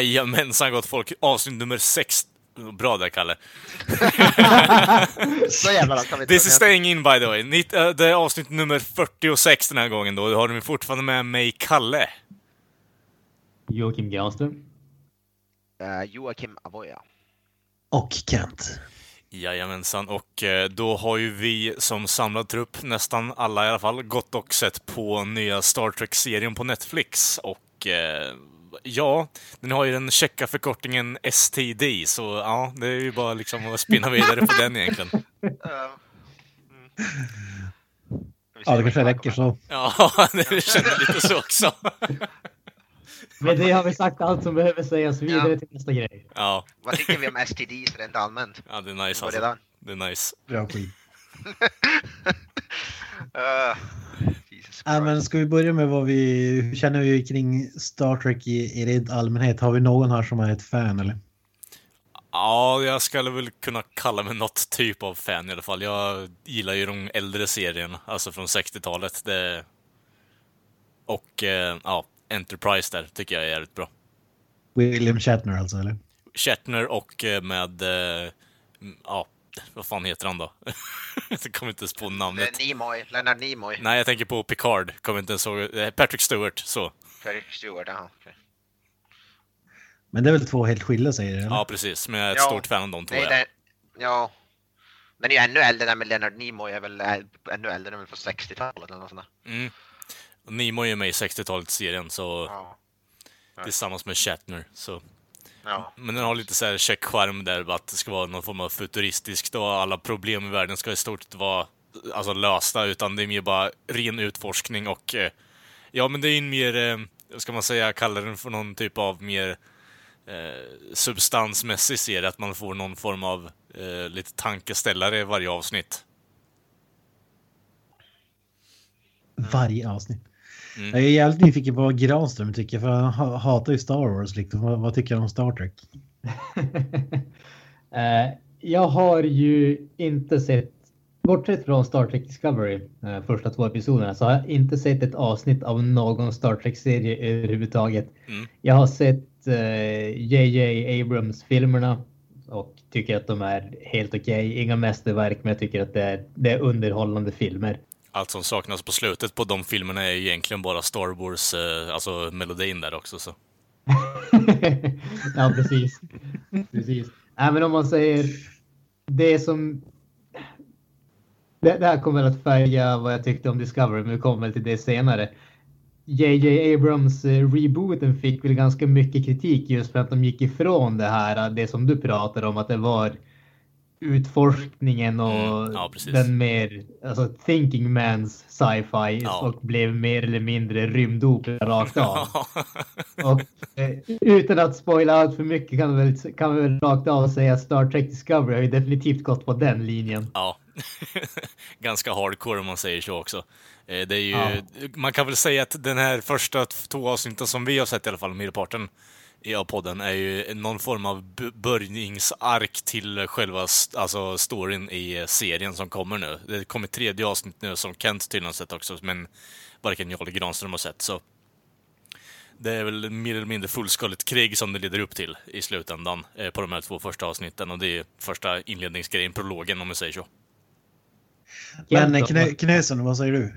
Jajamensan gott folk, avsnitt nummer 6. Bra där Kalle. Så jävla vi This is staying in by the way. Nitt, äh, det är avsnitt nummer 46 den här gången då. Har ni fortfarande med mig Kalle. Joakim Granström. Uh, Joakim Avoya. Och Kent. Jajamensan, och eh, då har ju vi som samlad trupp, nästan alla i alla fall, gått och sett på nya Star Trek-serien på Netflix. Och eh, ja, den har ju den checka förkortningen STD, så ja, det är ju bara liksom att spinna vidare på den egentligen. Mm. Ja, det kanske räcker så. Ja, det kändes lite så också. Med det har vi sagt allt som behöver sägas vidare Ja. till nästa grej. Ja, Vad tycker vi om STDs rent allmänt? ja det är nice alltså. redan? Det är nice. Bra skit. Uh, Jesus Ja, men ska vi börja med vad vi hur känner vi kring Star Trek i, i rent allmänhet? Har vi någon här som är ett fan eller? Ja, jag skulle väl kunna kalla mig något typ av fan i alla fall. Jag gillar ju de äldre serierna, alltså från 60-talet. Det... Och eh, ja, Enterprise där tycker jag är jävligt bra. William Shatner alltså eller? Shatner och eh, med, eh, ja, vad fan heter han då? jag kommer inte ens på namnet. Eh, Nimoy, Leonard Nimoy, Nej, jag tänker på Picard. Kommer inte ens ihåg. eh, Patrick Stewart, så. Patrick Stewart, jaha. okej. Men det är väl två helt skilda serier? Eller? Ja, precis. Men jag är ett Ja. stort fan av de två. Nej, ja. det, ja. Den är ju ännu äldre, den med Leonard Nimoy är väl ännu äldre, den är väl från 60-talet eller något sånt där. Mm. Nimoy är med i 60-talet-serien, så Ja. tillsammans med Shatner. Så. Ja. Men den har lite så här check skärm där, att det ska vara någon form av futuristiskt och alla problem i världen ska i stort sett vara alltså, lösta, utan det är mer bara ren utforskning och eh, ja, men det är ju en mer, eh, ska man säga, kallar den för någon typ av mer eh, substansmässig serie, att man får någon form av eh, lite tankeställare i varje avsnitt. Varje avsnitt. Mm. Jag är jävligt nyfiken på vad Granström tycker för han ha- hatar ju Star Wars liksom. Vad, vad tycker han om Star Trek? Eh, jag har ju inte sett, bortsett från Star Trek Discovery, eh, första två episoderna, så har jag inte sett ett avsnitt av någon Star Trek-serie överhuvudtaget. Mm. Jag har sett eh, JJ Abrams-filmerna och tycker att de är helt okej. Inga mästerverk, men jag tycker att det är, det är underhållande filmer. Allt som saknas på slutet på de filmerna är egentligen bara Star Wars, eh, alltså melodin där också. Så. ja, precis. precis. Även om man säger det som... Det, det här kommer att färga vad jag tyckte om Discovery, men vi kommer väl till det senare. JJ Abrams eh, rebooten fick väl ganska mycket kritik just för att de gick ifrån det här, det som du pratade om, att det var utforskningen och Mm, ja, den mer alltså, thinking man's sci-fi Ja. och blev mer eller mindre rymdopera rakt av. Och eh, utan att spoila allt för mycket kan vi, väl, kan vi väl rakt av säga Star Trek Discovery har ju definitivt gått på den linjen. Ja, ganska hardcore om man säger så också. Eh, Det är ju, Ja. Man kan väl säga att den här första två avsnitten som vi har sett i alla fall, merparten i av podden, är ju någon form av börjningsark till själva st- alltså storyn i eh, serien som kommer nu. Det kommer tredje avsnitt nu som Kent tydligen sett också, men varken jag eller Granström har sett. Så det är väl mer eller mindre fullskaligt krig som det leder upp till i slutändan eh, på de här två första avsnitten. Och det är första inledningsgrejen, prologen om man säger så. Men eh, knö, Knösen, vad säger du?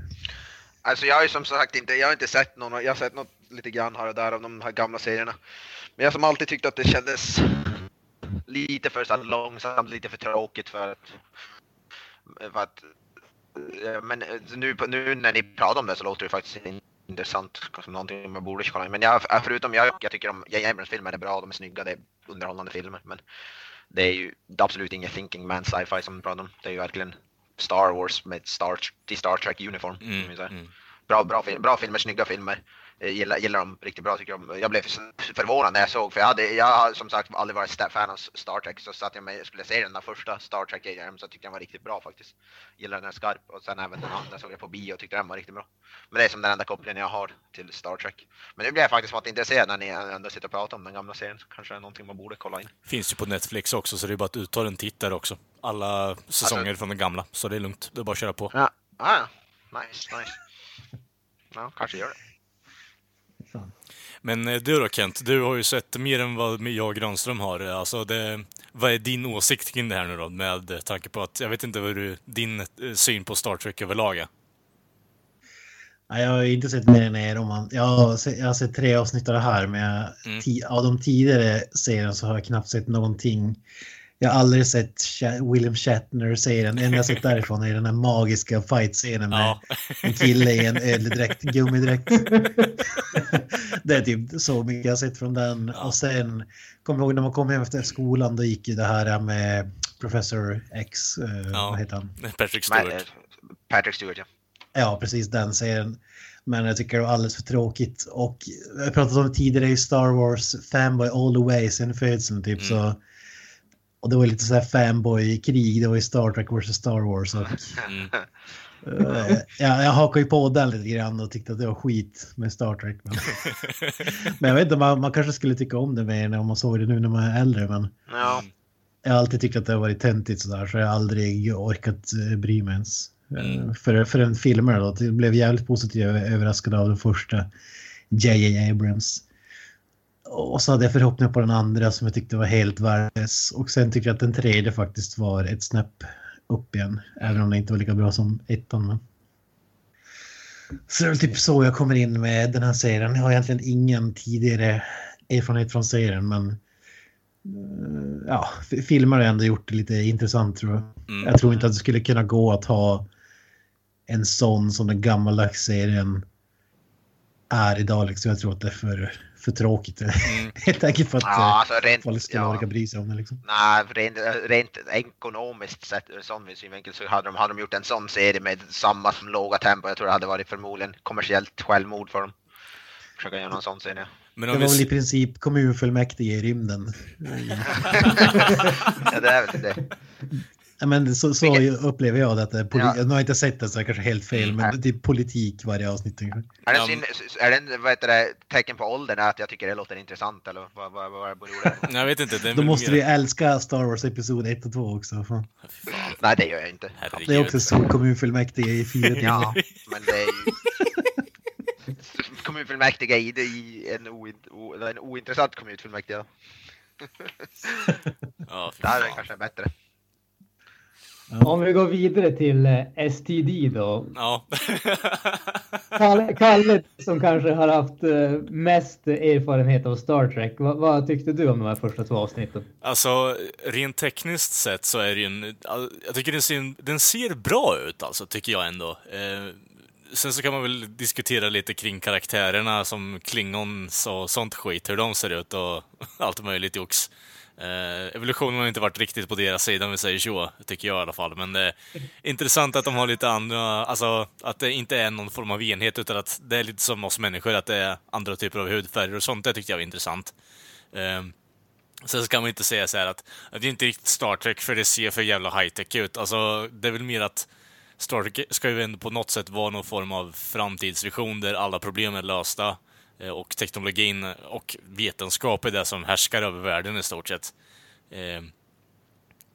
Alltså jag har ju som sagt inte, jag har inte sett någon, jag har sett något lite grann här och där av de här gamla serierna. Men jag som alltid tyckte att det kändes lite för så långsamt, lite för tråkigt för att... För att eh, men eh, nu, nu när ni pratar om det så låter det faktiskt intressant, som någonting man borde kolla in. Men jag, eh, förutom jag, jag tycker om J.J. Abrams filmer är bra, de är snygga, det är underhållande filmer. Men det är ju absolut inget thinking man sci-fi som vi pratar om. Det är ju verkligen Star Wars med Star, i Star Trek uniform. Mm, mm. Bra, bra, film, bra filmer, snygga filmer. Jag gillar, gillar dem riktigt bra tycker jag. Jag blev förvånad när jag såg, för jag hade, jag har som sagt aldrig varit fan av Star Trek, så satt jag och skulle se den där första Star Trek så tyckte jag den var riktigt bra faktiskt. Gillar den skarp och sen även den andra såg jag på bio och tyckte den var riktigt bra. Men det är som den enda kopplingen jag har till Star Trek. Men nu blir jag faktiskt varit intresserad när ni ändå sitter och pratar om den gamla serien. Kanske är någonting man borde kolla in. Finns ju på Netflix också, så det är bara att uttala en titt där också. Alla säsonger alltså, från den gamla, så det är lugnt. Det är bara att köra på. Ja, ah, nice, nice. Ja, kanske gör det. Men eh, du då Kent, du har ju sett mer än vad jag och Granström har. Alltså det, vad är din åsikt kring det här nu då? Med tanke på att, jag vet inte vad du, din eh, syn på Star Trek överlag är? Jag har inte sett mer än er. Om man, jag, har sett, jag har sett tre avsnitt av det här, men jag, mm. av de tidigare serierna så har jag knappt sett någonting jag har aldrig sett William Shatner säga den. enda jag sett därifrån är den här magiska fight-scenen med ja. en kille i en öldräkt, gummidräkt. det är typ så mycket jag har sett från den. Ja. Och sen, kommer ihåg när man kom hem efter skolan, då gick ju det här med Professor X, uh, ja. vad heter han? Patrick Stewart. Patrick Stewart, ja. Ja, precis den serien. Men jag tycker det var alldeles för tråkigt. Och jag pratat om tidigare i Star Wars, fanboy all the way sen födseln typ mm. så och det var lite så här fanboy-krig, det var ju Star Trek vs Star Wars. Och, uh, jag, jag hakade ju på den lite grann och tyckte att det var skit med Star Trek. Men, men jag vet inte, man, man, kanske skulle tycka om det mer om man såg det nu när man är äldre. Men ja. jag har alltid tyckt att det har varit töntigt sådär så jag har aldrig orkat uh, bry mig ens. Eh, mm. för, för en filmare då, jag blev jävligt positivt överraskad av den första J.J. Abrams. Och så hade jag förhoppningar på den andra som jag tyckte var helt värdelös. Och sen tycker jag att den tredje faktiskt var ett snäpp upp igen. Även om det inte var lika bra som ettan. Men... Så det är väl typ så jag kommer in med den här serien. Jag har egentligen ingen tidigare erfarenhet från serien men eh, ja, filmer har ändå gjort det lite intressant tror jag. Mm. Jag tror inte att det skulle kunna gå att ha en sån som den gammaldags serien är idag. Liksom. Jag tror att det är för för tråkigt. Mm. Helt enkelt för att ja, eh, alltså rent, folk skulle ja. orka bry sig om det. Liksom. Nej, rent, rent ekonomiskt sett ur sån synvinkel så hade de, hade de gjort en sån serie med samma som låga tempo. Jag tror det hade varit förmodligen kommersiellt självmord för dem. Försöka göra någon sån serie. Men det var väl i princip kommunfullmäktige i rymden. ja, det är väl det. Ja, men så, så upplever jag det. Att det är ja. Jag har inte sett det så det är kanske helt fel, men det är politik varje avsnitt. Är det, sin, är det vad heter det, tecken på åldern att jag tycker det låter intressant eller vad, vad, vad beror det på? jag vet inte. Då måste mer... du älska Star Wars Episod 1 och 2 också. Fan. Nej, det gör jag inte. Herregud. Det är också så kommunfullmäktige i fyra ja, men det är ju... kommunfullmäktige i, i en, oint, o, en ointressant kommunfullmäktige. ja, det här är kanske bättre. Om vi går vidare till eh, STD då. Ja. Kalle, Kalle, som kanske har haft eh, mest erfarenhet av Star Trek. vad, vad tyckte du om de här första två avsnitten? Alltså, rent tekniskt sett så är det ju en... Jag tycker den ser, den ser bra ut alltså, tycker jag ändå. Eh, sen så kan man väl diskutera lite kring karaktärerna som Klingons och sånt skit, hur de ser ut och allt möjligt jox. Eh, evolutionen har inte varit riktigt på deras sida om vi säger så, tycker jag i alla fall. Men det är intressant att de har lite andra, alltså att det inte är någon form av enhet utan att det är lite som oss människor, att det är andra typer av hudfärger och sånt. Det tyckte jag var intressant. Eh, sen så kan man inte säga så här att, att det är inte riktigt Star Trek för det ser för jävla high-tech ut. Alltså, det är väl mer att Star Trek ska ju ändå på något sätt vara någon form av framtidsvision där alla problem är lösta Eh, och teknologin och vetenskap är det som härskar över världen i stort sett. Eh,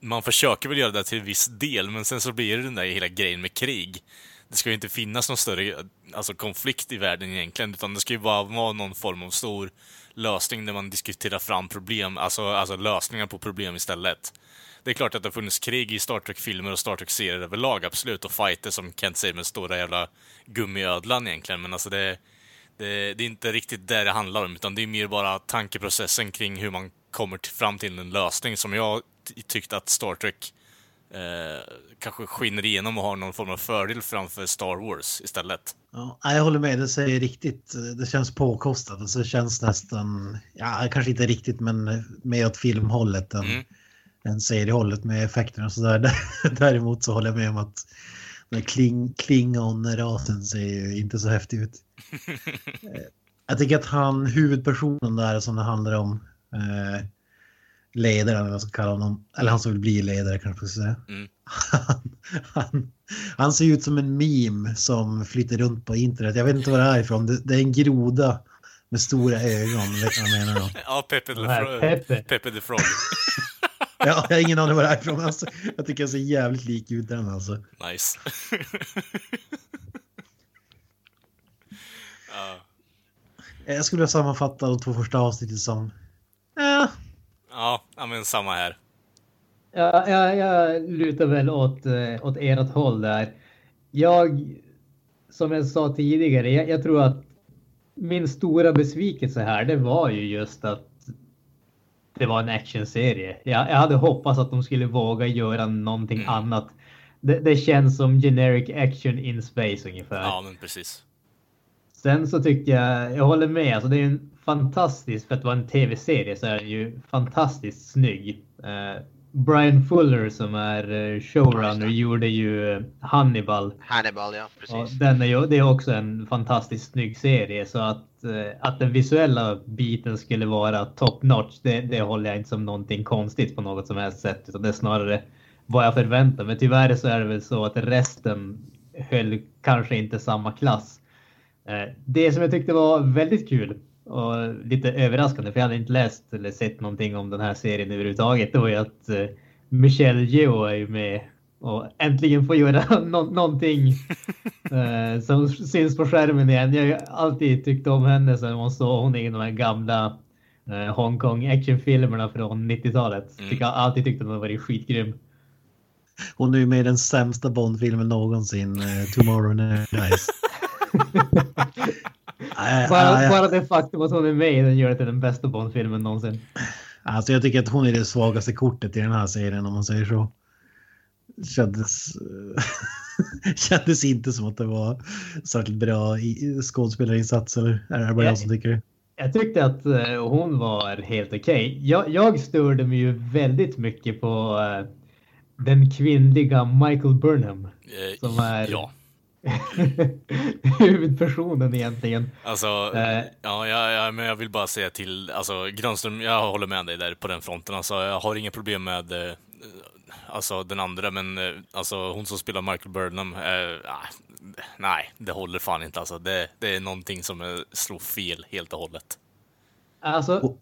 man försöker väl göra det till viss del, men sen så blir det den där hela grejen med krig. Det ska ju inte finnas någon större alltså, konflikt i världen egentligen, utan det ska ju bara vara någon form av stor lösning där man diskuterar fram problem, alltså, alltså lösningar på problem istället. Det är klart att det har funnits krig i Star Trek-filmer och Star Trek-serier överlag, absolut, och fighter som Kent säger med stora jävla gummiödlan egentligen, men alltså det det, det, är inte riktigt det det handlar om, utan det är mer bara tankeprocessen kring hur man kommer till, fram till en lösning som jag tyckte att Star Trek eh, kanske skiner igenom och har någon form av fördel framför Star Wars istället. Ja, jag håller med, det säger riktigt, det känns påkostat. Alltså, det känns nästan, ja kanske inte riktigt, men mer åt filmhållet än, mm. än seriehållet med effekterna och sådär. Däremot så håller jag med om att den Kling, Klingon-rasen ser ju inte så häftig ut. Jag tycker att han, huvudpersonen där som det handlar om, eh, ledaren eller vad man ska kalla honom, eller han som vill bli ledare kanske ska säga. Mm. Han, han, han ser ut som en meme som flyter runt på internet. Jag vet inte vad det är ifrån. Det, det är en groda med stora ögon. Vet du vad jag menar då? Ja, Pepe the, Nej, Fro- Pepe. Pepe the Frog. Ja, jag har ingen aning vad det är ifrån. Alltså, jag tycker jag ser jävligt lik ut den alltså. Nice. ja, Jag skulle sammanfatta de två första avsnitten som... Ja, ja, men samma här. Ja, jag, jag lutar väl åt, eh, åt ert håll där. Jag, som jag sa tidigare, jag, jag tror att min stora besvikelse här, det var ju just att det var en actionserie. Jag, jag hade hoppats att de skulle våga göra någonting Mm. annat. Det, det känns som generic action in space ungefär. Ja, men precis. Sen så tycker jag, jag håller med, alltså det är en fantastisk, för att vara en tv-serie så är den ju fantastiskt snygg. Eh, Brian Fuller som är eh, showrunner gjorde ju eh, Hannibal. Hannibal, ja. Och Precis. den är ju, det är också en fantastiskt snygg serie så att, Eh, att den visuella biten skulle vara top notch det, det håller jag inte som någonting konstigt på något som helst sätt utan det är snarare vad jag förväntar mig. Tyvärr så är det väl så att resten höll kanske inte samma klass. Eh, det som jag tyckte var väldigt kul och lite överraskande, för jag hade inte läst eller sett någonting om den här serien överhuvudtaget, det var ju att eh, Michelle Yeoh är ju med och äntligen får göra nå- någonting eh, som syns på skärmen igen. Jag har alltid tyckt om henne sen man såg hon i de här gamla eh, Hongkong actionfilmerna från 90-talet. Mm. Jag alltid tyckt att hon varit skitgrym. hon är ju med i den sämsta Bond-filmen någonsin, eh, Tomorrow Never Dies. Bara, bara det faktum att hon är med i den gör det till den bästa Bond-filmen någonsin. Alltså jag tycker att hon är det svagaste kortet i den här serien om man säger så. Kändes, kändes inte som att det var särskilt bra i, skådespelarinsats eller är det bara jag som tycker det? Jag tyckte att eh, hon var helt okej. Jag, jag störde mig ju väldigt mycket på eh, den kvinnliga Michael Burnham. Eh, Som är- Ja, huvudpersonen egentligen. alltså, Eh. ja, ja, ja, men jag vill bara säga till, alltså Granström, jag håller med dig där på den fronten. Alltså, jag har inga problem med eh, alltså den andra, men eh, alltså hon som spelar Michael Burnham, eh, ah, nej, det håller fan inte alltså. Det, det är någonting som eh, slår fel helt och hållet. Alltså, Och-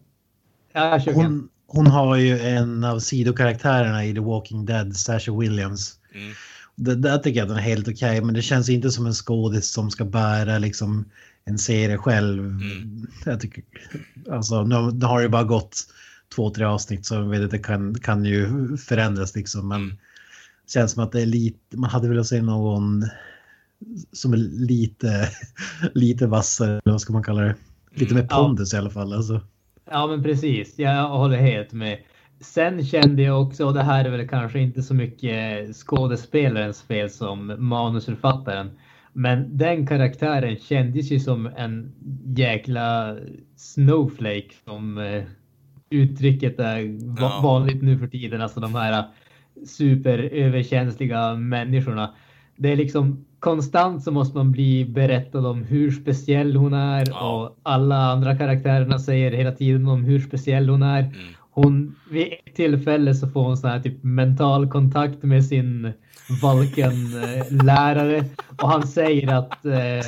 ja, kör igen. Hon, hon har ju en av sidokaraktärerna i The Walking Dead, Sasha Williams. Mm. Det, där tycker jag att den är helt okej, men det känns inte som en skådis som ska bära liksom en serie själv. Mm. Jag tycker, alltså, nu, nu har det ju bara gått två, tre avsnitt så jag vet att det kan, kan ju förändras liksom. Men Mm. känns som att det är lite, man hade velat se någon som är lite, lite vassare, eller vad ska man kalla det? Lite mer Mm. Ja. pondus i alla fall. Alltså. Ja, men precis. Jag håller helt med. Sen kände jag också, och det här är väl kanske inte så mycket skådespelarens fel som manusförfattaren, men den karaktären kändes ju som en jäkla snowflake som eh, uttrycket är Ja. vanligt nu för tiden. Alltså de här superöverkänsliga människorna. Det är liksom konstant så måste man bli berättad om hur speciell hon är Ja. och alla andra karaktärerna säger hela tiden om hur speciell hon är. Mm. Hon, vid ett tillfälle så får hon sån här typ mental kontakt med sin Valken-lärare och han säger att eh,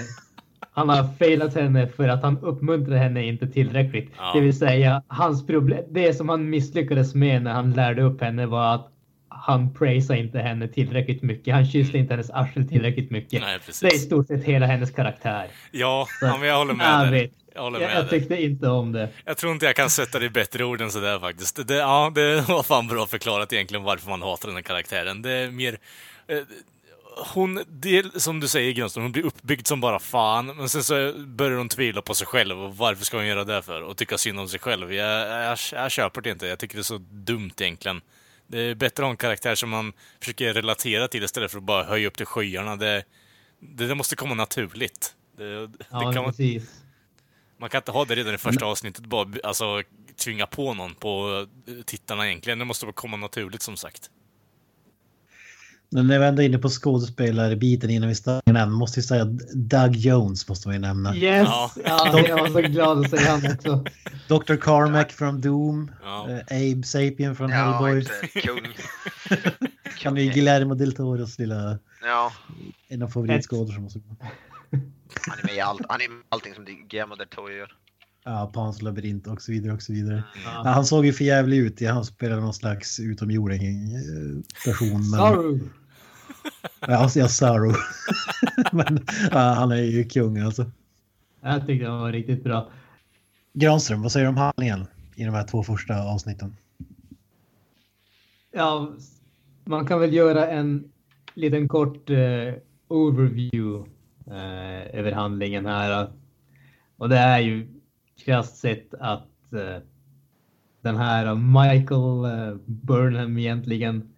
han har failat henne för att han uppmuntrar henne inte tillräckligt. Ja. Det vill säga, hans problem, det som han misslyckades med när han lärde upp henne var att han praisade inte henne tillräckligt mycket. Han kysste inte hennes arsel tillräckligt mycket. Nej, Det är i stort sett hela hennes karaktär. Ja, ja, men jag håller med Jag vet. Jag håller Jag, med jag dig. tyckte inte om det. Jag tror inte jag kan sätta det i bättre ord än sådär faktiskt. Det, ja, det var fan bra förklarat egentligen varför man hatar den här karaktären. Det är mer... Hon, det som du säger Grönström, hon blir uppbyggd som bara fan, men sen så börjar hon tvivla på sig själv och varför ska hon göra det för? Och tycka synd om sig själv. Jag, jag, jag köper det inte, jag tycker det är så dumt egentligen. Det är bättre att ha en karaktär som man försöker relatera till istället för att bara höja upp till skyarna. Det, det, det måste komma naturligt. Det, Ja, kan man, precis. man kan inte ha det redan i första avsnittet, bara alltså, tvinga på någon på tittarna egentligen. Det måste bara komma naturligt som sagt. Men när vi ändå är inne på skådespelarbiten innan vi startar den måste vi säga Doug Jones måste man ju nämna. Yes! Ja. Ja, jag var så glad att säga han också. Dr. Carmack från Doom. Ja. eh, Abe Sapien från Ja, Hellboy. kung. Är ju Guillermo del Toros lilla, Ja, en av favoritskådespelarna. han är med i allt. Han är med allting som Guillermo del Toro gör. Ja, Pans labyrint och så vidare och så vidare. Ja, Ja. han såg ju för jävlig ut. Ja, han spelade någon slags utomjording eh, person. Men, Jag Sorrow. men ja, han är ju kung alltså. Jag tyckte han var riktigt bra. Granström, vad säger du om handlingen i de här två första avsnitten? Ja, man kan väl göra en liten kort eh, overview eh, över handlingen här. Och det är ju krasst sett att eh, den här Michael Burnham egentligen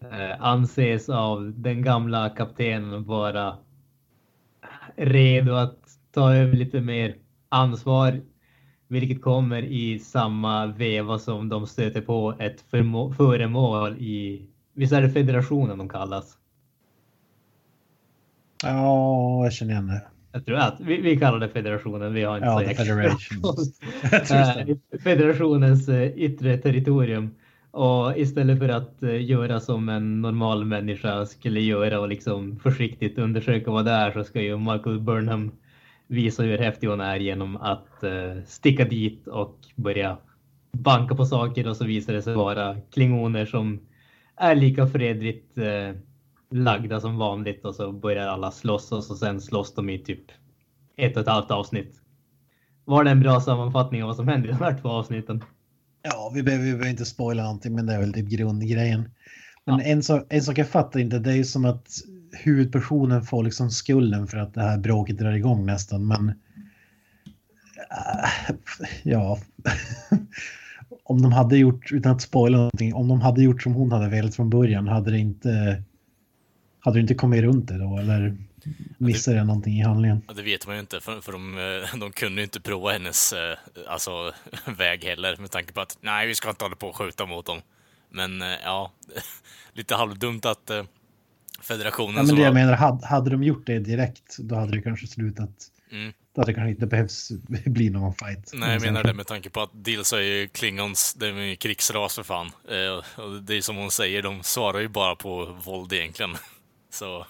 eh, anses av den gamla kaptenen vara redo att ta över lite mer ansvar vilket kommer i samma veva som de stöter på ett föremål i, visst är det federationen de kallas? Ja, jag känner igen det. Jag tror att vi, vi kallar det federationen, vi har inte Ja, så Federation. Federationens eh, yttre territorium. Och istället för att eh, göra som en normal människa skulle göra och liksom försiktigt undersöka vad det är så ska ju Michael Burnham visa hur häftig hon är genom att eh, sticka dit och börja banka på saker och så visar det sig vara klingoner som är lika fredligt eh, lagda som vanligt och så börjar alla slåss och så sen slåss de i typ ett och ett halvt avsnitt. Var det en bra sammanfattning av vad som händer i de här två avsnitten? Ja, vi behöver, vi behöver inte spoila någonting, men det är väl typ grundgrejen. Men Ja. en, sak, en sak jag fattar inte, det är ju som att huvudpersonen får liksom skulden för att det här bråket drar igång nästan, men... Äh, ja. om de hade gjort, utan att spoila någonting, om de hade gjort som hon hade velat från början, hade det inte... Hade det inte kommit runt det då, eller missade jag någonting i handlingen? Det vet man ju inte, för, för de, eh, de kunde ju inte prova hennes eh, alltså, väg heller med tanke på att nej, vi ska inte hålla på och skjuta mot dem. Men eh, ja, lite halvdumt att federationen Ja, men det jag var- menar, hade, hade de gjort det direkt, då hade det kanske slutat. Mm. Då hade det kanske inte behövts bli någon fight. Nej, jag menar det med tanke på att dels är ju Klingons, det är ju krigsras för fan. Och det är som hon säger, de svarar ju bara på våld egentligen. Så...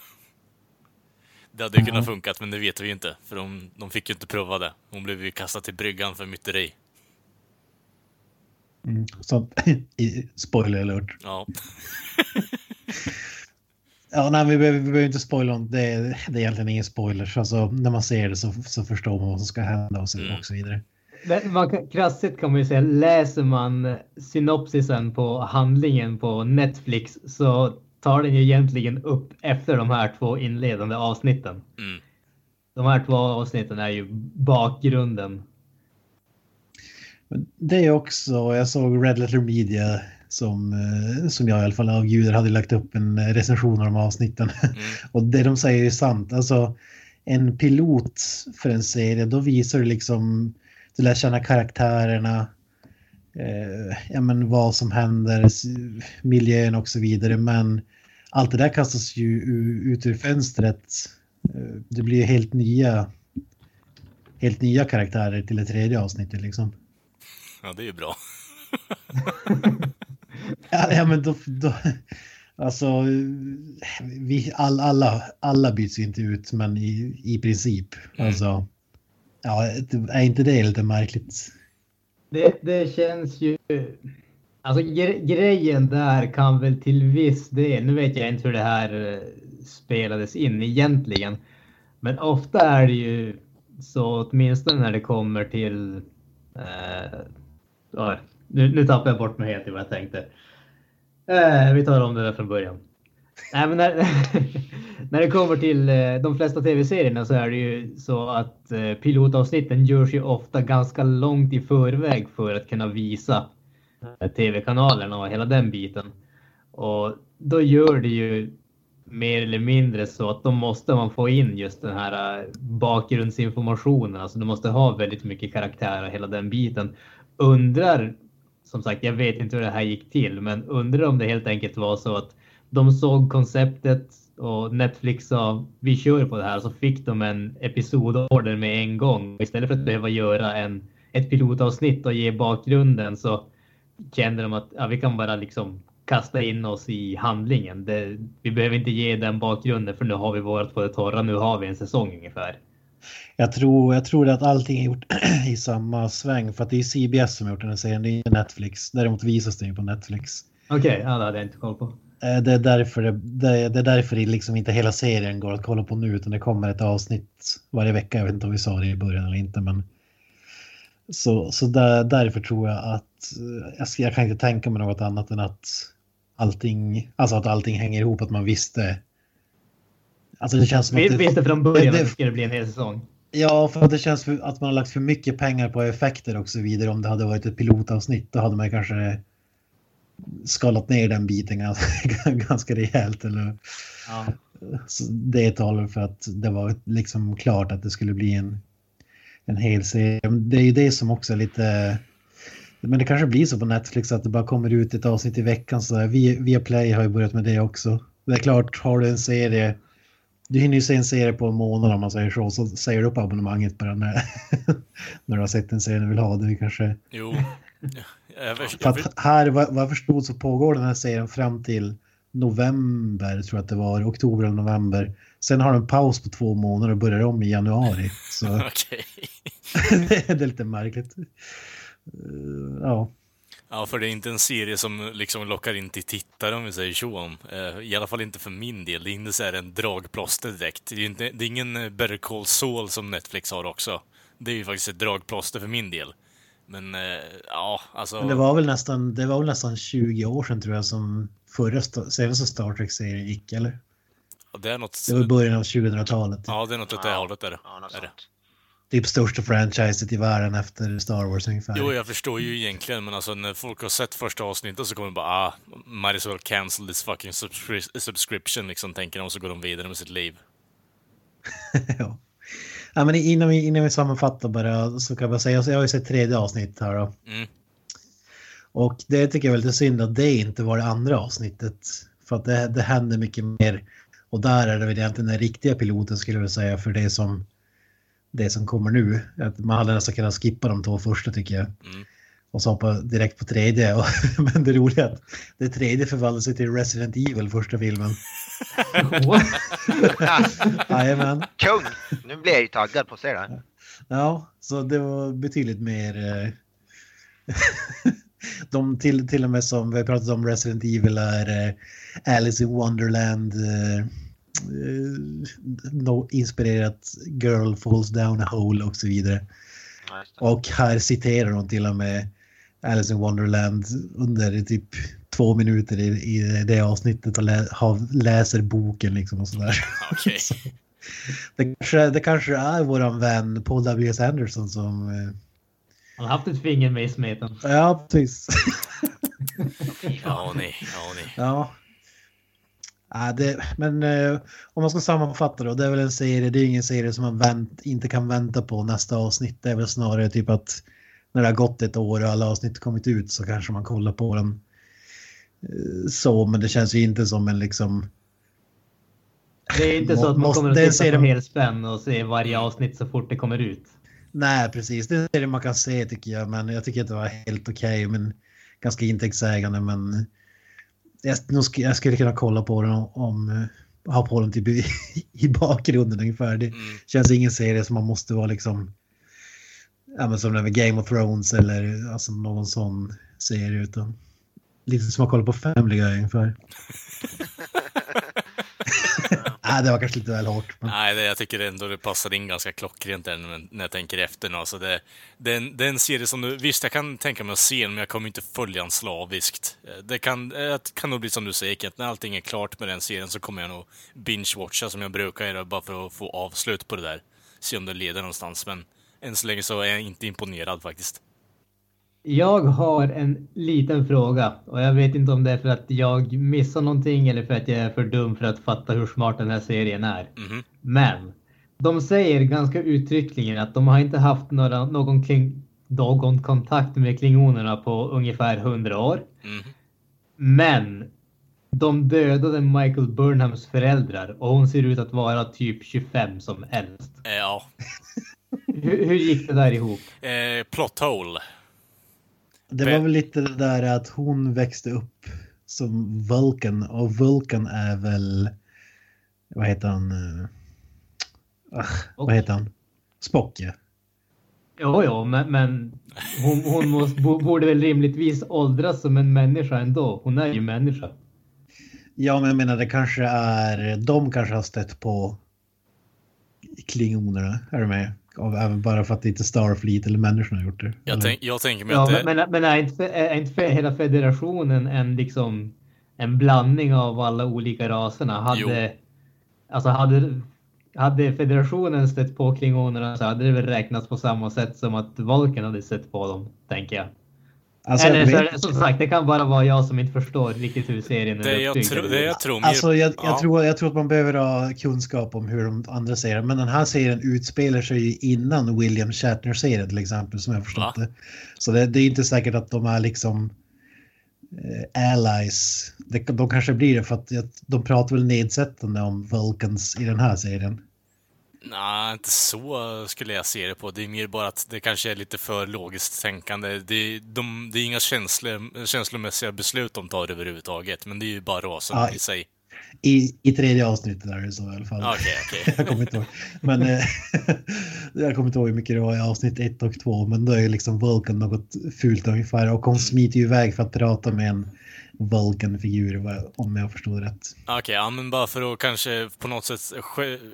Det hade ju kunnat funkat, men det vet vi ju inte. För de, de fick ju inte prova det. Hon blev ju kastad till bryggan för myteri. Mm. Så, i, spoiler alert. Ja. Ja, nej, vi behöver, vi behöver inte spoila om det. är- Det är egentligen ingen spoilers. Alltså, när man ser det så, så förstår man vad som ska hända och så, Mm. och så vidare. Det- Man kan, krasst kan man ju säga, läser man synopsisen på handlingen på Netflix så tar den ju egentligen upp efter de här två inledande avsnitten. Mm. De här två avsnitten är ju bakgrunden. Det är också, jag såg Red Letter Media som, eh, som jag i alla fall avgudar hade lagt upp en eh, recension av de avsnitten. Mm. Och det de säger är sant. Alltså, en pilot för en serie, då visar du liksom, du lär känna karaktärerna, eh, ja, men vad som händer, miljön och så vidare. Men allt det där kastas ju ut ur fönstret. Eh, det blir helt nya, helt nya karaktärer till det tredje avsnittet liksom. ja, det är ju bra. Ja, ja men då, då alltså, vi, all, alla, alla byts inte ut, men i, i princip. Mm. Alltså, ja, är inte det lite märkligt? Det, det känns ju... Alltså gre- grejen där kan väl till viss del, nu vet jag inte hur det här eh, spelades in egentligen, men ofta är det ju så åtminstone när det kommer till... Eh, ah, nu, nu tappar jag bort mig helt i vad jag tänkte. Eh, vi tar om det där från början. Nej, men när, när det kommer till eh, de flesta tv-serierna så är det ju så att eh, pilotavsnitten görs ju ofta ganska långt i förväg för att kunna visa eh, tv-kanalerna och hela den biten. Och då gör det ju mer eller mindre så att då måste man få in just den här bakgrundsinformationen. Alltså du måste ha väldigt mycket karaktär och hela den biten. Undrar, som sagt, jag vet inte hur det här gick till, men undrar om det helt enkelt var så att de såg konceptet och Netflix sa vi kör på det här så fick de en episodorder med en gång. Istället för att behöva göra en, ett pilotavsnitt och ge bakgrunden så kände de att ja, vi kan bara liksom kasta in oss i handlingen. Det, vi behöver inte ge den bakgrunden för nu har vi vårat på det torra. Nu har vi en säsong ungefär. Jag tror, jag tror att allting är gjort i samma sväng för att det är CBS som har gjort den här serien, det är Netflix. Däremot visas det ju på Netflix. Okej, okay, ja, det hade jag inte koll på. Eh, det är därför det, det, det är därför det liksom inte hela serien går att kolla på nu utan det kommer ett avsnitt varje vecka. Jag vet inte om vi sa det i början eller inte men så, så där, därför tror jag att jag, jag kan inte tänka mig något annat än att allting, alltså att allting hänger ihop, att man visste. Alltså det känns som att det, visste från början det, att det skulle bli en hel säsong. Ja, för det känns för, att man har lagt för mycket pengar på effekter och så vidare. Om det hade varit ett pilotavsnitt, då hade man kanske skalat ner den biten ganska, ganska rejält. Eller, ja. så det talar för att det var liksom klart att det skulle bli en, en hel serie. Det är ju det som också är lite men det kanske blir så på Netflix att det bara kommer ut ett avsnitt i veckan. Så via, via Play har ju börjat med det också. Det är klart, har du en serie, du hinner ju se en serie på en månad om man säger så, så säger du upp abonnemanget bara när, när du har sett en serie du vill ha. Det kanske... Jo. För att här, vad, vad jag förstod så pågår den här serien fram till november, tror jag att det var, oktober eller november. Sen har de en paus på två månader och börjar om i januari. Så det är lite märkligt. Eh, ja. Ja, för det är inte en serie som liksom lockar in till tittare om vi säger så. Om. Eh, I alla fall inte för min del. Det är inte så här en dragplåster direkt. Det är, inte, det är ingen Better Call Saul som Netflix har också. Det är ju faktiskt ett dragplåster för min del. Men ja, alltså... Men det var väl nästan, det var väl nästan 20 år sedan tror jag som förra senaste Star Trek-serien gick, eller? Ja, det är något... Det var början av 2000-talet. Ja, det är något åt det hållet är det. Ja, är det typ största franchiset i världen efter Star Wars ungefär. Jo, jag förstår ju egentligen, men alltså när folk har sett första avsnittet så kommer de bara ah, might as well cancel this fucking subscri subscription, liksom tänker de, och så går de vidare med sitt liv. ja. Ja. men innan vi, innan vi sammanfattar bara så kan jag bara säga, alltså jag har ju sett tredje avsnittet här då. Mm. Och det tycker jag är lite synd att det inte var det andra avsnittet. För att det, det händer mycket mer. Och där är det väl egentligen den riktiga piloten skulle jag vilja säga för det som det som kommer nu. Att man hade nästan kunnat skippa de två första tycker jag. Mm. Och så hoppa direkt på tredje. men det roliga är att det tredje förvandlar sig till Resident Evil första filmen. Jajamän. Kung! Nu blir jag ju taggad på att se det. Ja, så det var betydligt mer... Eh, de till, till och med som vi pratat om Resident Evil är eh, Alice in Wonderland. Eh, no, inspirerat Girl Falls Down a Hole och så vidare. Och här citerar de till och med Alice in Wonderland under typ två minuter i, i det avsnittet och lä, har, läser boken liksom och sådär. Okay. så, det, kanske, det kanske är våran vän Paul W.S. Anderson som... Eh... Han har haft ett finger med i smeten. Ja, precis. ja, nej, ja, nej. Ja, Ja, det, men eh, om man ska sammanfatta då, det är väl en serie, det är ingen serie som man vänt, inte kan vänta på nästa avsnitt. Det är väl snarare typ att när det har gått ett år och alla avsnitt kommit ut så kanske man kollar på den. Eh, så, men det känns ju inte som en liksom... Det är inte så att man kommer att titta serie... på helspänn och se varje avsnitt så fort det kommer ut. Nej, precis. Det är det man kan se tycker jag, men jag tycker att det var helt okej, okay, men ganska intäktsägande, men jag, jag skulle kunna kolla på den om, om eh, ha på den typ i, i bakgrunden ungefär. Det mm. känns ingen serie som man måste vara liksom ja, men som med Game of Thrones eller alltså någon sån serie utan lite som att kolla på Family Guy ungefär. Nej, det var kanske lite väl hårt. Men... Nej, det, jag tycker ändå det passar in ganska klockrent där när jag tänker efter. Nu. Alltså det, det, är en, det är en serie som du, visst jag kan tänka mig att se den, men jag kommer inte följa den slaviskt. Det kan, det kan nog bli som du säger, Kent, när allting är klart med den serien så kommer jag nog binge-watcha som jag brukar göra, bara för att få avslut på det där. Se om det leder någonstans, men än så länge så är jag inte imponerad faktiskt. Jag har en liten fråga och jag vet inte om det är för att jag missar någonting eller för att jag är för dum för att fatta hur smart den här serien är. Mm. Men de säger ganska uttryckligen att de har inte haft några, någon, kling, någon kontakt med klingonerna på ungefär hundra år. Mm. Men De dödade Michael Burnhams föräldrar och hon ser ut att vara typ 25 som äldst. Eh, ja. Hur, hur gick det där ihop? Eh, plot hole. Det var väl lite det där att hon växte upp som Vulcan och Vulcan är väl, vad heter han? eh, Ah, vad heter han? Spock ja. Jo, jo, men, men hon, hon måste, bo- borde väl rimligtvis åldras som en människa ändå. Hon är ju människa. Ja, men jag menar det kanske är, de kanske har stött på klingonerna, är du med? Av, även bara för att det inte Starfleet eller människorna har gjort det. Jag, tänk, jag tänker mig Ja, att det, men, men, men är inte, är inte hela federationen en liksom en blandning av alla olika raserna? Hade, alltså hade, hade federationen stött på klingonerna så hade det väl räknats på samma sätt som att Volken hade sett på dem, tänker jag. Alltså, Eller så, vet- som sagt, det kan bara vara jag som inte förstår riktigt hur serien det, är jag, uppbyggd. tro, det jag tror mer... Alltså jag, jag, ja. tror, jag tror att man behöver ha kunskap om hur de andra serien, men den här serien utspelar sig ju innan William Shatner-serien till exempel, som jag förstått Va? det. Så det, det är inte säkert att de är liksom eh, allies. Det, de kanske blir det för att de pratar väl nedsättande om Vulcans i den här serien. Nej, inte så skulle jag se det på. Det är mer bara att det kanske är lite för logiskt tänkande. Det, de, det är inga känslor, känslomässiga beslut de tar överhuvudtaget, men det är ju bara rasen Ja. i sig. I, I tredje avsnittet är det så i alla fall. Okej, okej. jag kommer inte ihåg. Men eh, jag kommer inte ihåg hur mycket det var i avsnitt ett och två. Men då är liksom Vulcan något fult ungefär. Och hon smiter ju iväg för att prata med en Vulcan-figur om jag förstod rätt. Okej, ja, men bara för att kanske på något sätt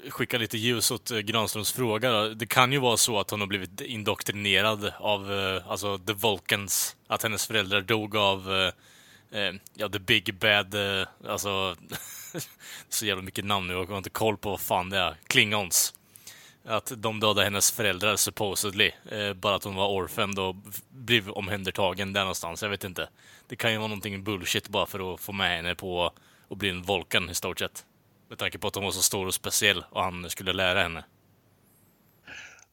skicka lite ljus åt eh, Granströms fråga då. Det kan ju vara så att hon har blivit indoktrinerad av, eh, alltså, the Vulcans. Att hennes föräldrar dog av, eh, eh ja, the big bad, alltså, så jävla mycket namn nu, jag har inte koll på vad fan det är. Klingons. Att de dödade hennes föräldrar supposedly. Eh, bara att hon var orphan och blev omhändertagen där någonstans. Jag vet inte. Det kan ju vara någonting bullshit bara för att få med henne på att bli en Vulcan i stort sett. Med tanke på att hon var så stor och speciell och han skulle lära henne.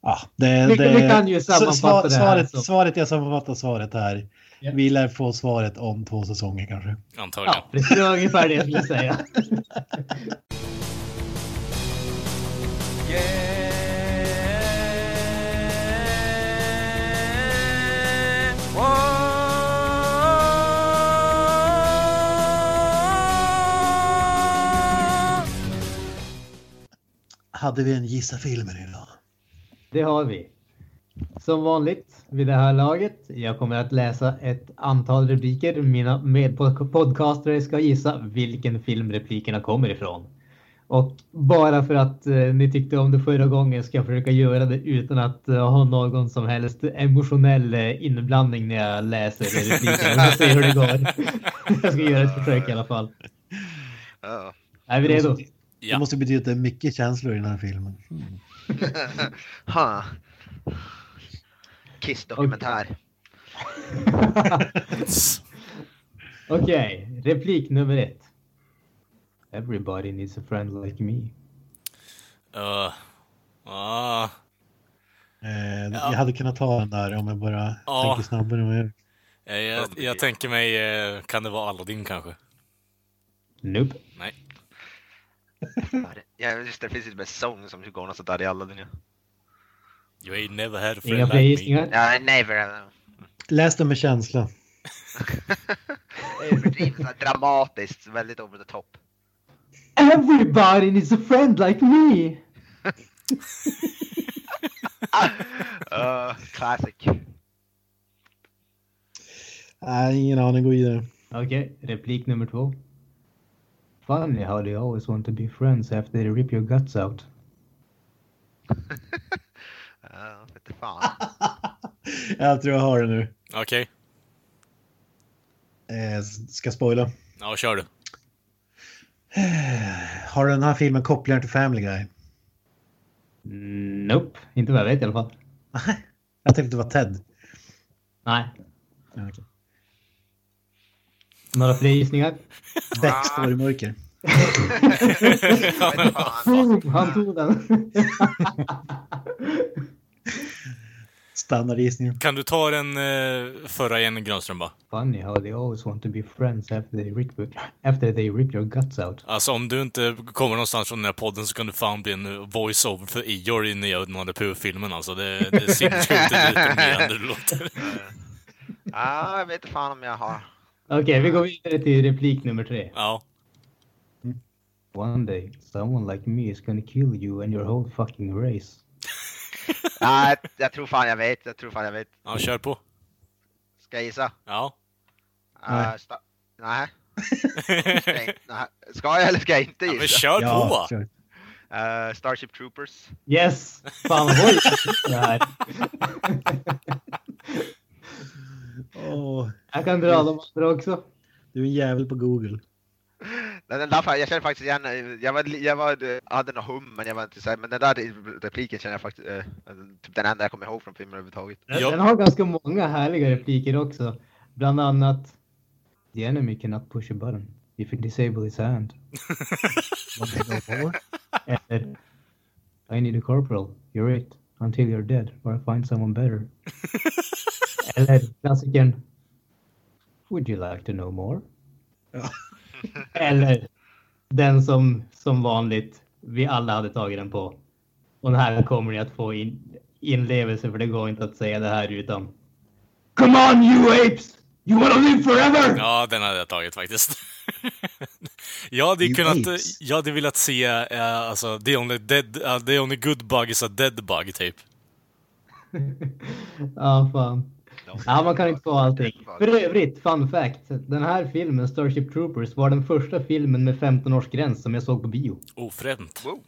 Ja, det, Vi- det, vi kan ju sammanfatta det här svaret, som- svaret, jag sammanfattar svaret här. Ja. Vi lär få svaret om två säsonger kanske. Antagligen. Ja, precis. Det var ungefär det jag skulle säga. Hade vi en gissa filmen idag? Det har vi. Som vanligt vid det här laget. Jag kommer att läsa ett antal repliker. Mina medpodcastare ska gissa vilken film replikerna kommer ifrån. Och bara för att eh, ni tyckte om det förra gången ska jag försöka göra det utan att eh, ha någon som helst emotionell eh, inblandning när jag läser replikerna. Vi får se hur det går. jag ska göra ett försök i alla fall. Ja. Är vi redo? Det Ja. måste betyda att det är mycket känslor i den här filmen. ha. Kiss-dokumentär. Okej, replik nummer ett. Everybody needs a friend like me. Uh, ah, Eh, Ja. Jag hade kunnat ta den där om jag bara Ja. tänker snabbare än vad jag jag, tänker mig, eh, kan det vara Aladdin kanske? Nope. Nej. Ja, just det, det finns ju en sång som går något sånt där i Aladdin. Ja, You ain't never had a friend like me. ja never. Läs den med känsla. Dramatiskt, väldigt over the top. Everybody needs a friend like me! Uh, classic. Nej, ingen aning. Gå vidare. Okej, replik nummer två. Funny how they always want to be friends after they rip your guts out. Ja, vete fan. jag tror jag har det nu. Okej, Eh, ska spoila. ja kör du. Har den här filmen kopplingar till Family Guy? Nope, inte vad jag vet i alla fall. Jag tänkte det var Ted. Nej. Ja, okej. Några fler gissningar? Beck står i mörker. Han tog den. Standardgissningen. Kan du ta den eh, förra igen, Grönström bara? Funny how they always want to be friends after they rip, after they rip your guts out. Alltså om du inte kommer någonstans från den här podden så kan du fan bli en voice-over för Ior i nya Nalle Puh-filmen alltså. Det, det är sinnessjukt deprimerande det låter. Ja, jag vet inte fan om jag har. Okej, vi går vidare till replik nummer tre. Ja. One day, someone like me is gonna kill you and your whole fucking race. Ja, jag, jag tror fan jag vet. Jag tror fan jag vet. ja, kör på. Ska jag gissa? Ja. Uh, nej. Ska jag inte- nej. Ska jag eller ska jag inte ja men gissa? kör på! kör. Eh, Starship Troopers. Yes! Fan vad oj, det här. Jag kan dra de andra också. du är en jävel på Google. Den, där, jag känner faktiskt igen, jag, var, jag var, hade någon hum men jag var inte så här, men den där repliken känner jag faktiskt, eh, typ den enda jag kommer ihåg från filmen överhuvudtaget. Den, har ganska många härliga repliker också. Bland annat The enemy cannot push a button if it disable his hand. Eller I need a corporal. You're it. Until you're dead or I find someone better. Eller klassikern Would you like to know more? Ja. Eller den som som vanligt vi alla hade tagit den på. Och här kommer ni att få in, inlevelse för det går inte att säga det här utan Come on you apes! You wanna live forever! Ja, den hade jag tagit faktiskt. jag hade ju You kunnat, apes. jag hade velat se, eh, alltså, the only, dead, uh, the only good bug is a dead bug, typ. Ja, fan. Ja, man kan inte få allting. För övrigt, fun fact. Den här filmen, Starship Troopers, var den första filmen med 15-årsgräns som jag såg på bio. Ofränt. Wow.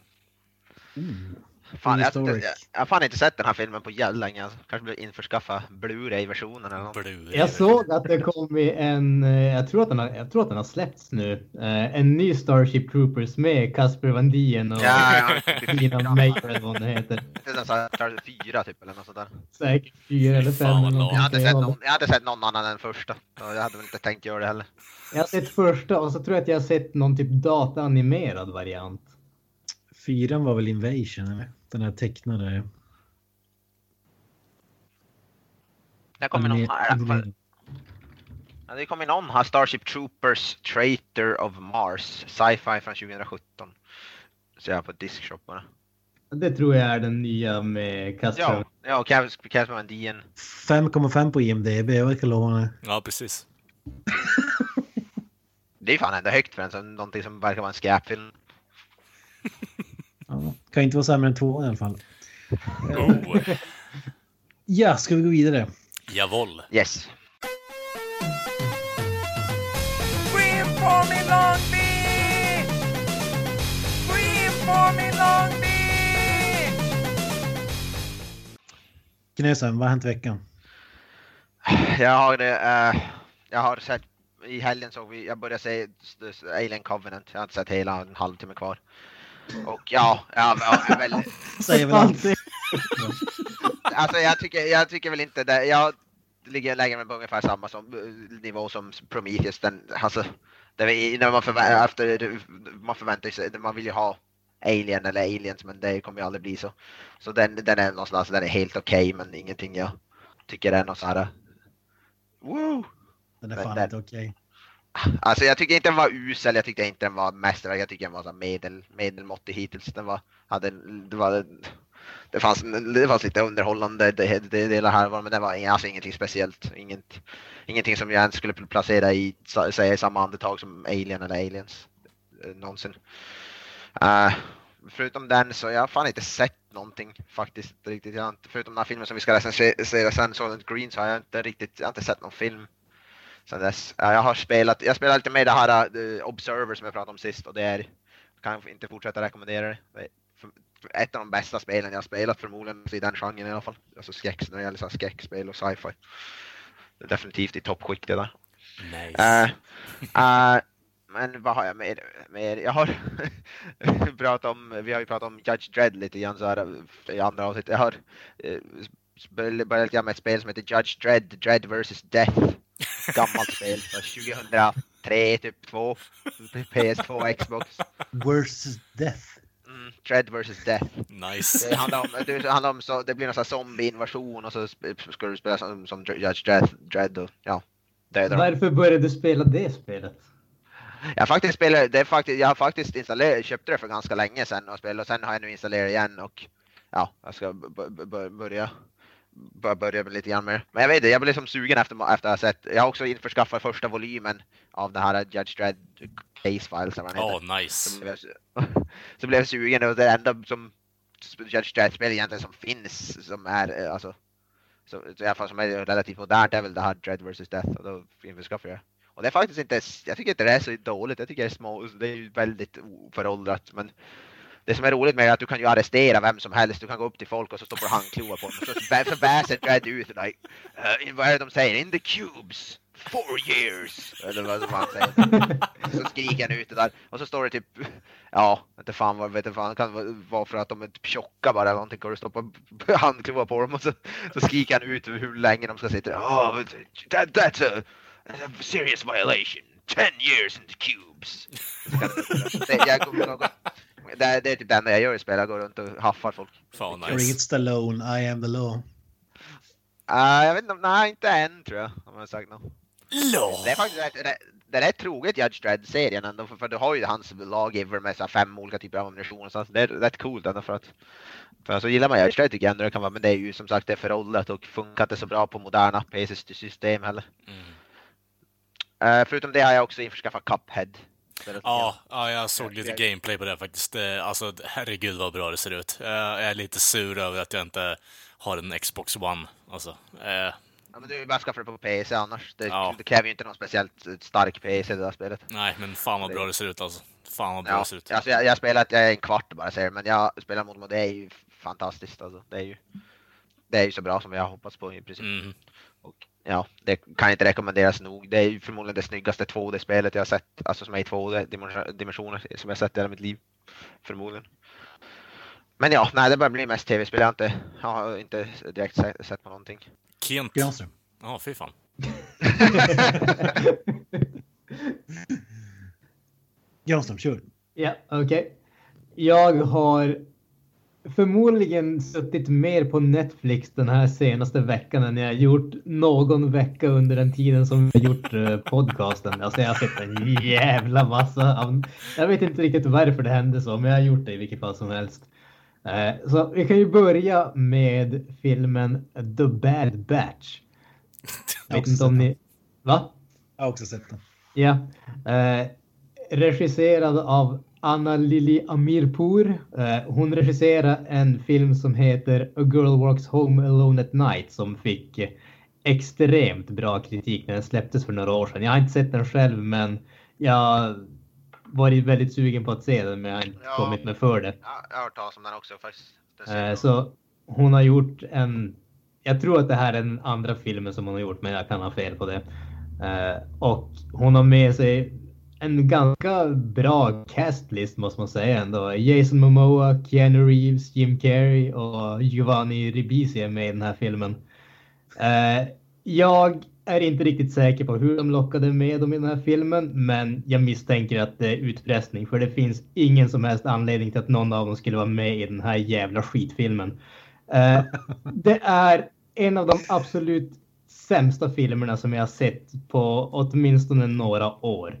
Mm. Fan, jag, jag, jag har fan inte sett den här filmen på jävligt länge. Alltså. Kanske blir införskaffa Blu-ray-versionen eller något. Blu-ray. Jag såg att det kom i en, eh, jag tror att den har, jag tror att den har släppts nu, eh, en ny Starship Troopers med Casper Van Dien och Ja, ja. Tina eller vad hon heter. Det är så här, fyra typ eller något sånt där. Säkert fyra eller fem. Eller. Jag har, inte någonting. sett någon, jag inte sett någon annan än första. Så jag hade väl inte tänkt göra det heller. Jag har sett första och så tror jag att jag har sett någon typ dataanimerad variant. Fyran var väl Invasion, eller? Den här tecknade... Det kommer någon här Ja, det kommer någon här, Starship Troopers Traitor of Mars, sci-fi från 2017. Ser jag på diskshoparna. Det tror jag är den nya med Casper. Ja, ja Cas- Casper Van Dien. 5,5 på IMDB, jag verkar lova det. Ja, precis. Det är fan ändå högt för en som någonting som verkar vara en skräpfilm. Ja, kan inte vara sämre än tvåan i alla fall. Oh, Ja, ska vi gå vidare? jawohl. Yes. Scream for me Long Beach! Scream for me Long Beach! Knösen, vad har hänt i veckan? Jag har, eh, jag har sett, i helgen såg vi, jag började se Alien Covenant. Jag har inte sett hela, en halvtimme kvar. Och ja, ja, ja väl, Säger väl allt. alltså jag tycker, jag tycker väl inte det. Jag ligger lägger mig på ungefär samma som, nivå som Prometheus. Den, alltså, det är, när man, förvä- efter, man förväntar sig, man vill ju ha Alien eller Aliens men det kommer ju aldrig bli så. Så den, den är någonstans, den är helt okej men ingenting jag tycker är något så här. Woo! Den är Men fan den- inte okej. Alltså jag tycker inte den var usel, jag tyckte inte den var mästerverk, jag tycker den var så medel, medelmåttig hittills. Den var, hade, det var, det fanns, det fanns lite underhållande det, det, delar här, men det var alltså ingenting speciellt. Inget, ingenting som jag ens skulle placera i, säga i samma andetag som Alien eller Aliens. Eh, någonsin. Uh, förutom den så jag har fan inte sett någonting faktiskt riktigt. Jag inte, förutom den här filmen som vi ska recensera sen, Solent Green, så har jag inte riktigt, jag har inte sett någon film sen dess. Ja, jag har spelat, jag spelar lite med det här uh, Observer som jag pratade om sist och det är, kan inte fortsätta rekommendera det. ett av de bästa spelen jag har spelat förmodligen i den genren i alla fall. Alltså skräck, när det gäller så här skräckspel och sci-fi. Definitivt i toppskikt det där. Nice. Eh, eh, men vad har jag mer? mer? Jag har pratat om, vi har ju pratat om Judge Dredd lite grann så här i andra avsnitt. Jag har uh, börjat med ett spel som heter Judge Dredd, Dredd vs Death. Gammalt spel, så 2003 typ 2. PS2 Xbox. Versus Death. Mm. Dread vs Death. Nice. Det handlar om, det handlar om så, det blir någon sån här zombie-invasion och så ska du spela som, som Judge Dredd, Dredd och ja. döda. Varför började du spela det spelet? Jag faktiskt spelat, det är faktiskt, jag har faktiskt installerat, köpte det för ganska länge sedan och spelat och sen har jag nu installerat igen och ja, jag ska börja börja börja med lite grann mer. Men jag vet inte, jag blev liksom sugen efter, efter att ha sett. Jag har också införskaffat första volymen av det här Judge Dredd Case Files. Åh, heter. nice. Så blev jag, så blev jag sugen och det enda som Judge Dredd-spel egentligen som finns som är eh, alltså så, i alla fall som är relativt modernt är väl det här Dread vs Death och då införskaffade jag det. Och det är faktiskt inte, jag tycker inte det är så dåligt, jag tycker det är små, det är ju väldigt föråldrat men det som är roligt med det är att du kan ju arrestera vem som helst, du kan gå upp till folk och så stoppar du handklovar på dem och så bä- så bäser Dread ut like, uh, in, vad är det de säger? In the cubes! Four years! Eller vad som han säger. Så skriker han ut det där och så står det typ, ja, inte fan vad vet fan, det kan vara- vara för att de är typ tjocka bara eller någonting, och du stoppar handklovar på dem och så, så skriker han ut hur länge de ska sitta. Oh, that, that's a, a serious violation. Ten years in the cubes. Det- det, det, är- det är typ det enda jag gör i spel, jag går runt och haffar folk. Fan nice. it Stallone, I am the law. Uh, jag vet inte, nej inte än tror jag, om jag har sagt något. Det är faktiskt rätt, rätt, det är rätt troget Judge Dredd-serien ändå, för, för du har ju hans lawgiver med så fem olika typer av ammunition och så. Det är rätt coolt ändå för att för så gillar man Judge Dredd tycker jag ändå det kan vara, men det är ju som sagt det är föråldrat och funkar inte så bra på moderna PC-system heller. Mm. Eh, förutom det har jag också införskaffat Cuphead. Ja, ja, jag såg lite gameplay på det faktiskt. Alltså, herregud vad bra det ser ut. Eh, Jag är lite sur över att jag inte har en Xbox One. Alltså, eh, Ja, men du är bara skaffa det på PC annars. Det, Ja. det kräver ju inte någon speciellt eh, stark PC det där spelet. nej, men fan vad bra det ser ut alltså. Fan vad bra Ja, det ser ut. alltså jag, jag spelat jag är en kvart bara säger men jag spelar mot mot det är ju fantastiskt alltså. Det är ju, det är ju så bra som jag hoppats på i princip. Mm. Ja, det kan inte rekommenderas nog. Det är förmodligen det snyggaste 2D-spelet jag har sett, alltså som är i 2D-dimensioner som jag sett i hela mitt liv. Förmodligen. Men ja, nej det börjar bli mest tv-spel. Jag har inte, jag har inte direkt se- sett på någonting. Kent. Granström. Ja, fy fan. Granström, kör. Ja, okej. Jag har förmodligen suttit mer på Netflix den här senaste veckan än jag gjort någon vecka under den tiden som jag gjort eh, podcasten. Alltså jag har sett en jävla massa. Av, jag vet inte riktigt varför det hände så, men jag har gjort det i vilket fall som helst. Eh, Så vi kan ju börja med filmen The Bad Batch. Jag Vet inte om ni... Va? Jag har också sett den. Ja. Eh, regisserad av Anna Lili Amirpour. Eh, hon regisserade en film som heter A Girl Walks Home Alone at Night som fick extremt bra kritik när den släpptes för några år sedan. Jag har inte sett den själv men jag varit väldigt sugen på att se den men jag har inte Ja. kommit med för det. Ja, jag har hört talas om den också faktiskt. Eh, så hon har gjort en, jag tror att det här är den andra filmen som hon har gjort men jag kan ha fel på det. Eh, och hon har med sig en ganska bra castlist måste man säga ändå. Jason Momoa, Keanu Reeves, Jim Carrey och Giovanni Ribisi är med i den här filmen. Eh, jag är inte riktigt säker på hur de lockade med dem i den här filmen, men jag misstänker att det är utpressning för det finns ingen som helst anledning till att någon av dem skulle vara med i den här jävla skitfilmen. Eh, det är en av de absolut sämsta filmerna som jag har sett på åtminstone några år.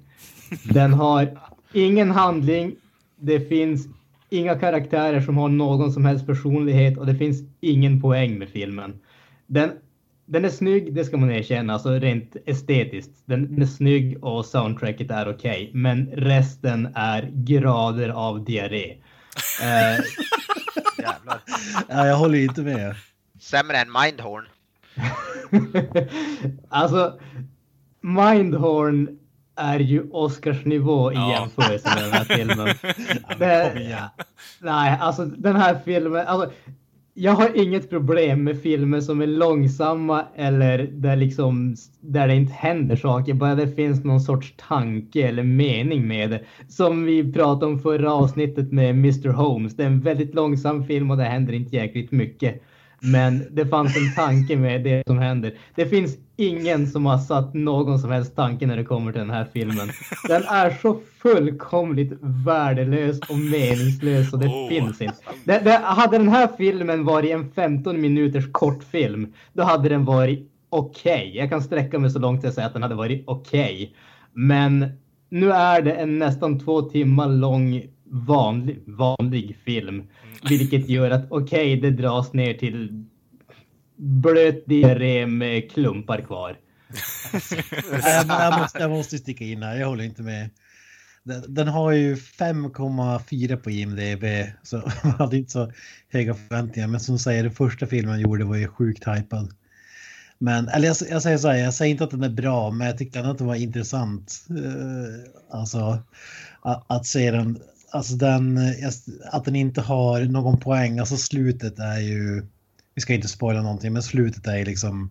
Den har ingen handling. Det finns inga karaktärer som har någon som helst personlighet och det finns ingen poäng med filmen. Den, den är snygg, det ska man erkänna, alltså rent estetiskt. Den, den är snygg och soundtracket är okej, men resten är grader av diarré. Eh, Jävlar. Ja, jag håller inte med. Sämre än Mindhorn. alltså, Mindhorn är ju Oscarsnivå i Ja. jämförelse med den här filmen. Det-. Nej, alltså den här filmen. Alltså, jag har inget problem med filmer som är långsamma eller där, liksom, där det inte händer saker. Bara det finns någon sorts tanke eller mening med det. Som vi pratade om förra avsnittet med Mr Holmes. Det är en väldigt långsam film och det händer inte jäkligt mycket. Men det fanns en tanke med det som händer. Det finns ingen som har satt någon som helst tanke när det kommer till den här filmen. Den är så fullkomligt värdelös och meningslös och det Oh. finns inte. Det, det, hade den här filmen varit en 15 minuters kortfilm, då hade den varit okej. Jag kan sträcka mig så långt att jag säger att den hade varit okej. Men nu är det en nästan två timmar lång vanlig, vanlig film. Vilket gör att okej, det dras ner till blöt diarré med klumpar kvar. jag, jag, måste, jag måste sticka in här, jag håller inte med. Den, den har ju 5,4 på IMDB, så man hade inte så höga förväntningar. Men som säger, den första filmen jag gjorde var ju sjukt hypad. Men, eller jag, jag säger så här, jag säger inte att den är bra, men jag tyckte ändå att det var intressant. Uh, alltså, att, att se den, alltså den, att den inte har någon poäng, alltså slutet är ju, vi ska inte spoila någonting, men slutet är ju liksom,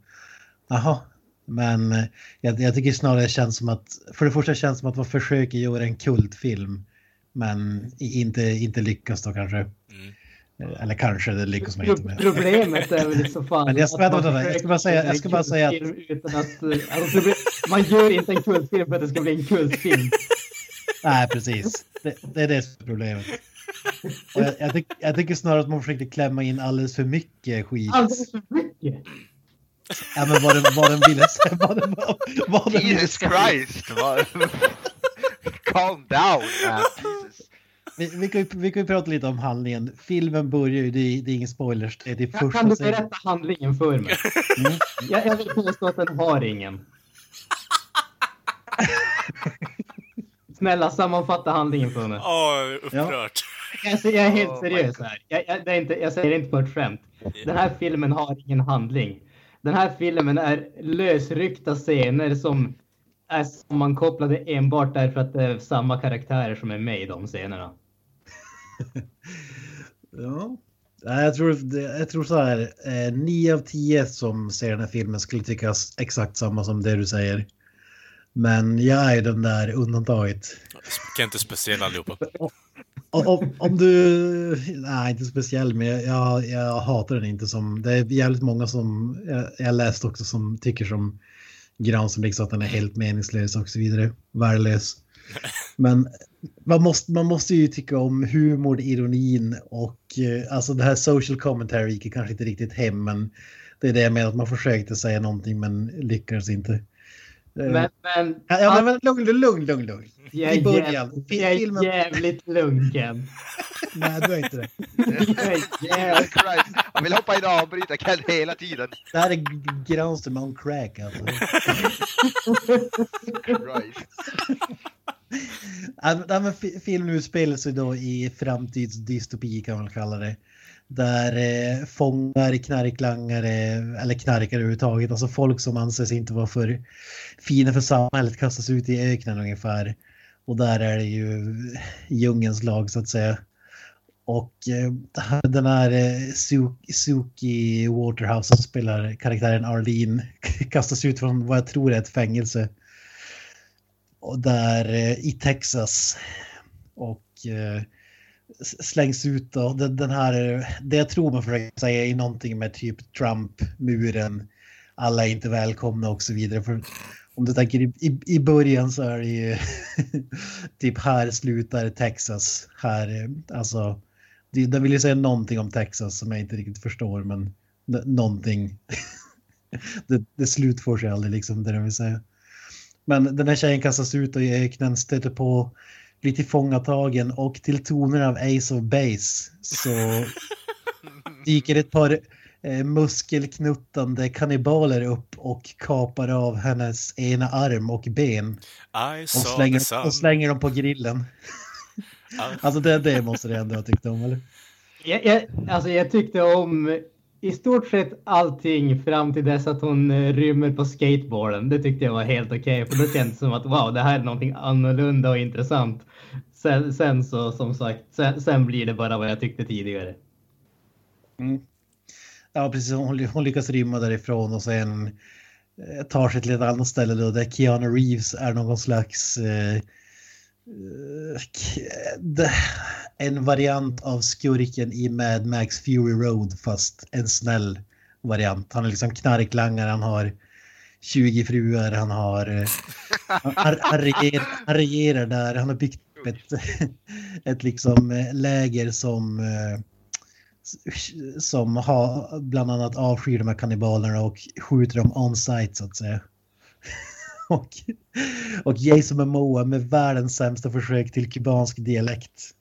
jaha, men eh, jag, jag tycker snarare det känns som att, för det första känns det som att man försöker göra en kultfilm, men inte, inte lyckas då kanske. Mm. Eh, Eller kanske det lyckas man inte med. Problemet är väl i så fall Men jag ska- att man vänta, vänta, jag ska bara säga- jag ska bara säga att- utan att, eh, alltså, man gör inte en kultfilm för att det ska bli en kultfilm. Nej, precis. Det, det är det som är problemet. Jag, jag, tyck, jag tycker snarare att man försökte klämma in alldeles för mycket skit. Alldeles för mycket. Ja, men vad den, vad den ville säga. Vad den, vad, vad den Jesus. Christ! vad- Calm down man. Jesus. Vi, vi, kan ju, vi kan ju prata lite om handlingen. Filmen börjar ju, det är, det är ingen spoilers. Det är det första kan du berätta handlingen för mig? Mm. Jag, jag vill påstå att den har ingen. Snälla sammanfatta handlingen för mig. Åh, upprört. Jag, jag är helt Oh seriös här. Jag, jag, det är inte, jag säger det inte på ett skämt. Den här filmen har ingen handling. Den här filmen är lösryckta scener som är sammankopplade enbart därför att det är samma karaktärer som är med i de scenerna. Ja. Nej, Jag tror, jag tror så här, eh, 9 av 10 som ser den här filmen skulle tycka exakt samma som det du säger. Men jag är den där undantaget. Kan inte speciell allihopa. Om, om, du... Nej, inte speciell, men jag, jag, hatar den inte som... Det är jävligt många som... Jag, jag läst också som tycker som Gran som liksom att den är helt meningslös och så vidare. Värdelös. Men man måste, man måste ju tycka om humor, ironin och eh, alltså det här social commentary gick kanske inte riktigt hem, men det är det menar att man försökte säga någonting men lyckades inte. Eh, Men, men ja, men, men lugn, lugn, lugn, lugn. jag, är i början, jag är jävligt lugn Ken. Nej, du är inte det. Han vill hoppa in och avbryta Ken hela tiden. Det här är Granström on crack alltså. Christ. Ja, men- Filmen utspelar sig då i framtidsdystopi kan man kalla det. Där eh, fångar, knarklangare, eller knarkare överhuvudtaget, alltså folk som anses inte vara för fina för samhället kastas ut i öknen ungefär. Och där är det ju djungelns lag så att säga. Och eh, den här eh, Suki Waterhouse som spelar karaktären Arlene kastas ut från vad jag tror är ett fängelse. Och där eh, i Texas. Och eh, slängs ut då. Den, den här, det jag tror man försöker säga är någonting med typ Trump-muren. Alla är inte välkomna och så vidare. För om du tänker i, i, i början så är det ju typ här slutar Texas. Här, alltså, det, vill ju säga någonting om Texas som jag inte riktigt förstår, men någonting. det, det slutfår sig aldrig liksom, det den vill säga. Men den här tjejen kastas ut och i öknen stöter på lite tillfångatagen och till tonerna av Ace of Base så dyker ett par eh, muskelknuttande kannibaler upp och kapar av hennes ena arm och ben I och slänger, och slänger dem på grillen. Alltså det, det måste det ändå ha tyckt om, eller? Jag, jag, alltså jag tyckte om i stort sett allting fram till dess att hon eh, rymmer på skateboarden. Det tyckte jag var helt okej, för då kändes det som att wow, det här är någonting annorlunda och intressant. Sen, sen så som sagt, sen, sen blir det bara vad jag tyckte tidigare. Mm. Ja, precis. Hon, hon lyckas rymma därifrån och sen eh, tar sig till ett annat ställe då där Keanu Reeves är någon slags... Eh, eh, eh en variant av skurken i Mad Max Fury Road fast en snäll variant. Han är liksom knarklangare, han har 20 fruar, han har... Eh, han, han, regerar, han regerar där, han har byggt upp ett, ett liksom eh, läger som... Eh, som har bland annat avskyr de här kannibalerna och skjuter dem on site så att säga. Och, och Jason Momoa med världens sämsta försök till kubansk dialekt.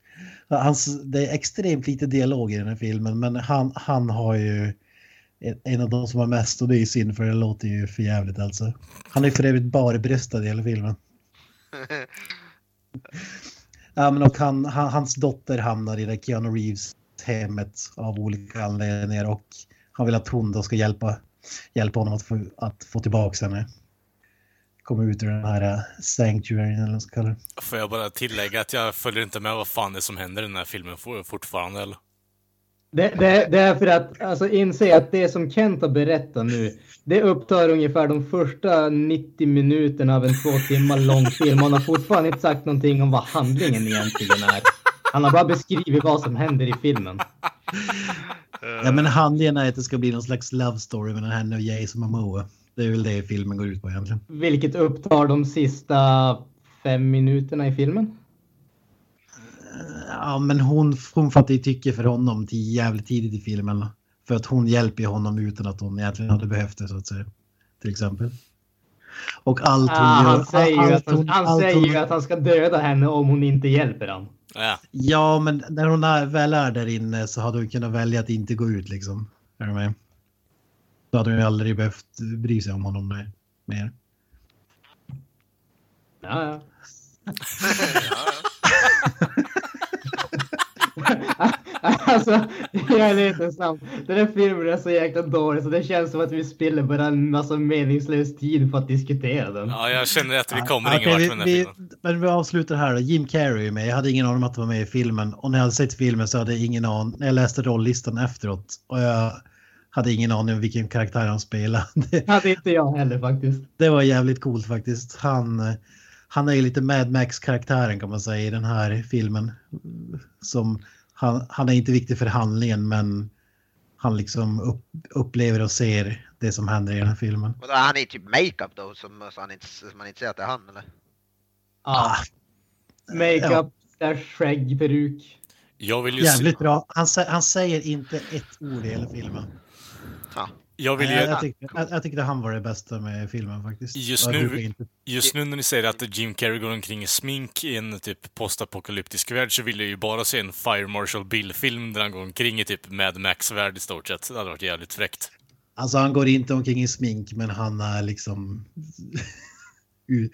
Hans, det är extremt lite dialog i den här filmen men han, han har ju en- av de som har mest och det är ju synd för det låter ju för jävligt alltså. Han är för övrigt bara bröstad i hela filmen. Ja, men och han, han, hans dotter hamnar i det Keanu Reeves hemmet av olika anledningar och han vill att hon då ska hjälpa, hjälpa honom att få, att få tillbaka henne. Komma ut ur den här äh, sanctuary eller vad man ska kalla det. Får jag bara tillägga att jag följer inte med vad fan det är som händer i den här filmen for- fortfarande, eller? Det, det, det är för att alltså, inse att det som Kent har berättat nu, det upptar ungefär de första 90 minuterna av en två timmar lång film. Han har fortfarande inte sagt någonting om vad handlingen egentligen är. Han har bara beskrivit vad som händer i filmen. Ja, men handlingen är att det ska bli någon slags love story mellan henne och Jason Momoa. Det är väl det filmen går ut på egentligen. Vilket upptar de sista fem minuterna i filmen. Ja, men hon, hon fattar ju tycke för honom till jävligt tidigt i filmen. För att hon hjälper ju honom utan att hon egentligen hade behövt det så att säga. Till exempel. Och allt hon Ah, gör... han säger, ju allt att han, hon- han säger hon- ju att han ska döda henne om hon inte hjälper honom. Ja. Ja, men när hon är, väl är där inne så hade hon kunnat välja att inte gå ut liksom. Är du med? Då hade hon ju aldrig behövt bry sig om honom mer-. Ja, ja. alltså, jag är lite sam. Den här filmen är så jäkla dålig så det känns som att vi spiller bara en massa meningslös tid för att diskutera den. ja, jag känner att vi kommer Okej, ingen vart vi, med den här vi, filmen. Men vi avslutar här då. Jim Carrey är med. Jag hade ingen aning om att han var med i filmen. Och när jag hade sett filmen så hade jag ingen aning. När jag läste rolllistan efteråt. Och jag hade ingen aning om vilken karaktär han spelade. Det, hade inte jag heller faktiskt. det var jävligt coolt faktiskt. Han, han är ju lite Mad Max-karaktären kan man säga i den här filmen. Som, han, han är inte viktig för handlingen men han liksom upp, upplever och ser det som händer i den här filmen. Och är han i typ makeup då, som, så han inte, så man inte ser att det är han eller? Ja. Makeup, slash skägg, peruk. Jag vill ju, Jävligt bra. Han, han säger inte ett ord i hela filmen. Ja. jag vill ju, jag, tyckte, jag, jag tyckte han var det bästa med filmen faktiskt. Just nu- just nu när ni säger att Jim Carrey går omkring i smink i en typ postapokalyptisk värld så vill jag ju bara se en Fire Marshal Bill-film där han går omkring i typ Mad Max-värld i stort sett. Det hade varit jävligt fräckt. alltså han går inte omkring i smink men han är liksom...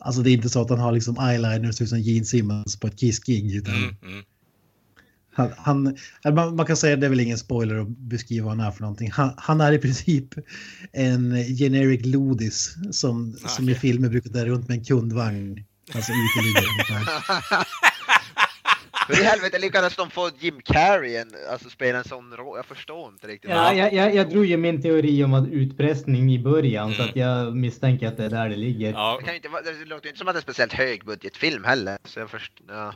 alltså det är inte så att han har liksom eyeliner och ser ut som Gene Simmons på ett Kiss-gig. Utan Mm, mm. Han, han, eller man, man kan säga att det är väl ingen spoiler att beskriva vad han är för någonting. Han, han är i princip en generic lodis som, som i filmer brukar dra runt med en kundvagn. Alltså uteliggare ungefär. Hur i helvete lyckades de få Jim Carrey en, alltså spela en sån roll? Jag förstår inte riktigt. Ja, jag, jag, jag drog ju min teori om att utpressning i början så Mm. att jag misstänker att det är där det ligger. Ja, Det, kan inte det låter ju inte som att det är en speciellt högbudgetfilm heller. Så jag först, ja.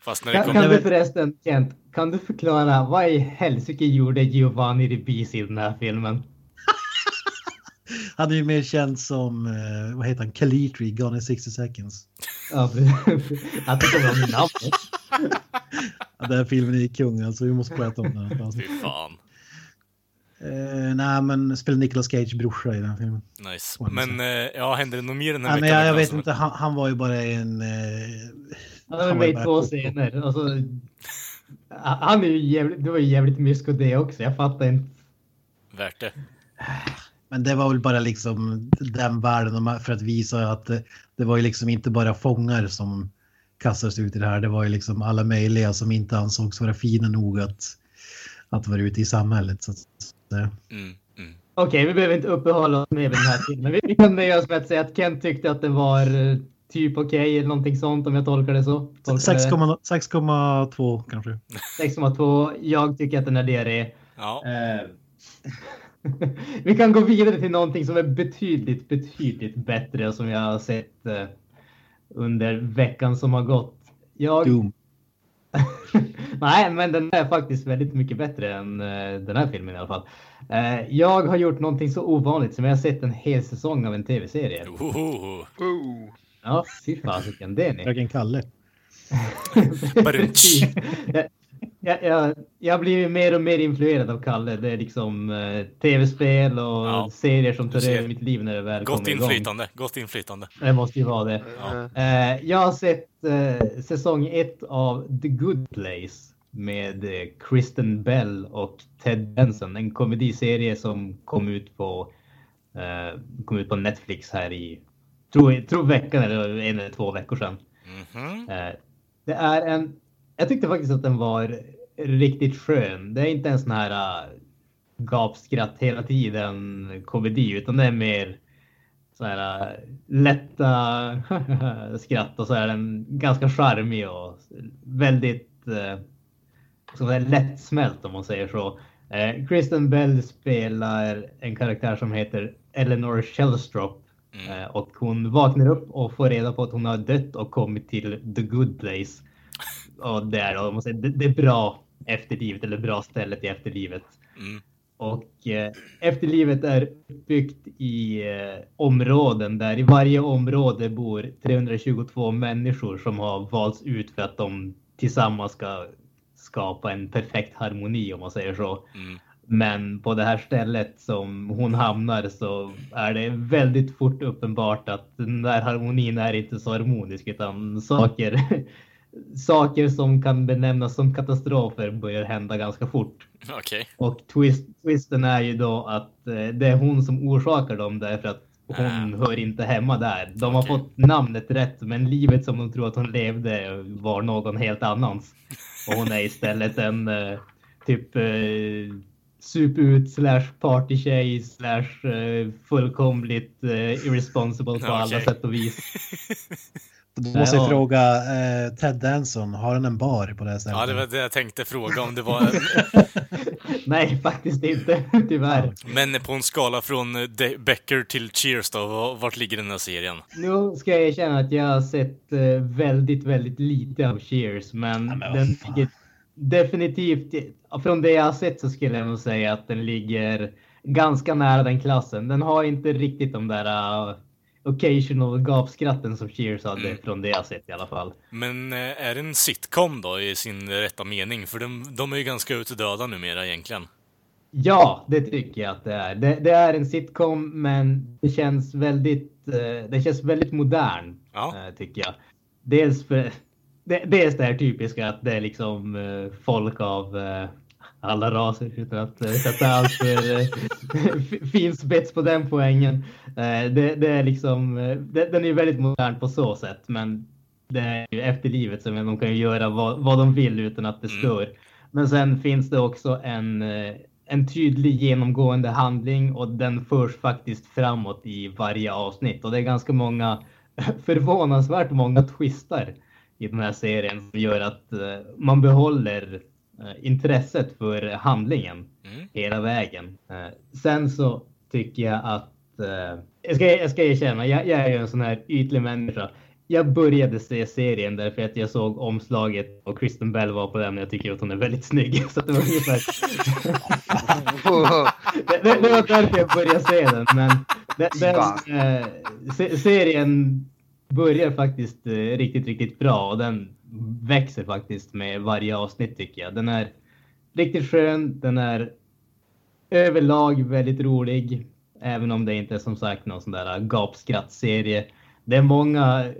Fast när det Kan, kommer... kan du förresten, Kent, kan du förklara vad i helsike gjorde Giovanni Ribisi i den här filmen? Han är ju mer känd som, eh, vad heter han, Kalitri, Gone in 60 seconds. Ja, precis. jag tycker det var min namn. Ja, den här filmen är kung, alltså vi måste prata om den. Fy fan. Uh, nej, men spelar Nicolas Cage brorsa i den filmen. Nice. Men eh, ja, händer det något mer den här men veckan? jag, jag vet som- inte, han, han var ju bara en... Han var var med ju i två scener. Alltså, han är ju jävligt, det var ju jävligt mysko det också. Jag fattar inte. Värt det. Men det var väl bara liksom den världen de- för att visa att det, det var ju liksom inte bara fångar som kastades ut i det här. Det var ju liksom alla möjliga som inte ansågs vara fina nog att, att vara ute i samhället. Så. Mm, mm. Okej, vi behöver inte uppehålla oss med den här filmen. Vi- Vi kan nöja oss med att säga att Kent tyckte att den var eh, typ okej eller någonting sånt om jag tolkar det så. Tolkar det 6,2 6,2 kanske. 6,2. Jag tycker att den är diarré. Ja. Eh, vi kan gå vidare till någonting som är betydligt, betydligt bättre och som jag har sett eh, under veckan som har gått. Jag, Doom. Nej, men den är faktiskt väldigt mycket bättre än uh, den här filmen i alla fall. Uh, jag har gjort någonting så ovanligt som jag har sett en hel säsong av en tv-serie. Ohoho. Oh. Ja, fy fasiken, det är ni. Fröken Kalle. Jag, jag, jag, jag blir mer och mer influerad av Kalle. Det är liksom eh, tv-spel och Ja, serier som tar över mitt liv när det väl Gott kommer igång. inflytande, gott inflytande. Det måste ju vara det. Ja. Eh, jag har sett eh, säsong ett av The Good Place med eh, Kristen Bell och Ted Benson. En komediserie som kom ut på, eh, kom ut på Netflix här i, tror, tror veckan eller en eller två veckor sedan. Mhm. Eh, det är en, jag tyckte faktiskt att den var riktigt skön. Det är inte en sån här uh, gapskratt hela tiden komedi utan det är mer så här uh, lätta skratt och så är den ganska charmig och väldigt så säga, lättsmält om man säger så. Eh, Kristen Bell spelar en karaktär som heter Eleanor Shellstrop Mm. Eh, Och hon vaknar upp och får reda på att hon har dött och kommit till the good place. Och det är, då, om man säger, det, det är bra efterlivet eller bra stället i efterlivet. Mm. Och eh, efterlivet är uppbyggt i eh, områden där i varje område bor 322 människor som har valts ut för att de tillsammans ska skapa en perfekt harmoni om man säger så. Mm. Men på det här stället som hon hamnar så är det väldigt fort uppenbart att den där harmonin är inte så harmonisk utan saker, saker som kan benämnas som katastrofer börjar hända ganska fort. Okej. Och twist, twisten är ju då att eh, det är hon som orsakar dem därför att hon Ah. hör inte hemma där. De har Okej. fått namnet rätt men livet som de tror att hon levde var någon helt annans. Och hon är istället en eh, typ eh, superut slash partytjej slash eh, fullkomligt eh, irresponsible på alla sätt och vis. Då måste jag Ja. fråga eh, Ted Danson, har han en bar på det här stället? Ja, det var det jag tänkte fråga om det var... Nej, faktiskt inte, tyvärr. Men på en skala från eh, De- Becker till Cheers då, va- vart ligger den här serien? Nu ska jag erkänna att jag har sett eh, väldigt, väldigt lite av Cheers, men, men vad den ligger definitivt, från det jag har sett så skulle jag nog säga att den ligger ganska nära den klassen. Den har inte riktigt de där uh, occasional gapskratten som Cheers hade Mm. från det jag sett i alla fall. Men eh, är det en sitcom då i sin rätta mening? För de, de är ju ganska utdöda numera egentligen. Ja, det tycker jag att det är. Det, det är en sitcom, men det känns väldigt, eh, det känns väldigt modern, Ja. eh, tycker jag. Dels för det, det här typiska att det är liksom eh, folk av eh, alla raser utan att eh, sätta allt för fin spets på den poängen. Det, det är liksom, det, den är väldigt modern på så sätt, men det är ju efterlivet som de kan göra vad, vad de vill utan att det Mm. stör. Men sen finns det också en, en tydlig genomgående handling och den förs faktiskt framåt i varje avsnitt och det är ganska många förvånansvärt många twistar i den här serien som gör att eh, man behåller eh, intresset för handlingen Mm. hela vägen. Eh, sen så tycker jag att jag, ska, jag ska erkänna, jag, jag är ju en sån här ytlig människa. Jag började se serien därför att jag såg omslaget och Kristen Bell var på den och jag tycker att hon är väldigt snygg. Så det var ungefär det, det, det var därför jag började se den. Men den, den, eh, se, serien börjar faktiskt eh, riktigt, riktigt bra och den växer faktiskt med varje avsnitt tycker jag. Den är riktigt skön. Den är överlag väldigt rolig. Även om det inte är som sagt någon sån där eh, gapskrattserie. Det är många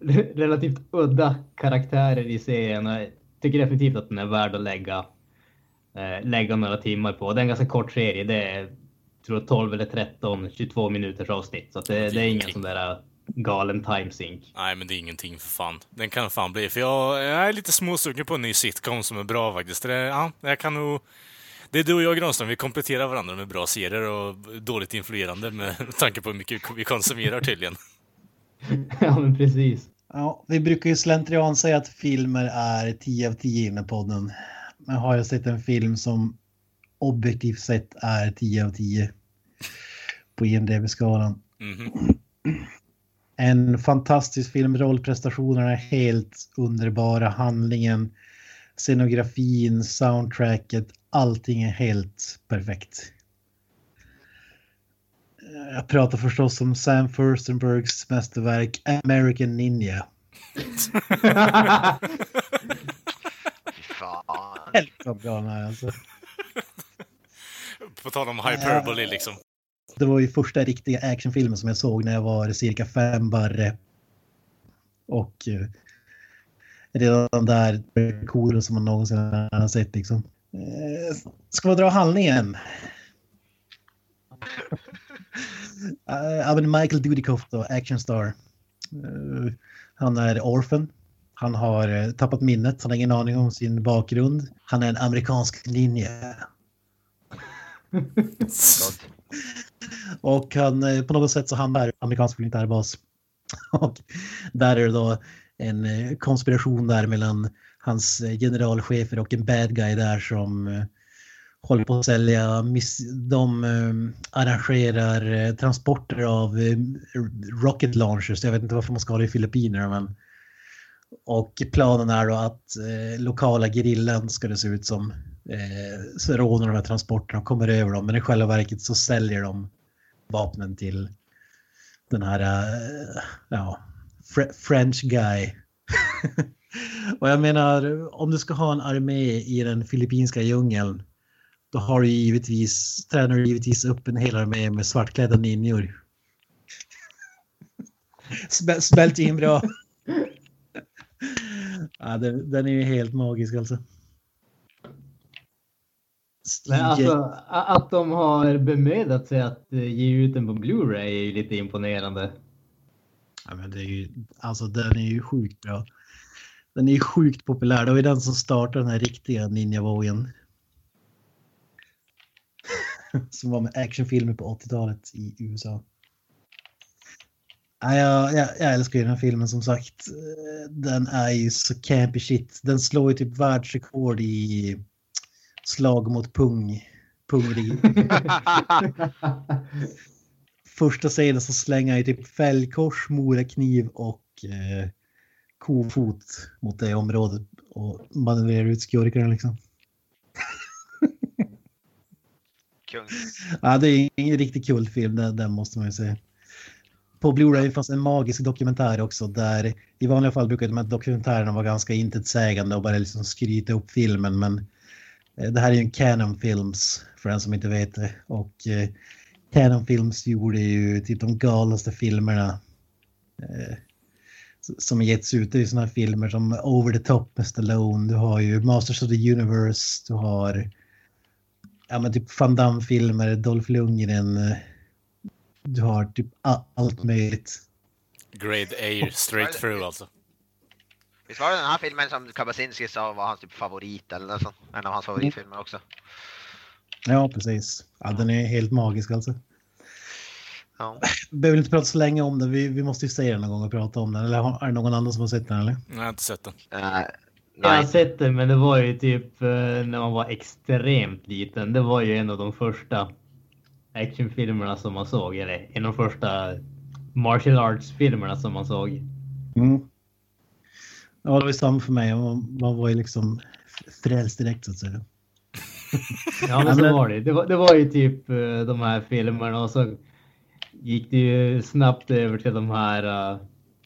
relativt udda karaktärer i serien och jag tycker definitivt att den är värd att lägga eh, lägga några timmar på. Det är en ganska kort serie. Det är tror jag 12 eller 13, 22 minuters avsnitt. Så att det, det är ingen sån där eh, galen timesync. Nej, men det är ingenting för fan. Den kan fan bli. För jag, jag är lite småsugen på en ny sitcom som är bra faktiskt. Det, ja, jag kan nog... Det är du och jag Granström, vi kompletterar varandra med bra serier och dåligt influerande med tanke på hur mycket vi konsumerar tydligen. ja, men precis. Ja, vi brukar ju slentrian säga att filmer är 10 av 10 inne på den. Men har jag sett en film som objektivt sett är 10 av 10 på IMDB-skalan. Mhm. En fantastisk film, rollprestationerna är helt underbara, handlingen Scenografin, soundtracket, allting är helt perfekt. Jag pratar förstås om Sam Furstenbergs mästerverk American Ninja. Fan. Helt bra den här alltså. På tal om hyperbole liksom. Det var ju första riktiga actionfilmen som jag såg när jag var cirka fem barre. Och eh, redan där coolaste som man någonsin har sett liksom. Eh, ska vi dra handlingen? Uh, men Michael Dudikoff då, actionstar. Uh, han är orphan. Han har uh, tappat minnet, han har ingen aning om sin bakgrund. Han är en amerikansk ninja. Och han, eh, på något sätt så hamnar amerikansk militärbas. Och där är det då en eh, konspiration där mellan hans eh, generalchefer och en bad guy där som håller på att sälja. De arrangerar transporter av rocket launchers. Jag vet inte varför man ska ha det i Filippinerna men och planen är då att lokala gerillan ska det se ut som eh, så rånar de här transporterna och kommer över dem men i själva verket så säljer de vapnen till den här eh, ja, Fre- French guy. och jag menar om du ska ha en armé i den filippinska djungeln då har du givetvis, tränar du givetvis upp en hel armé med svartklädda ninjor. Sm- Smält in bra. ja, den, den är ju helt magisk alltså. Men alltså att de har bemödat sig att eh, ge ut den på Blu-ray är ju lite imponerande. Ja, men det är ju, alltså den är ju sjukt bra. Den är ju sjukt populär. Det var ju den som startade den här riktiga ninja-vågen. som var med actionfilmer på 80-talet i USA. Ja, jag, jag, jag älskar ju den här filmen som sagt. Eh, Den är ju så campy shit. Den slår ju typ världsrekord i slag mot pung. Pungrig. Första scenen så slänger jag typ fällkors, morakniv och eh, kofot mot det området och manövrerar ut skurkarna liksom. Kung. Ja, det är en riktigt kul film, den, den måste man ju säga. På Blu-ray fanns en magisk dokumentär också där i vanliga fall brukar de här dokumentärerna vara ganska intetsägande och bara liksom skryta upp filmen men det här är ju en Canon Films för den som inte vet det och eh, Canon Films gjorde ju typ de galnaste filmerna eh, som getts ut. Det är ju sådana här filmer som Over the Top med Stallone, du har ju Masters of the Universe, du har ja, men typ Van Damme-filmer, Dolph Lundgren, eh, du har typ allt möjligt. Grade A straight through alltså. Visst var det den här filmen som Kabasinski sa var hans typ favorit eller något sånt? En av hans favoritfilmer också. Ja, precis. Ja, den är helt magisk alltså. Ja. Behöver inte prata så länge om den, vi, vi måste ju säga den någon gång och prata om den. Eller har- är det någon annan som har sett den eller? Jag har inte sett den. Eh, Jag har nej. sett det, men det var ju typ eh, när man var extremt liten. Det var ju en av de första actionfilmerna som man såg, eller en av de första martial arts-filmerna som man såg. Mm. Ja, det var samma för mig. Man, man var ju liksom frälst direkt så att säga. Ja, men så var det. Det var, det var ju typ eh, de här filmerna och så gick det ju snabbt över till de här uh,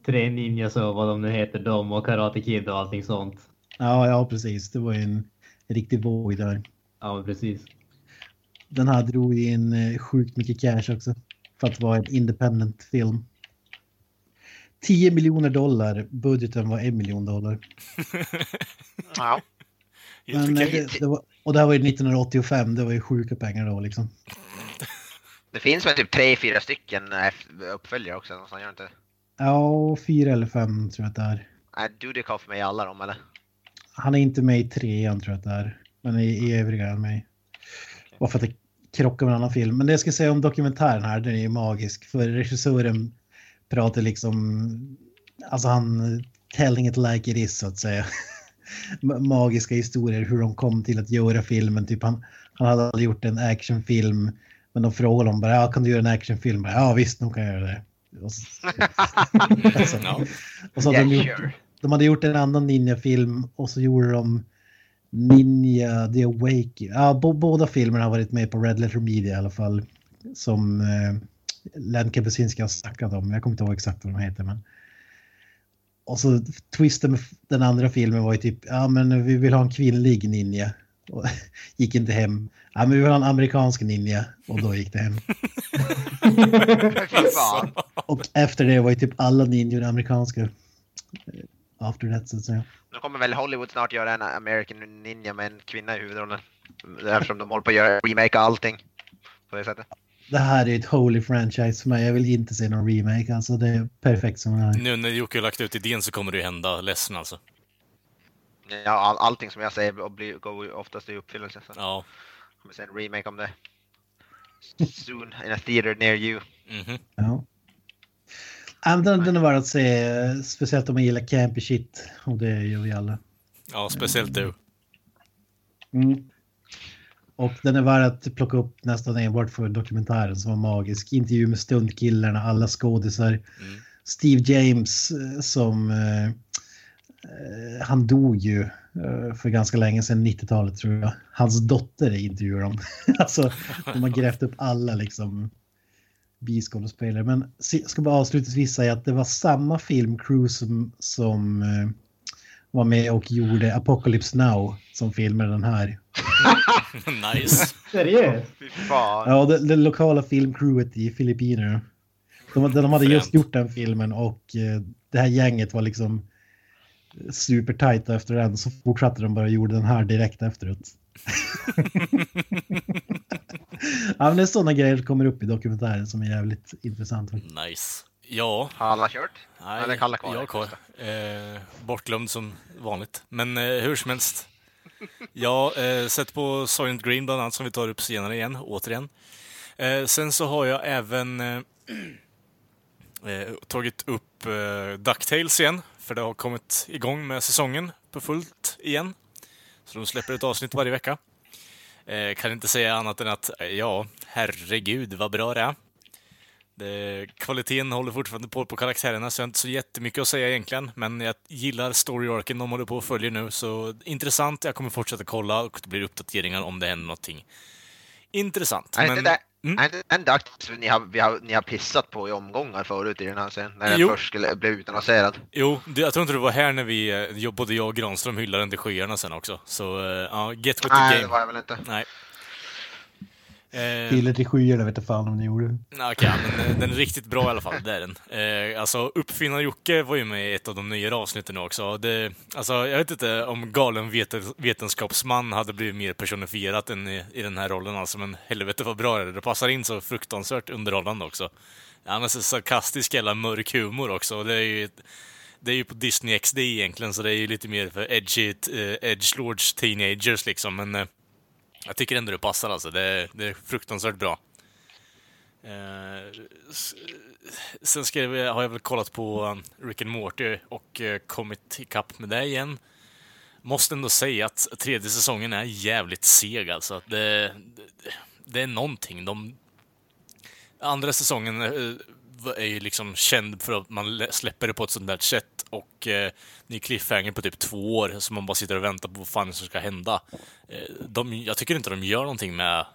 Tre Ninjas och vad de nu heter, de och Karate Kid och allting sånt. Ja, ja, precis. Det var ju en riktig våg där. Ja, precis. Den här drog in eh, sjukt mycket cash också. För att vara en independent film. 10 miljoner dollar. Budgeten var en miljon dollar. Ja. Men, eh, det, det var, och det här var ju 1985. Det var ju sjuka pengar då liksom. Det finns väl typ tre, fyra stycken eff- uppföljare också, någonstans, gör det inte? Ja, fyra eller fem tror jag att det är. Nej, Dudikoff med i alla dem eller? Han är inte med i trean tror jag att det är. Men i, i övriga är han med. Bara för att det krockar med en annan film. Men det jag ska säga om dokumentären här, den är ju magisk. För regissören pratar liksom, alltså han telling it like it is så att säga. Ma- Magiska historier, hur de kom till att göra filmen. Typ han, han hade aldrig gjort en actionfilm. Men de frågade honom bara, ja, kan du göra en actionfilm? Bara, Ja visst, de kan göra det. Och så, alltså, Ja. och så hade de, Yeah, gjort, sure. de hade gjort en annan ninjafilm och så gjorde de Ninja The Awakening. Ja, båda filmerna har varit med på Red Letter Media i alla fall. Som eh, Len Kebesinski har snackat om. Jag kommer inte ihåg exakt vad de heter. Men... Och så twisten med den andra filmen var ju typ, ja men vi vill ha en kvinnlig ninja. Och, gick inte hem. Ja men vi vill ha en amerikansk ninja. Och då gick det hem. Och efter det var ju typ alla ninjor amerikanska. After that så att säga. Nu kommer väl Hollywood snart göra en American Ninja med en kvinna i huvudrollen. Eftersom de håller på att göra remake allting. På det sättet. Det här är ett holy franchise för mig. Jag vill inte se någon remake. Alltså det är perfekt som det är. Nu när Jocke har lagt ut idén så kommer det ju hända. Ledsen alltså. Ja, all, allting som jag säger och blir, går ju oftast i uppfyllelse. Så Ja. kommer se en remake om det. Soon in a theater near you. Mhm. Ja. Ja, den är värd att se, speciellt om man gillar campy shit. Och det gör vi alla. Ja, speciellt du. Mm. Och den är värd att plocka upp nästan enbart för dokumentären som var magisk. Intervju med stuntkillarna, alla skådisar. Mm. Steve James eh, som... Eh, eh, han dog ju eh, för ganska länge sedan, 90-talet tror jag. Hans dotter intervjuar dem. alltså, de har grävt upp alla liksom biskådespelare. Men jag ska bara avslutningsvis säga att det var samma filmcrew som, som eh, var med och gjorde Apocalypse Now som filmade den här. nice. Seriöst? Ja, det, det lokala filmcrewet i Filippinerna. De, de hade just gjort den filmen och eh, det här gänget var liksom supertajta efter den. Så fortsatte de bara och gjorde den här direkt efteråt. ja, men det är sådana grejer som kommer upp i dokumentären som är jävligt intressant. Nice. Ja, Har alla kört? nej, Eller Kalle kvar? jag kvar. Eh, bortglömd som vanligt. Men eh, hur som helst. Jag eh, sett på Soylent Green bland annat som vi tar upp senare igen, återigen. Eh, sen så har jag även eh, eh, tagit upp eh, DuckTales igen, för det har kommit igång med säsongen på fullt igen. Så de släpper ett avsnitt varje vecka. Eh, kan inte säga annat än att, ja, herregud vad bra det är. Det, kvaliteten håller fortfarande på på karaktärerna, så jag har inte så jättemycket att säga egentligen. Men jag gillar story-arken de håller på och följer nu, så intressant. Jag kommer fortsätta kolla och det blir uppdateringar om det händer någonting intressant. Är inte Men, det Mm. är inte den dags ni har, vi har, ni har pissat på i omgångar förut i den här serien? När den först skulle, blev utannonserad. jo, det, jag tror inte du var här när vi, eh, både jag och Granström hyllade den till skyarna sen också. Så, eh, ja, get with the Nej, det game. var jag väl inte. Nej. Eh, Piller till skyarna vet jag fan om ni gjorde. Okej, men eh, den är riktigt bra i alla fall. Det är den. Eh, alltså, Uppfinnar-Jocke var ju med i ett av de nyare avsnitten också. Det, alltså, jag vet inte om galen veten, vetenskapsman hade blivit mer personifierat än i, i den här rollen alltså, men helvete vad bra det är. Det passar in så fruktansvärt underhållande också. Han har så sarkastisk jävla mörk humor också. Det är ju, det är ju på Disney XD egentligen, så det är ju lite mer för edgy, eh, edgelords teenagers liksom, men eh, jag tycker ändå det passar alltså. Det, är- det är fruktansvärt bra. Eh, sen ska har jag väl kollat på um, Rick and Morty och eh, kommit ikapp med det igen. Måste ändå säga att tredje säsongen är jävligt seg alltså. Det, det, det är någonting. De, andra säsongen eh, är ju liksom känd för att man släpper det på ett sånt där sätt och eh, det är cliffhanger på typ två år så man bara sitter och väntar på vad fan som ska hända. Eh, de, jag tycker inte de gör någonting med eh,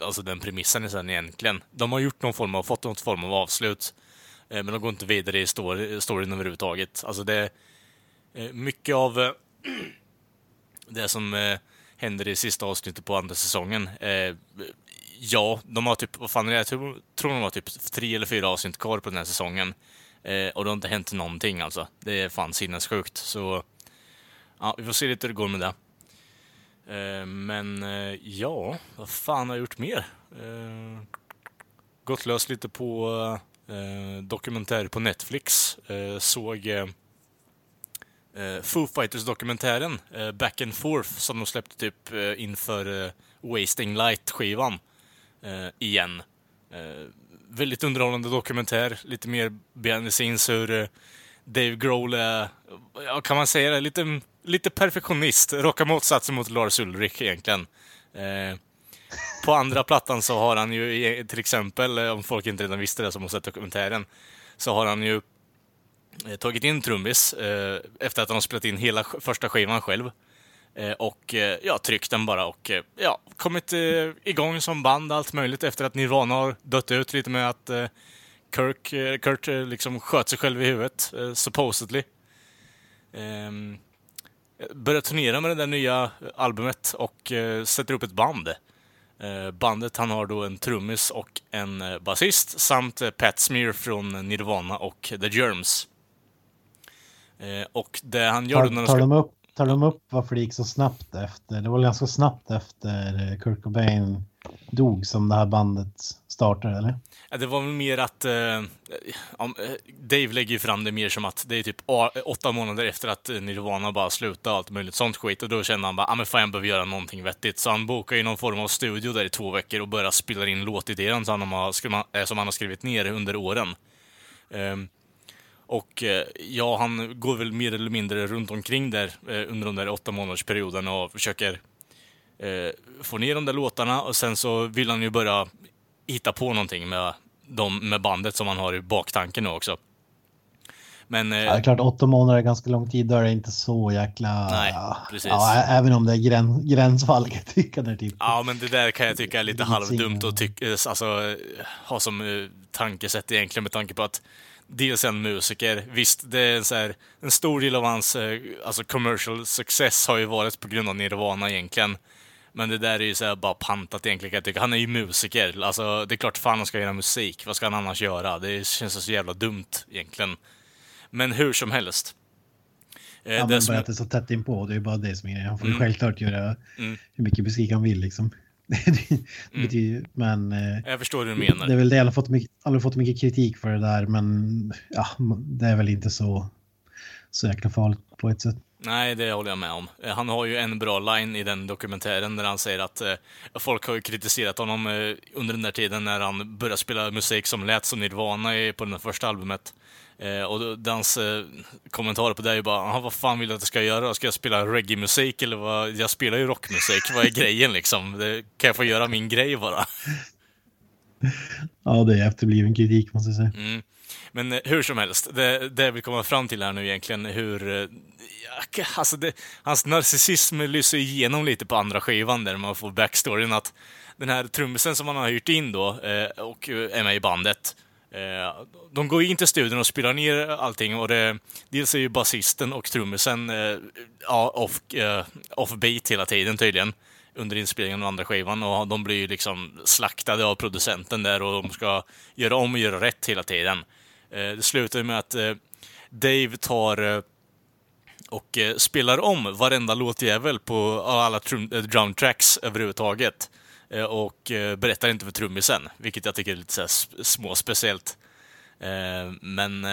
alltså den premissen sen egentligen. De har gjort någon form av, fått någon form av avslut, eh, men de går inte vidare i story, storyn överhuvudtaget. Alltså det eh, mycket av eh, det som eh, händer i sista avsnittet på andra säsongen. Eh, Ja, de har typ, vad fan är det? Jag tror, tror de har typ tre eller fyra avsnitt kvar på den här säsongen. Eh, och det har inte hänt någonting alltså. Det är fan sinnessjukt. Så ja, vi får se lite hur det går med det. Eh, men eh, ja, vad fan har jag gjort mer? Eh, gått lös lite på eh, dokumentär på Netflix. Eh, såg eh, eh Foo Fighters-dokumentären eh, Back and Forth som de släppte typ eh, inför eh, Wasting Light-skivan eh, igen. Eh, väldigt underhållande dokumentär, lite mer behind the scenes hur eh, Dave Grohl är, ja kan man säga det, lite, lite perfektionist. Raka motsatsen mot Lars Ulrich egentligen. Eh, på andra plattan så har han ju till exempel, eh, om folk inte redan visste det som har sett dokumentären, så har han ju eh, tagit in trummis eh, efter att han har spelat in hela första skivan själv. Eh, och eh, ja, tryckt den bara och eh, ja, kommit igång som band allt möjligt efter att Nirvana har dött ut lite med att Kirk, Kurt liksom sköt sig själv i huvudet, supposedly. Ehm, börjar turnera med det där nya albumet och sätter upp ett band. Bandet han har då en trummis och en basist samt Pat Smear från Nirvana och The Germs. Och det han gör då när Tar, de tar, ska... de upp, tar de upp varför det gick så snabbt efter? Det var ganska snabbt efter Kurt Cobain dog som det här bandet startade, eller? Ja, det var väl mer att... Eh, Dave lägger ju fram det mer som att det är typ åtta månader efter att Nirvana bara slutade och allt möjligt sånt skit. Och då kände han bara, ah, men fan jag behöver göra någonting vettigt. Så han bokar ju någon form av studio där i två veckor och börjar spela in låtidéer som han har, som han har skrivit ner under åren. Ehm, och eh, ja, han går väl mer eller mindre runt omkring där eh, under den där åtta månadersperioden och försöker eh, få ner de där låtarna och sen så vill han ju börja hitta på någonting med, de, med bandet som han har i baktanken nu också. Men Ja, det är klart, åtta månader är ganska lång tid. Då är det inte så jäkla... Nej, precis. Ja, även om det är gräns, gränsfall kan jag tycka. Där, typ. Ja, men det där kan jag tycka är lite halvdumt att tycka, alltså, ha som tankesätt egentligen med tanke på att dels en musiker, visst det är så här, en stor del av hans eh, alltså commercial success har ju varit på grund av Nirvana egentligen. Men det där är ju så här bara pantat egentligen kan jag tycka. Han är ju musiker, alltså det är klart fan han ska göra musik. Vad ska han annars göra? Det känns så jävla dumt egentligen. Men hur som helst. Eh, Ja, det men som- bara att det är så tätt inpå. Det är bara det som är grejen. Han får Mm. självklart göra Mm. hur mycket musik han vill liksom. Betyder, men eh, Jag förstår hur du menar. det är väl det. Han har fått mycket, har fått mycket kritik för det där. Men ja, det är väl inte så, så jäkla farligt på ett sätt. Nej, det håller jag med om. Eh, Han har ju en bra line i den dokumentären där han säger att eh, folk har ju kritiserat honom eh, under den där tiden när han började spela musik som lät som Nirvana på det första albumet. Eh, och dans eh, kommentar på det är ju bara, "Aha, vad fan vill du att jag ska göra? Ska jag spela reggae-musik eller vad? Jag spelar ju rockmusik, vad är grejen liksom? Det, kan jag få göra min grej bara? Ja, det är efterbliven kritik måste jag säga. Mm. Men eh, hur som helst, det, det jag vill komma fram till här nu egentligen, hur... alltså det, hans narcissism lyser igenom lite på andra skivan där man får backstoryn att den här trummisen som han har hyrt in då och är med i bandet, eh, de går in till studion och spelar ner allting och det, dels är ju basisten och trummisen eh, ja, off, eh, off-beat hela tiden tydligen under inspelningen av andra skivan och de blir ju liksom slaktade av producenten där och de ska göra om och göra rätt hela tiden. Eh, Det slutar ju med att eh, Dave tar eh, och eh, spelar om varenda låtjävel på alla drum tracks överhuvudtaget. Eh, och eh, berättar inte för trummisen, vilket jag tycker är lite så småspeciellt. Eh, men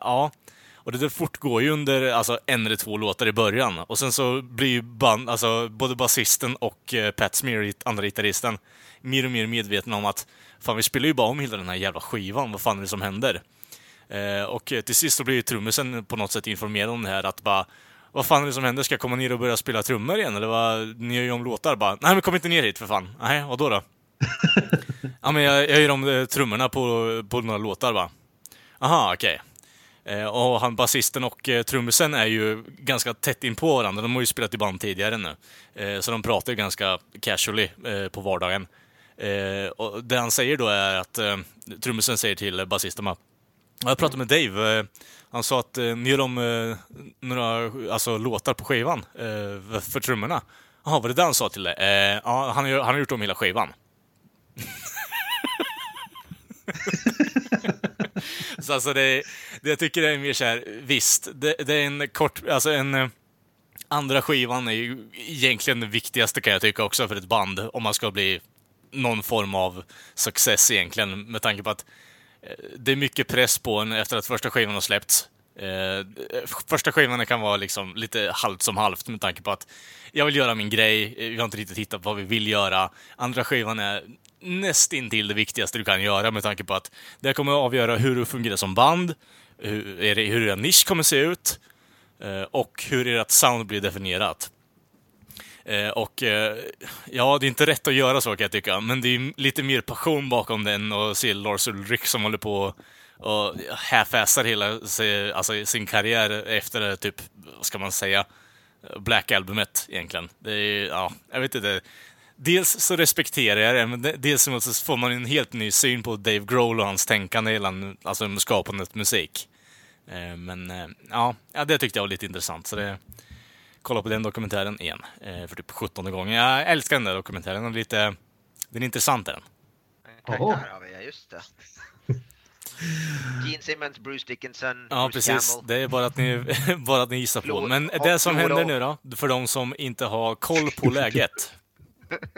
ja, och det där fortgår ju under alltså, en eller två låtar i början. Och sen så blir ju band, alltså, både basisten och Pat Smear, andra gitarristen, mer och mer medvetna om att fan, vi spelar ju bara om hela den här jävla skivan. Vad fan är det som händer? Och till sist så blir ju trummisen på något sätt informerad om det här att bara vad fan är det som händer? Ska jag komma ner och börja spela trummor igen? Eller vad? Ni gör ju om låtar. Bara, nej men kom inte ner hit för fan. Nej, vad då då? ja men jag, jag gör om eh, trummorna på, på några låtar bara. Aha, okej. Eh, och han basisten och eh, trummisen är ju ganska tätt in på varandra. De har ju spelat i band tidigare nu. Eh, så de pratar ju ganska casually eh, på vardagen. Och det han säger då är att trummisen säger till basisten bara, jag pratade med Dave. Eh, han sa att eh, ni gör om eh, några alltså, låtar på skivan för trummorna. Jaha, var det det han sa till dig? Ja, han, har- han har gjort om hela skivan. så alltså det, det jag tycker är mer så här, visst, det, det är en kort, alltså en andra skivan är ju egentligen det viktigaste kan jag tycka också för ett band, om man ska bli någon form av success egentligen, med tanke på att det är mycket press på en efter att första skivan har släppts. Eh, första skivan kan vara liksom lite halvt som halvt med tanke på att jag vill göra min grej, vi har inte riktigt hittat vad vi vill göra. Andra skivan är nästintill det viktigaste du kan göra med tanke på att det kommer att avgöra hur du fungerar som band, hur, hur er nisch kommer se ut eh, och hur ert sound blir definierat. Eh, och eh, ja, det är inte rätt att göra så kan jag tycka, men det är lite mer passion bakom den och se Lars Ulrich som håller på och half-assar hela se- alltså, sin karriär efter typ, vad ska man säga, Black Albumet egentligen. Det är, ja, jag vet inte. Dels så respekterar jag det, men dels så får man en helt ny syn på Dave Grohl och hans tänkande gällande alltså skapandet musik. Eh, Men eh, ja, ja, det tyckte jag var lite intressant. Så det, kolla på den dokumentären igen, eh, för typ 17 gången. Jag älskar den där dokumentären. Den är, lite, den är intressant är den. Karaktär har vi, ja just det. Gene Simmons, Bruce Dickinson, Ja, Bruce precis. Campbell. Det är bara att ni, bara att ni gissar på. Men det som händer nu då, för de som inte har koll på läget,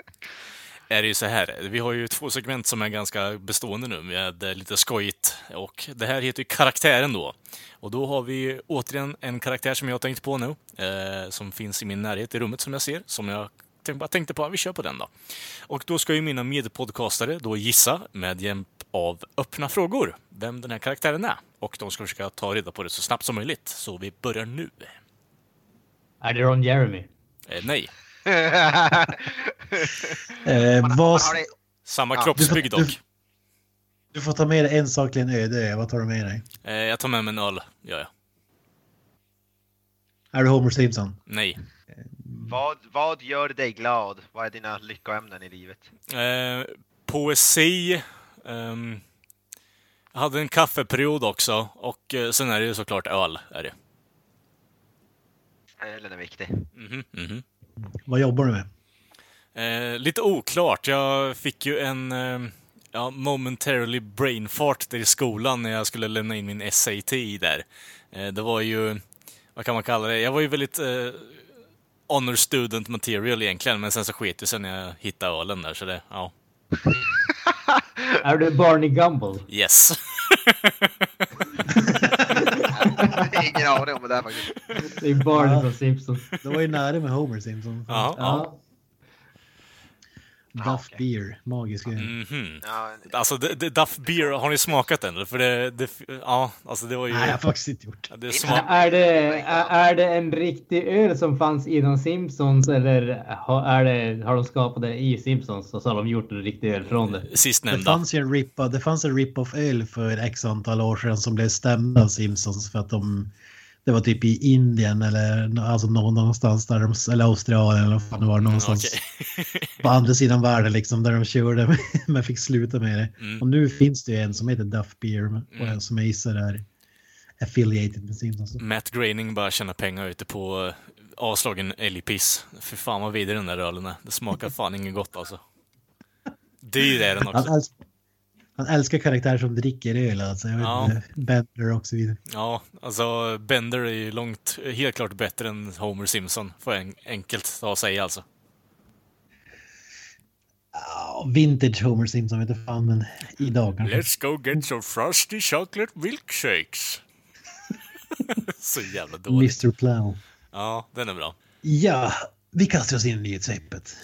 är det ju så här. Vi har ju två segment som är ganska bestående nu med eh, lite skojigt. Och det här heter ju Karaktären då. Och då har vi återigen en karaktär som jag har tänkt på nu, eh, som finns i min närhet i rummet som jag ser, som jag tänk- bara tänkte på, vi kör på den då. Och då ska ju mina medpodcastare då gissa med hjälp av öppna frågor vem den här karaktären är. Och de ska försöka ta reda på det så snabbt som möjligt. Så vi börjar nu. Är det Ron Jeremy? Eh, nej, Eh, vad, samma Du- du- dock. du får ta med dig en sak till en öde. Vad tar du med dig? Eh, jag tar med mig en öl, gör jag. Är du Homer Simpson? Nej. vad, vad gör dig glad? Vad är dina lyckoämnen i livet? Eh, poesi. ehm, jag hade en kaffeperiod också. Och eh, sen är det ju såklart öl. Är det. Ölen är viktig. Mhm, mhm. Vad jobbar du med? Eh, lite oklart. Jag fick ju en eh, ja, momentarily brain fart där i skolan när jag skulle lämna in min SAT där. Eh, det var ju, vad kan man kalla det? Jag var ju väldigt eh, honor student material egentligen, men sen så sket det sig när jag hittade ölen där, så det, ja. Är du Barney Gumble? Yes. Ingen aning om det där faktiskt. Det är Barney Ja. från Simpsons. Det var ju nära med Homer Simpson. ja, ja. Ja. Duff okej. Beer, magisk grej. Mhm. Ja, Alltså, det, det, Duff Beer, har ni smakat den? För det, det, ja, alltså det var ju... Nej, jag har faktiskt inte gjort. det Inte smak, Är det, är, är det en riktig öl som fanns inom Simpsons eller har, är det, har de skapat det i Simpsons och så har de gjort en riktig öl från det? Det sistnämnda. fanns ju en rip det fanns en rip-off öl för x antal år sedan som blev stämda av Simpsons för att de det var typ i Indien eller alltså någon- någonstans där de, eller Australien eller vad det var någonstans Okej. på andra sidan världen liksom där de körde med- men fick sluta med det. Mm. Och nu finns det ju en som heter Duff Beer och Mm. en som jag gissar är affiliated med Simpsons. Matt Groening bara tjänar pengar ute på eh, avslagen älgpiss. Fy fan vad vidrig den där ölen är. Det smakar fan inget gott alltså. Dyr är den också. Han älskar karaktärer som dricker öl alltså. Jag vet Ja. inte, Bender och så vidare. Ja, alltså Bender är ju långt, helt klart bättre än Homer Simpson. Får jag en, enkelt att säga alltså. Ja, vintage Homer Simpson vet inte fan men idag kanske. Let's go get some frosty chocolate milkshakes. Så jävla dåligt. Mr Plow. Ja, den är bra. Ja, vi kastar oss in i nyhetssvepet.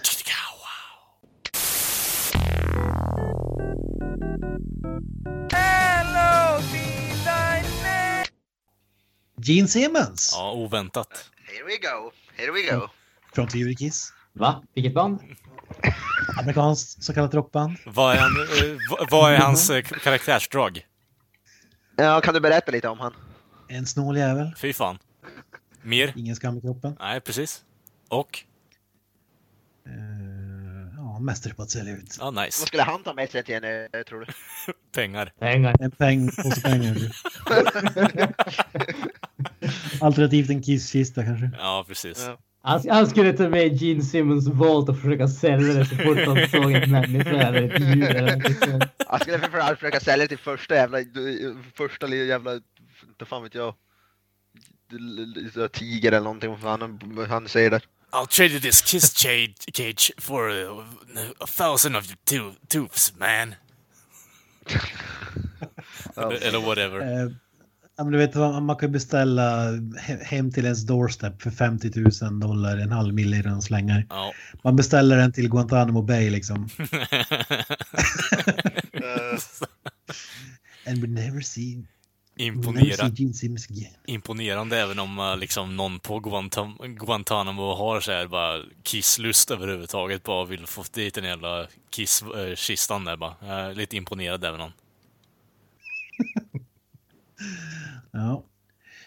Gene Simmons Ja, oväntat. Here we go. Here we go. från Tyrkiss. Va? Vilket band? Amerikanskt så kallat rockband. Vad är, han, eh, vad- vad är hans eh, karaktärsdrag? Ja, kan du berätta lite om han? En snål jävel. Fy fan. Mer? Ingen skam i kroppen. Nej, precis. Och? Eh, mästare på att sälja ut. Ja, nice. Vad skulle han ta med sig till en ö, tror du? Pengar. Pengar. En peng, påse pengar. Alternativt en kisskista kanske. Ja, precis. Ja. Han, han skulle ta med Gene Simmons Vault och försöka sälja det så fort han såg en människa eller ett djur eller. Jag skulle framförallt försöka sälja till första jävla, första jävla, inte fan vet jag, tiger eller någonting, vad fan han, han säger där. I'll trade you this kiss cage, cage for a, a thousand of your to tooths, man. eller, eller whatever. Eh, men du vet, man kan beställa he- hem till ens doorstep för 50 000 dollar, en halv mille i den slängar. Ja. Man beställer den till Guantanamo Bay liksom. And we never see, we never see Imponera, Gene Simmons again. imponerande även om eh, liksom någon på Guantam Guantanamo har så här bara kisslust överhuvudtaget. Bara vill få dit den jävla kisskistan där bara. Jag är lite imponerad även om. Ja.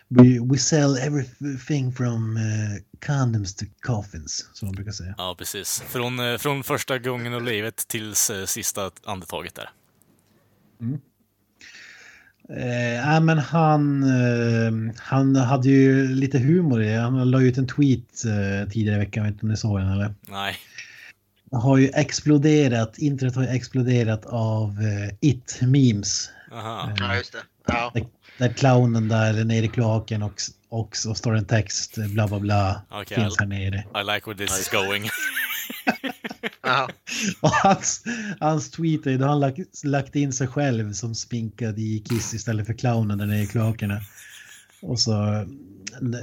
We, We sell everything from uh, condoms to coffins, som man brukar säga. Ja, precis. Från, eh, från första gången av livet tills eh, sista andetaget där. Eh, ja, men han, eh, han hade ju lite humor i det. Han la ut en tweet eh, tidigare i veckan, jag vet inte om ni såg den eller? Nej. Har ju exploderat, internet har ju exploderat av eh, it-memes. Aha. Ja, just det. Ja. Där, där clownen där nere i kloaken och, och så står det en text, bla bla bla, Okej, finns här nere. I like where this is going. Ja. Och hans, hans tweet är då han lagt, lagt in sig själv som spinkad i Kiss istället för clownen där nere i kloakerna. Och så,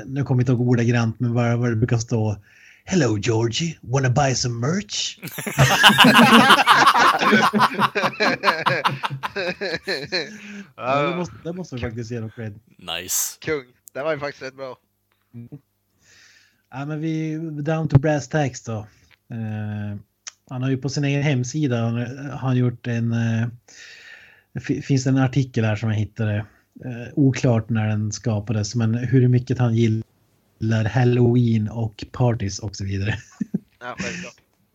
nu kommer jag inte ihåg ordagrant, men vad, vad det brukar stå. Hello Georgie, wanna buy some merch? Ja, det, måste, det måste vi faktiskt ge dem cred. Nice. Kung. Det var ju faktiskt rätt bra. Ja, men vi down to brass tacks då. Eh, han har ju på sin egen hemsida han, gjort en... Eh, det fi- finns en artikel här som jag hittade. Eh, oklart när den skapades, men hur mycket han gillar halloween och parties och så vidare. Ja.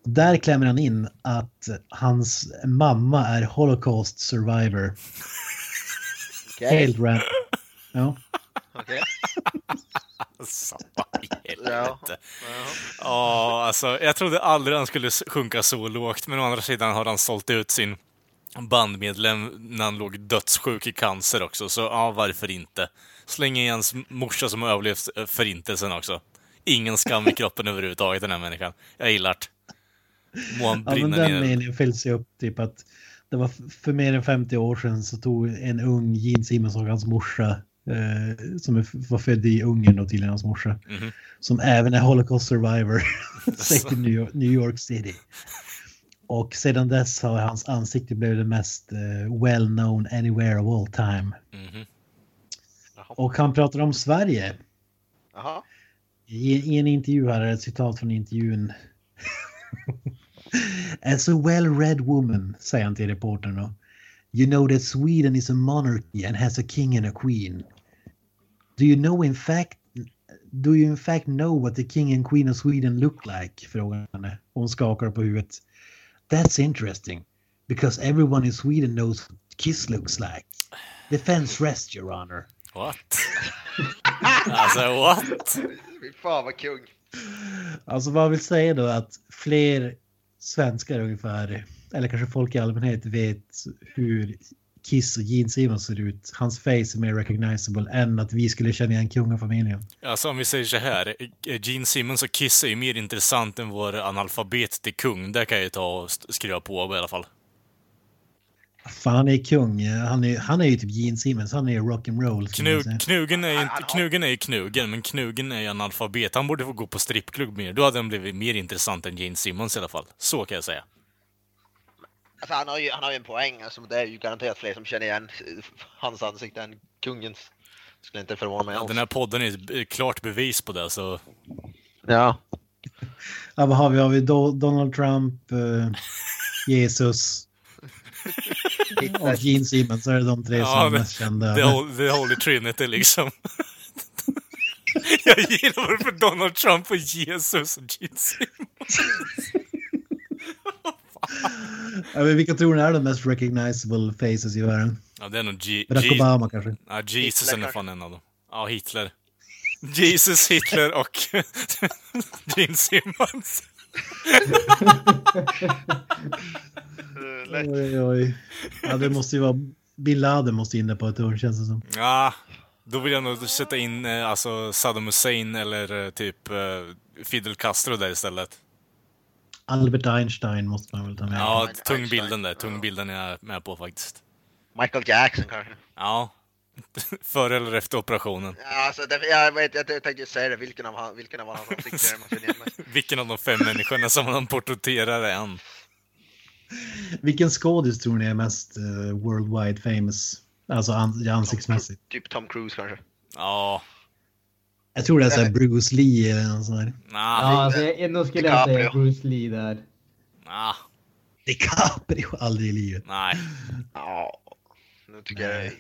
Där klämmer han in att hans mamma är Holocaust survivor. Okej. Helt random. Ja. Okej. Alltså, vad i Ja. helvete. Ja. Ja, alltså, jag trodde aldrig han skulle sjunka så lågt, men å andra sidan har han sålt ut sin bandmedlem när han låg dödssjuk i cancer också, så ja, varför inte? Släng i hans morsa som har överlevt eh, förintelsen också. Ingen skam i kroppen överhuvudtaget, den här människan. Jag gillar det. Må han Ja, men brinna den ner. meningen följs ju upp typ att det var för mer än 50 år sedan så tog en ung Gene Simmons och hans morsa eh, som är- var född i Ungern och tydligen hans morsa Mhm. som även är Holocaust survivor sett i New York, New York City. Och sedan dess har hans ansikte blivit det mest eh, well known anywhere of all time. Mhm. Jaha. Och han pratar om Sverige. Jaha. I, en intervju här är ett citat från intervjun. As a well-read woman, säger han till reportern. You know that Sweden is a monarchy and has a king and a queen. Do you know in fact Do you in fact know what the king and queen of Sweden look like? Frågar henne. Hon skakar på huvudet. That's interesting. Because everyone in Sweden knows what Kiss looks like. Defense rest, your honor. What? alltså, what? Fy fan vad kung. Alltså vad jag vill säga då att fler svenskar ungefär, eller kanske folk i allmänhet vet hur Kiss och Gene Simmons ser ut. Hans face är mer recognizable än att vi skulle känna igen kungafamiljen. Alltså om vi säger så här, Gene Simmons och Kiss är ju mer intressant än vår analfabet till kung. Det kan jag ju ta och skriva på i alla fall. Fan, han är kung. Han är, han är ju typ Gene Simmons. Han är ju rock'n'roll. Knug, knugen, är inte, knugen är ju knugen, men knugen är ju analfabet. Han borde få gå på strippklubb mer. Då hade han blivit mer intressant än Gene Simmons i alla fall. Så kan jag säga. Alltså, han, har ju, han har ju en poäng. Alltså, det är ju garanterat fler som känner igen hans ansikte än kungens. Skulle inte förvåna mig Ja, alls. den här podden är ett klart bevis på det, så... Ja. Ja, vad har vi? Har vi Do Donald Trump, eh, Jesus och Gene Simmons. Så är det de tre som Ja, är det- mest kända. The Holy Trinity liksom. jag gillar varför Donald Trump och Jesus och Gene Simmons. Ja, men vilka tror ni är de mest recognizable faces i världen? Ja, det är nog G- Barack G- Obama kanske? Ja, Jesus Hitler är nog fan en av dem. Ja, Hitler. Jesus, Hitler och Gene Simmons. Oj, oj. Ja, det måste ju vara... Bin Laden måste in där på ett hörn känns det som. Ja, då vill jag nog sätta in eh, alltså Saddam Hussein eller eh, typ eh, Fidel Castro där istället. Albert Einstein måste man väl ta med. Ja, Einstein. tungbilden där. Ja. Tungbilden är jag med på faktiskt. Michael Jackson kanske. Ja. Före eller efter operationen. Ja, alltså, det, jag, vet, jag tänkte ju säga det. Vilken av, han- vilken av hans ansikten man känner igen mig? Vilken av de fem människorna som han porträtterar är han? Vilken skådis tror ni är mest eh, worldwide famous? Alltså an ansiktsmässigt. Typ Tom Cruise kanske. Ja. Jag tror det är så här Bruce Lee eller något sånt där. Nah. Ja, alltså, jag, ändå skulle jag säga. Bruce Lee där. Nah. DiCaprio aldrig i livet. Nej. Ja, nu tycker jag... Nej.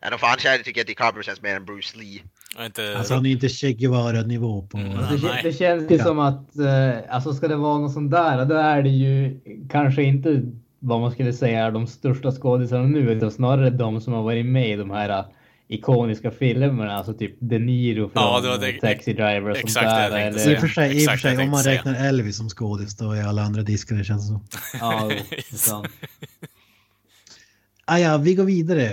Ja, de fan känner tycker jag DiCaprio känns mer än Bruce Lee. Jag inte... Alltså han är inte Che Guevara-nivå på... Mm. Det, Nej. kän- det känns ju Ja. som att eh, alltså ska det vara något sånt där, då är det ju kanske inte vad man skulle säga är de största skådisarna nu, utan snarare de som har varit med i de här eh, ikoniska filmerna, alltså typ De Niro från Ja, det var det- Taxi Driver och sånt exakt där. tänkte I säga. och för sig, i och för sig om man räknar Elvis som skådis då är alla andra diskade känns det som. Ja, det är sant. Ah, ja, vi går vidare.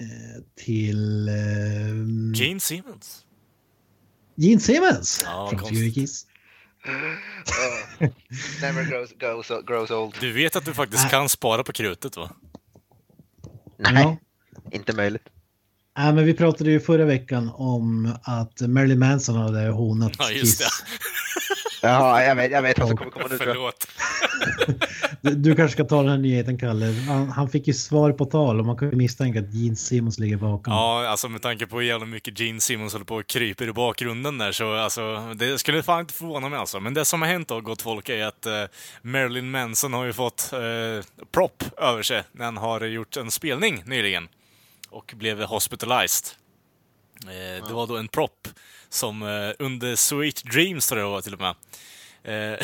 Eh, till eh, Gene Simmons. Gene Simmons Ja, från Kiss. Oh. Never grows, grows, grows old. Du vet att du faktiskt Nej. kan spara på krutet va? Nej, Ja. Inte möjligt. Ja, men vi pratade ju förra veckan om att Marilyn Manson hade hånat Ja, just det. Kiss. Jaha, jag vet, jag vet vad som kommer komma nu. Förlåt. Du, du kanske ska ta den här nyheten, Kalle. Han, han fick ju svar på tal och man kan ju misstänka att Gene Simmons ligger bakom. Ja, alltså med tanke på hur jävla mycket Gene Simmons håller på och kryper i bakgrunden där så alltså, det skulle fan inte förvåna mig alltså. Men det som har hänt då, gott folk, är att eh, Marilyn Manson har ju fått eh, prop över sig när han har gjort en spelning nyligen. Och blev hospitalized. Eh, det var då en prop som eh, under Sweet Dreams tror jag det var till och med. Eh,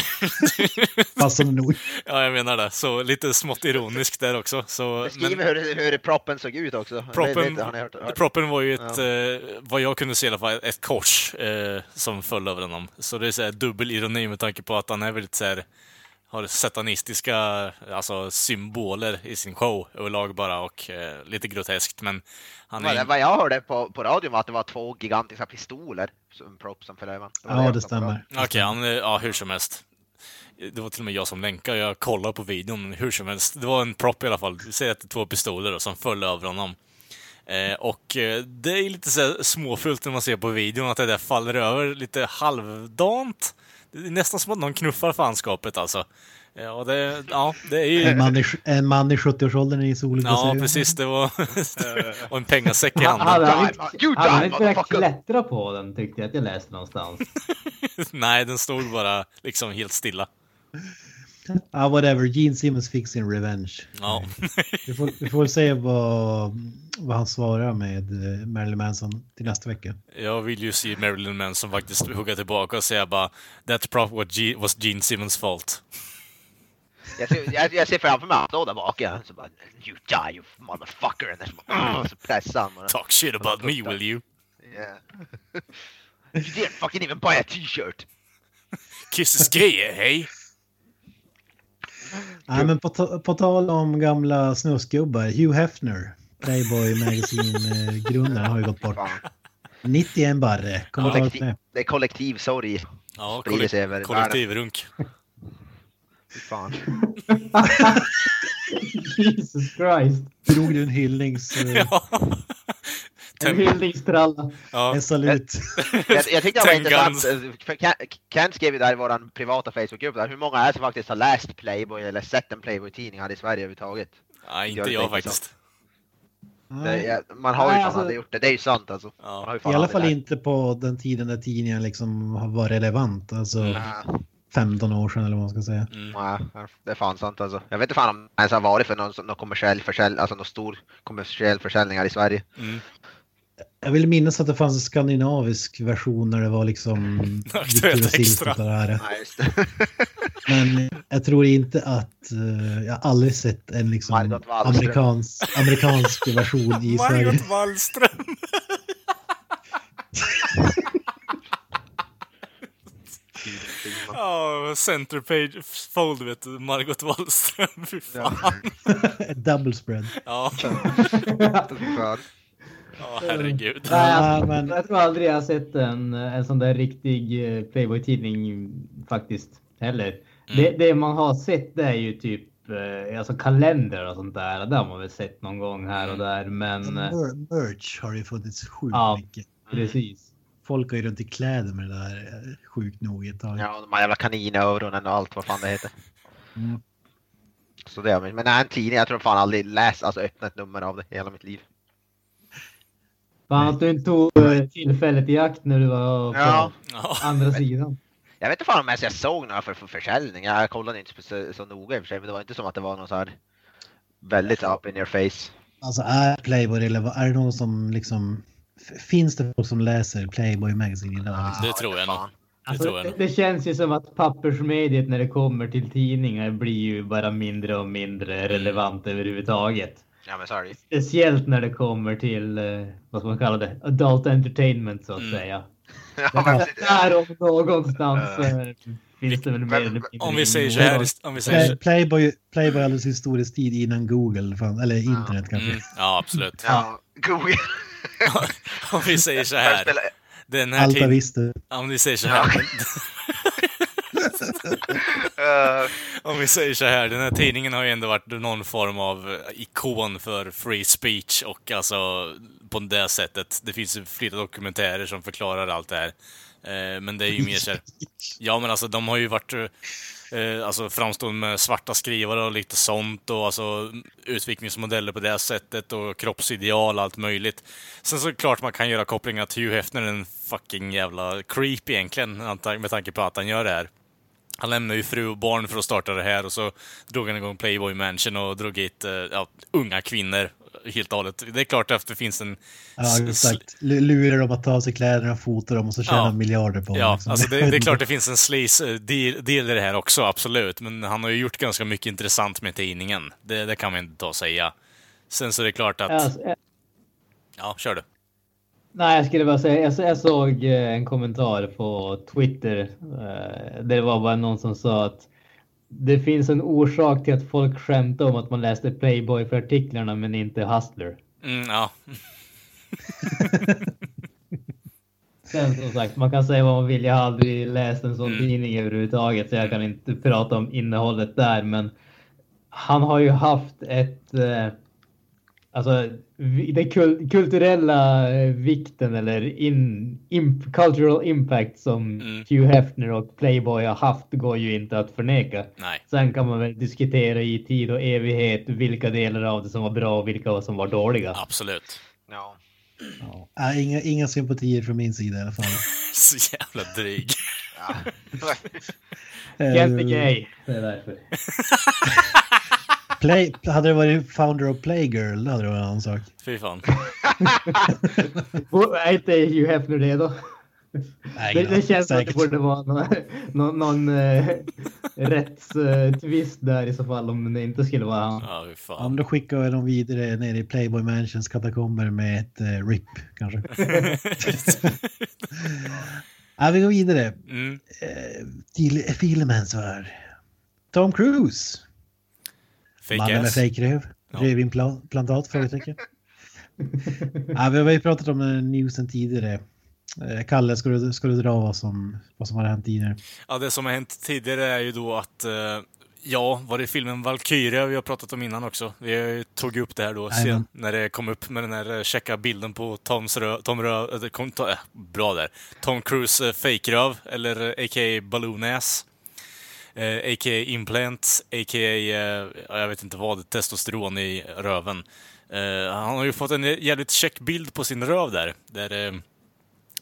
Passande nog. ja, jag menar det. Så lite smått ironiskt där också. Så, Beskriv hur, hur proppen såg ut också. Proppen, har ni hört, hört? proppen var ju ett, eh, vad jag kunde se i alla fall, ett kors eh, som föll över honom. Så det är så här dubbel ironi med tanke på att han är väldigt så här, har satanistiska alltså, symboler i sin show överlag bara och eh, lite groteskt. Men han är... Vad, jag hörde på, på radion var att det var två gigantiska pistoler som prop som föll över. var Ja, det stämmer. Okej, han, är- ja hur som helst. Det var till och med jag som länkade, jag kollade på videon, men hur som helst. Det var en prop i alla fall. Vi säger att det är två pistoler då, som föll över honom. Eh, och eh, det är lite så här småfullt när man ser på videon att det där faller över lite halvdant. Det är nästan som att någon knuffar fanskapet alltså. Ja, det, ja, det är ju... En man i, en man i 70-årsåldern i solglasögon. Ja, precis. Det var... och en pengasäck i Han- handen. Hade han inte, inte börjat motherfucker. klättra på den tyckte jag att jag läste någonstans. Nej, den stod bara liksom helt stilla. Ja, whatever. Gene Simmons fick sin revenge. Ja. Vi får, vi får se vad, vad han svarar med eh, Marilyn Manson till nästa vecka. Jag vill ju se Marilyn Manson faktiskt hugga tillbaka och säga bara That prop was Ge- was Gene Simmons fault. Jag ser, jag, jag ser framför mig att han står där bak ja. så bara You die you motherfucker! Och så, bara, så pressar han. Talk shit about me will you? Yeah. you didn't fucking even buy a t-shirt! Kiss is gay, eh, hey? Ja, men på, ta- på tal om gamla snusgubbar, Hugh Hefner, Playboy Magazine-grundaren, har ju gått bort. Fan. 91 barre, kommer ta Kollektiv, det. det är kollektiv sorg. Ja, sig över kollek- kollektivrunk. Fan. Jesus Christ. Drog du en hyllnings... Ja. En Tem- hyllningstralla. ja. En salut. Jag, jag tyckte det var intressant, eh, Kent skrev ju där i vår privata Facebookgrupp där, hur många är det som faktiskt har läst Playboy eller sett en Playboy-tidning här i Sverige överhuvudtaget? Nej, inte det jag inte faktiskt. Det, man har ju Nej, fan alltså- aldrig gjort det, det är ju sant alltså. Man Ja. har ju fan I alla fall inte på den tiden när tidningen liksom har varit relevant. Alltså Mm. Nej, 15 år sedan eller vad man ska säga. Mm. nej, det är fan sant alltså. Jag vet inte fan om det ens har varit för någon, någon kommersiell försäljning, alltså någon stor kommersiell försäljning här i Sverige. Mm. Jag vill minnas att det fanns en skandinavisk version när det var liksom Aktuellt extra. Det. Men jag tror inte att eh, jag har aldrig sett en liksom amerikansk, amerikansk version i Sverige. Margot Wallström! Ja, center page fold vet du, Margot Wallström. Fy fan. Double spread. Ja. Ja herregud. Nej, alltså, men- Jag tror aldrig jag har sett en, en sån där riktig eh, Playboy-tidning faktiskt heller. Det, det man har sett det är ju typ eh, alltså kalender och sånt där. Det har man väl sett någon gång här och där. Men eh, Mer- merch har ju funnits sjukt Ja. mycket. precis. Folk har ju runt i kläder med det där eh, sjukt nog ett tag. Ja, de här jävla kaninöronen och allt vad fan det heter. Mm. Så det, men men nej, en tidning, jag tror fan aldrig läst, alltså öppnat nummer av det hela mitt liv. Fan att du inte tog eh, tillfället i akt när du var på Ja. Andra sidan. Jag vet inte fan om jag såg några för, för försäljning. Jag kollade inte så, så noga i och för sig, men det var inte som att det var någon så här väldigt up in your face. Alltså är Playboy eller vad- är det någon som liksom... Finns det folk som läser Playboy Magazine idag? Liksom? Det tror jag nog. Alltså, tror jag det, det känns ju som att pappersmediet när det kommer till tidningar blir ju bara mindre och mindre relevant överhuvudtaget. Ja men så är det. Speciellt när det kommer till, eh, vad ska man kalla det, adult entertainment så att Mm. säga. Ja, men. Där om någonstans eh, finns det väl mer eller mindre Om vi säger så här, om vi säger Playboy, Playboy hade sin storhetstid innan Google, fan, eller internet kanske. mm, ja absolut. Ja, Google. Om vi säger så här, den här Alta tid, visste. om vi säger så här, om vi säger så här, den här tidningen har ju ändå varit någon form av ikon för free speech och alltså på det sättet. Det finns ju flera dokumentärer som förklarar allt det här. Eh, men det är ju mer så här, Ja, men alltså de har ju varit eh, alltså, framstående med svarta skrivare och lite sånt och alltså utvecklingsmodeller på det sättet och kroppsideal och allt möjligt. Sen så är det klart man kan göra kopplingar till Hugh Hefner, en fucking jävla creep egentligen, med tanke på att han gör det här. Han lämnade ju fru och barn för att starta det här och så drog han igång Playboy Mansion och drog hit eh, ja, unga kvinnor helt och hållet. Det är klart att det finns en... Ja, exakt. Lurar dem att ta av sig kläderna, fota dem och så tjäna Ja. miljarder på Ja, liksom. alltså det, det är klart det finns en sleaze eh, i det här också, absolut. Men han har ju gjort ganska mycket intressant med tidningen. Det, det kan man inte ta och säga. Sen så är det klart att... Alltså, eh, Ja, kör du. Nej, jag skulle bara säga, jag, jag såg eh, en kommentar på Twitter. eh, Det var bara någon som sa att det finns en orsak till att folk skämtar om att man läste Playboy för artiklarna men inte Hustler. Mm, ja. Sen som sagt, man kan säga vad man vill. Jag har aldrig läst en sån Mm. tidning överhuvudtaget så jag kan inte prata om innehållet där. Men han har ju haft ett... Eh, alltså den kul kulturella eh, vikten eller in, imp, cultural impact som Mm. Hugh Hefner och Playboy har haft går ju inte att förneka. Nej. Sen kan man väl diskutera i tid och evighet vilka delar av det som var bra och vilka som var dåliga. Absolut. ja. Ja. Nej, inga, inga sympatier från min sida i alla fall. Så jävla dryg. ja. Jätte Eh, gay. Det är därför. Play, hade det varit founder of Playgirl, då hade det varit en annan sak. Fy fan. Är inte Hugh Hefner det då? Nej, Det, det känns som att det säkert. borde vara någon, någon, någon eh, rättstvist där i så fall om det inte skulle vara han. Ja, men då skickar vi dem vidare ner i Playboy Mansions katakomber med ett uh, RIP kanske. ja, vi går vidare Mm. eh, till filmens värld. Tom Cruise. Fake med ass. fejkröv. Ja. Rövimplantat? Frågetecken. ja, vi har ju pratat om den newsen tidigare. Eh, Kalle, ska du, ska du dra vad som, vad som har hänt tidigare? Ja, det som har hänt tidigare är ju då att eh, Ja, var det filmen Valkyria vi har pratat om innan också? Vi tog upp det här då sen, när det kom upp med den här eh, checka bilden på Toms rö, Tom rö, kom, to, äh, bra där. Tom Cruise äh, fake-röv, eller eh, a.k.a. balloon ass. Eh, a.k.a. implant, a.k.a. Eh, ja, jag vet inte vad, testosteron i röven. Eh, han har ju fått en jävligt check bild på sin röv där. Där eh,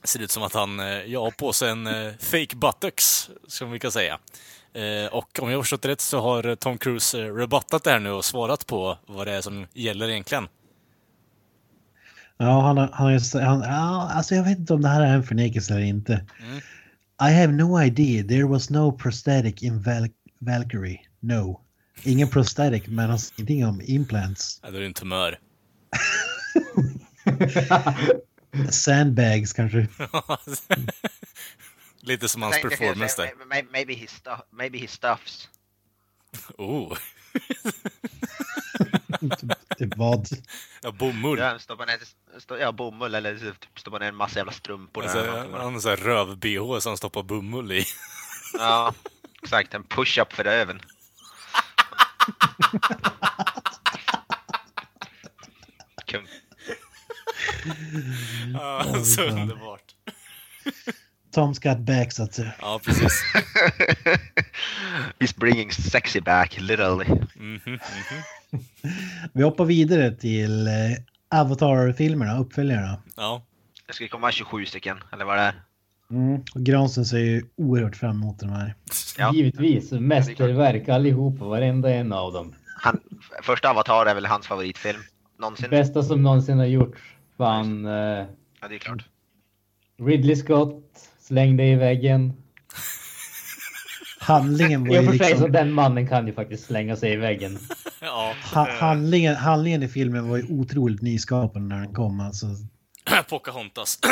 ser ut som att han eh, ja, har på sig en eh, fake buttocks, som vi kan säga. Eh, och om jag har förstått rätt så har Tom Cruise rebuttat det här nu och svarat på vad det är som gäller egentligen. Ja, han, han, han, alltså jag vet inte om det här är en förnekelse eller inte. Mm. I have no idea. There was no prosthetic in Val Valkyrie. No. Ingen prosthetic, men han säger ingenting om implants. Ja, då är det en tumör. Sandbags kanske. Lite som hans performance där. may- may- Maybe he, maybe he stuffs. Oh, Typ vad? ja, bomull. Ja, stoppar ner, stå, ja, bomull eller typ stoppar ner en massa jävla strumpor där. Alltså, någonting. han har så här röv-bh som han stoppar bomull i. Ja, exakt. En push-up för röven. Kung. Ja, så underbart. Tom's got back så att säga. Ja, precis. He's bringing sexy back, literally. Mhm, mhm. Vi hoppar vidare till eh, Avatar-filmerna, uppföljarna. Ja, Det ska komma 27 stycken, eller vad det är. Mm. Och Granström ser ju oerhört fram emot de här. Ja. Givetvis, mästerverk allihopa, varenda en av dem. Han, första Avatar är väl hans favoritfilm. någonsin. Bästa som någonsin har gjorts. Fan. Eh, Ja, det är klart. Ridley Scott slängde i väggen. Handlingen var ju sig så liksom... den mannen kan ju faktiskt slänga sig i väggen. Ja, Ha, handlingen, handlingen i filmen var ju otroligt nyskapande när den kom. Alltså, Pocahontas.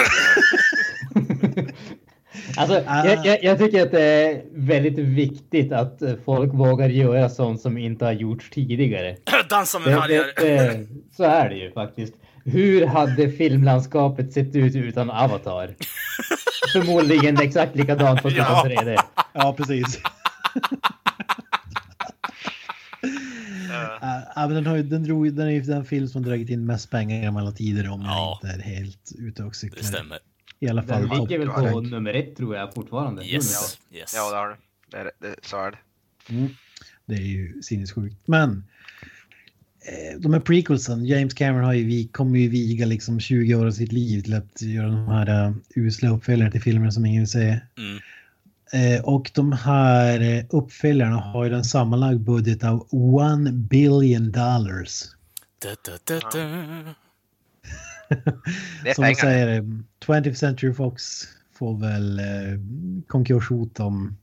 Alltså, Ah. jag, jag, jag tycker att det är väldigt viktigt att eh, folk vågar göra sånt som inte har gjorts tidigare. Dansa med vargar. så är det ju faktiskt. Hur hade filmlandskapet sett ut utan Avatar? Förmodligen exakt likadant på Ja. 2003. ja, precis. Ja, men den, har ju, den, drog, den är ju den film som dragit in mest pengar genom alla tider om Ja. jag inte är helt ute och Det cyklar. stämmer. I alla fall Den ligger väl på rank. nummer ett tror jag fortfarande. Yes. yes. Ja, det har du. Det, är- det, så är det. Mm. Det är ju sinnessjukt. Men de här prequelsen, James Cameron har ju, kommer ju viga liksom 20 år av sitt liv till att göra de här uh, usla uppföljarna till filmer som ingen vill se. Mm. Eh, och de här eh, uppföljarna har ju en sammanlagd budget av one billion dollars. Da, da, da, Som pengar. säger, eh, 20th Century Fox får väl eh, konkurshot om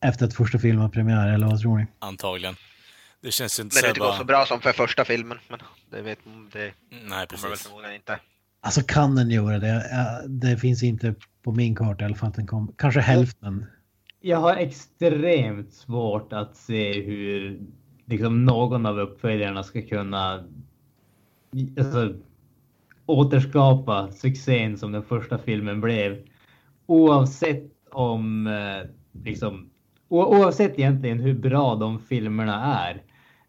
efter att första filmen har premiär, eller vad tror ni? Antagligen. Det känns inte Men det så inte går så bara... bra som för första filmen. Men det vet det Nej, väl precis. inte. Alltså kan den göra det? Det finns inte på min karta i alla fall att den kommer. Kanske hälften. Jag har extremt svårt att se hur liksom, någon av uppföljarna ska kunna alltså, återskapa succén som den första filmen blev. Oavsett om eh, liksom, oavsett egentligen hur bra de filmerna är.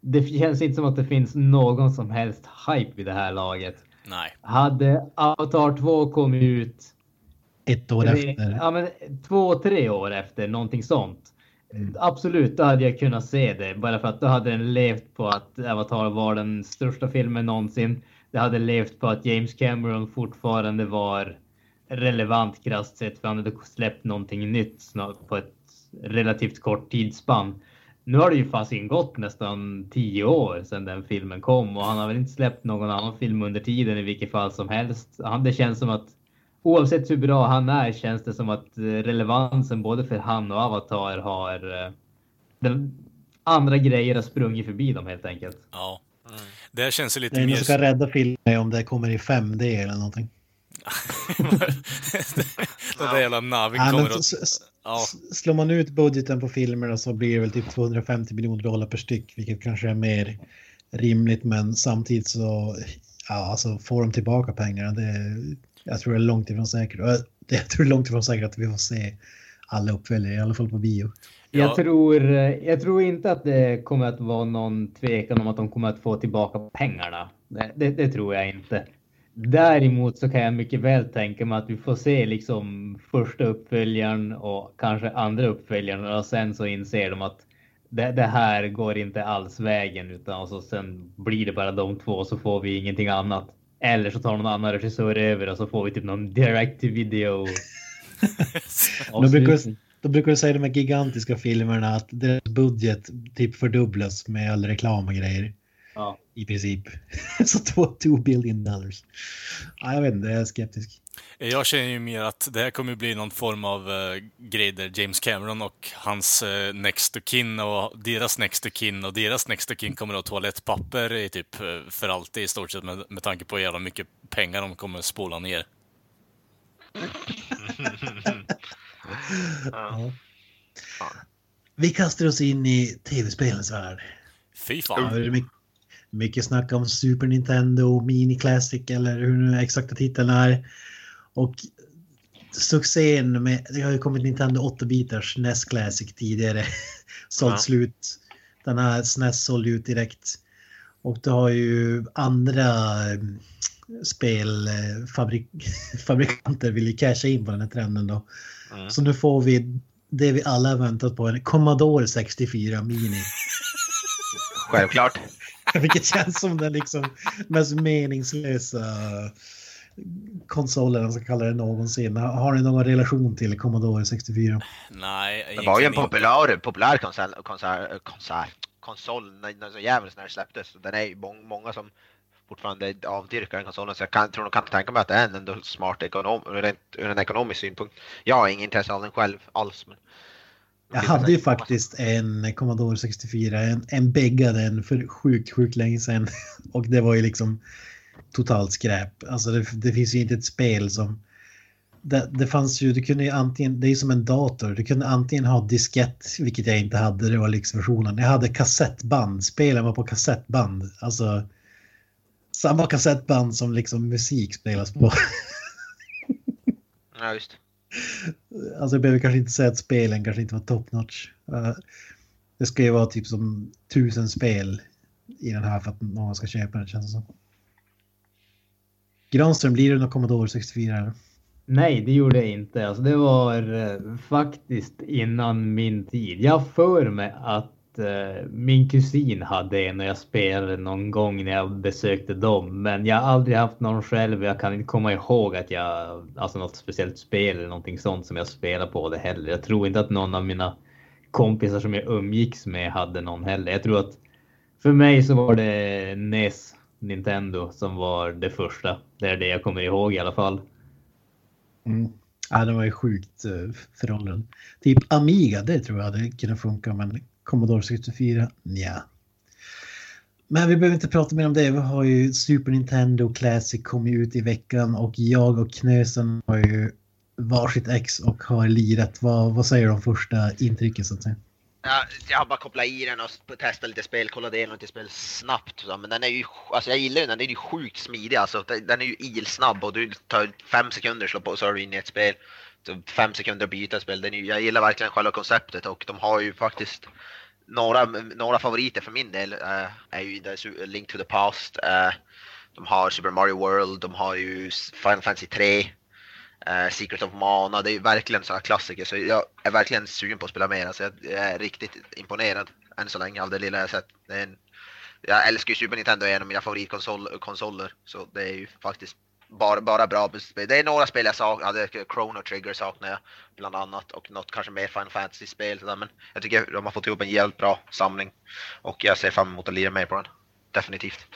Det känns inte som att det finns någon som helst hype vid det här laget. Nej. Hade Avatar 2 kommit ut Ett år tre, efter. ja, men två, tre år efter någonting sånt. Absolut, då hade jag kunnat se det. Bara för att då hade den levt på att Avatar var den största filmen någonsin. Det hade levt på att James Cameron fortfarande var relevant krasst sett. För han hade släppt någonting nytt på ett relativt kort tidsspann. Nu har det ju fasiken gått nästan tio år sedan den filmen kom och han har väl inte släppt någon annan film under tiden i vilket fall som helst. Han, det känns som att oavsett hur bra han är känns det som att eh, relevansen både för han och Avatar har eh, den, andra grejer har sprungit förbi dem helt enkelt. Ja. Det här känns Det lite mer... som kan rädda filmen är om det kommer i 5D eller någonting. Den där jävla navin kommer s- Ja. Slår man ut budgeten på filmerna så blir det väl typ 250 miljoner dollar per styck, vilket kanske är mer rimligt. Men samtidigt så, ja, alltså får de tillbaka pengarna, det, jag tror det är långt ifrån säkert. Och jag- Jag tror det är långt ifrån säkert att vi får se alla uppföljare, i alla fall på bio. Ja. Jag, tror, eh, jag tror inte att det kommer att vara någon tvekan om att de kommer att få tillbaka pengarna. Det, det, det tror jag inte. Däremot så kan jag mycket väl tänka mig att vi får se liksom första uppföljaren och kanske andra uppföljaren och sen så inser de att det, det här går inte alls vägen utan så sen blir det bara de två så får vi ingenting annat. Eller så tar någon annan regissör över och så får vi typ någon direct to video. Då brukar, då brukar du säga de här gigantiska filmerna att deras budget typ fördubblas med all reklam och grejer. Ja. I princip. Så 2 billion dollars. Ja, jag vet inte, jag är skeptisk. Jag känner ju mer att det här kommer bli någon form av uh, grej där James Cameron och hans uh, next of kin och deras next of kin och deras next of kin kommer att ha toalettpapper i typ eh, för alltid i stort sett med, med tanke på hur jävla mycket pengar de kommer att spola ner. Ja. Vi kastar oss in i tv-spelens värld. Fy fan. mycket, mycket snack om Super Nintendo, Mini Classic eller hur nu exakta titeln är. Och succén med, det har ju kommit Nintendo 8-bitars NES Classic tidigare. Sålt Ja. slut. Den här SNES sålde ut direkt. Och det har ju andra eh, spelfabrikanter vill ju casha in på den här trenden då. Mm. Så nu får vi det vi alla väntat på, en Commodore 64 Mini. Självklart. Vilket känns som den liksom mest meningslösa konsolen, jag ska kalla det någonsin. Har ni någon relation till Commodore 64? Nej, Det var ju en populär, populär konsol, konsol, konsol, konsol när, jävligt när det släpptes. Den är ju mång- många som fortfarande avdyrkar den konsolen. Så jag kan, tror nog kan tänka mig att det är en ändå smart ekonom, rent, ur en ekonomisk synpunkt. Jag har ingen intresse av den själv alls. Men... Jag hade ju faktiskt en Commodore 64, en, en bägga den för sjukt, sjukt länge sedan. Och det var ju liksom totalt skräp. Alltså det, det finns ju inte ett spel som... Det, det fanns ju, du kunde ju antingen, det är ju som en dator, du kunde antingen ha diskett, vilket jag inte hade, det var liksom versionen. Jag hade kassettband, spelen var på kassettband. Alltså samma kassettband som liksom musik spelas på. Ja, just. Alltså jag behöver kanske inte säga att spelen kanske inte var top notch. Eh, det ska ju vara typ som tusen spel i den här för att någon ska köpa den känns det som. Granström, blir det någon Commodore 64? Eller? Nej, det gjorde jag inte. Alltså, det var eh, faktiskt innan min tid. Jag har för mig att eh, min kusin hade en och jag spelade någon gång när jag besökte dem. Men jag har aldrig haft någon själv. Jag kan inte komma ihåg att jag, alltså något speciellt spel eller någonting sånt som jag spelar på det heller. Jag tror inte att någon av mina kompisar som jag umgicks med hade någon heller. Jag tror att för mig så var det NES, Nintendo, som var det första. Det är det jag kommer ihåg i alla fall. Mm. Ja, det var ju sjukt eh, föråldrad. Typ Amiga, det tror jag hade kunnat funka, men Commodore 64, Nja. Men vi behöver inte prata mer om det. Vi har ju Super Nintendo Classic kommit ut i veckan och jag och Knösen har ju varsitt ex och har lirat. Vad, vad säger du om första intrycket så att säga? Ja, jag har bara kopplat i den och testat lite spel, kollat igenom lite spel snabbt. Men den är ju, alltså jag gillar den, den är ju sjukt smidig alltså. Den är ju ilsnabb och du tar fem sekunder slå på så är du inne i ett spel. Fem sekunder att byta spel. Den jag gillar verkligen själva konceptet och de har ju faktiskt några, några favoriter för min del. uh, är ju Link to the Past. uh, de har Super Mario World, de har ju Final Fantasy 3. uh, eh, Secret of Mana, det är ju verkligen sådana klassiker så jag är verkligen sugen på att spela mer. Alltså jag är riktigt imponerad än så länge av det lilla jag sett. Det är en, jag älskar ju Super Nintendo, är en av mina favoritkonsoler. Så det är ju faktiskt bara, bara bra spel. Det är några spel jag saknar, Chrono Trigger saknar jag bland annat och något kanske mer Final Fantasy-spel. Men jag tycker de har fått ihop en jävligt bra samling och jag ser fram emot att lira mer på den. Definitivt.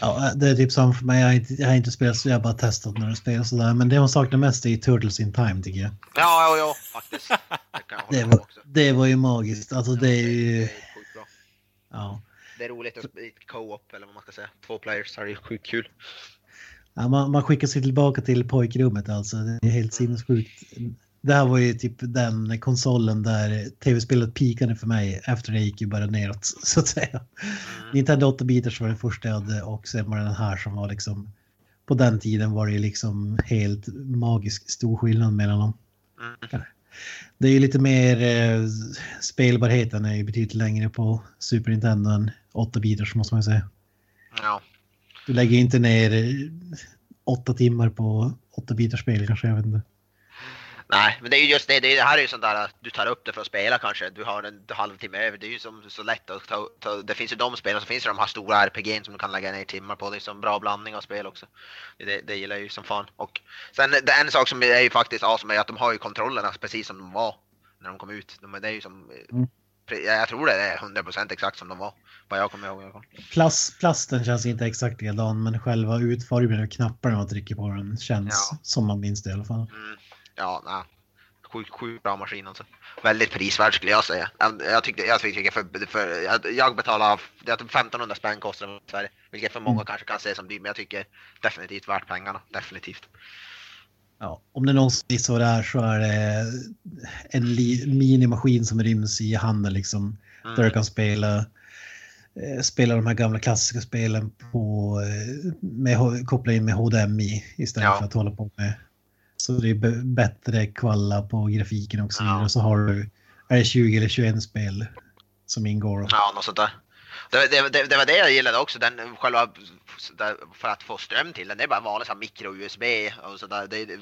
Ja, det är typ som för mig. Jag har inte, jag har inte spelat så jag har bara testat några spel och sådär. Men det man saknar mest är Turtles in Time tycker jag. Ja, ja, ja, faktiskt. Det kan jag hålla Det var, också. det var ju magiskt. Alltså det är ju... sjukt bra. Ja. Det är roligt att co-op eller vad man ska säga. Två players, är det ju sjukt kul. Ja, man, man skickar sig tillbaka till pojkrummet alltså. Det är helt sinnessjukt. Det här var ju typ den konsolen där tv-spelet pikade för mig efter det gick ju bara neråt så att säga. Nintendo 8-bitars var den första jag hade och sen var det den här som var liksom på den tiden var det ju liksom helt magisk stor skillnad mellan dem. Mm. Det är ju lite mer eh, spelbarheten är ju betydligt längre på Super Nintendo än 8-bitars måste man ju säga. Ja. Du lägger inte ner eh, åtta timmar på 8-bitars spel kanske, jag vet inte. Nej, men det är ju just det. Det, är, det här är ju sånt där att du tar upp det för att spela kanske. Du har en halvtimme över. Det är ju som, så lätt att ta, ta Det finns ju de spelen, så finns det de här stora RPG som du kan lägga ner timmar på. Det är som bra blandning av spel också. Det, det gillar jag ju som fan. Och sen det, en sak som är ju faktiskt awesome är att de har ju kontrollerna precis som de var när de kom ut. De, det är ju som... Mm. Jag tror det är 100% exakt som de var. Vad jag kommer ihåg i alla fall. Plast, plasten känns inte exakt likadan men själva utformningen av knapparna man trycker på den känns Ja. som man minns det i alla fall. Mm. Ja, nej. Sjukt, sjukt bra maskin alltså. Väldigt prisvärd skulle jag säga. Jag, jag tyckte, jag tycker för, för jag, jag betalar, jag tror 1500 spänn kostar den i Sverige. Vilket för många kanske kan se som dyrt, men jag tycker definitivt värt pengarna. Definitivt. Ja, om det någonsin vad det är så är det en minimaskin som ryms i handen liksom. Mm. Där du kan spela, spela de här gamla klassiska spelen på, eh, med, koppla in med HDMI istället Ja. för att hålla på med. Så det är bättre kvalla på grafiken och så vidare. Ja. Så har du, är det 20 eller 21 spel som ingår. Ja, något sånt där. Det, det, det, det var det jag gillade också, den själva, för att få ström till den, det är bara vanlig och. Det, det,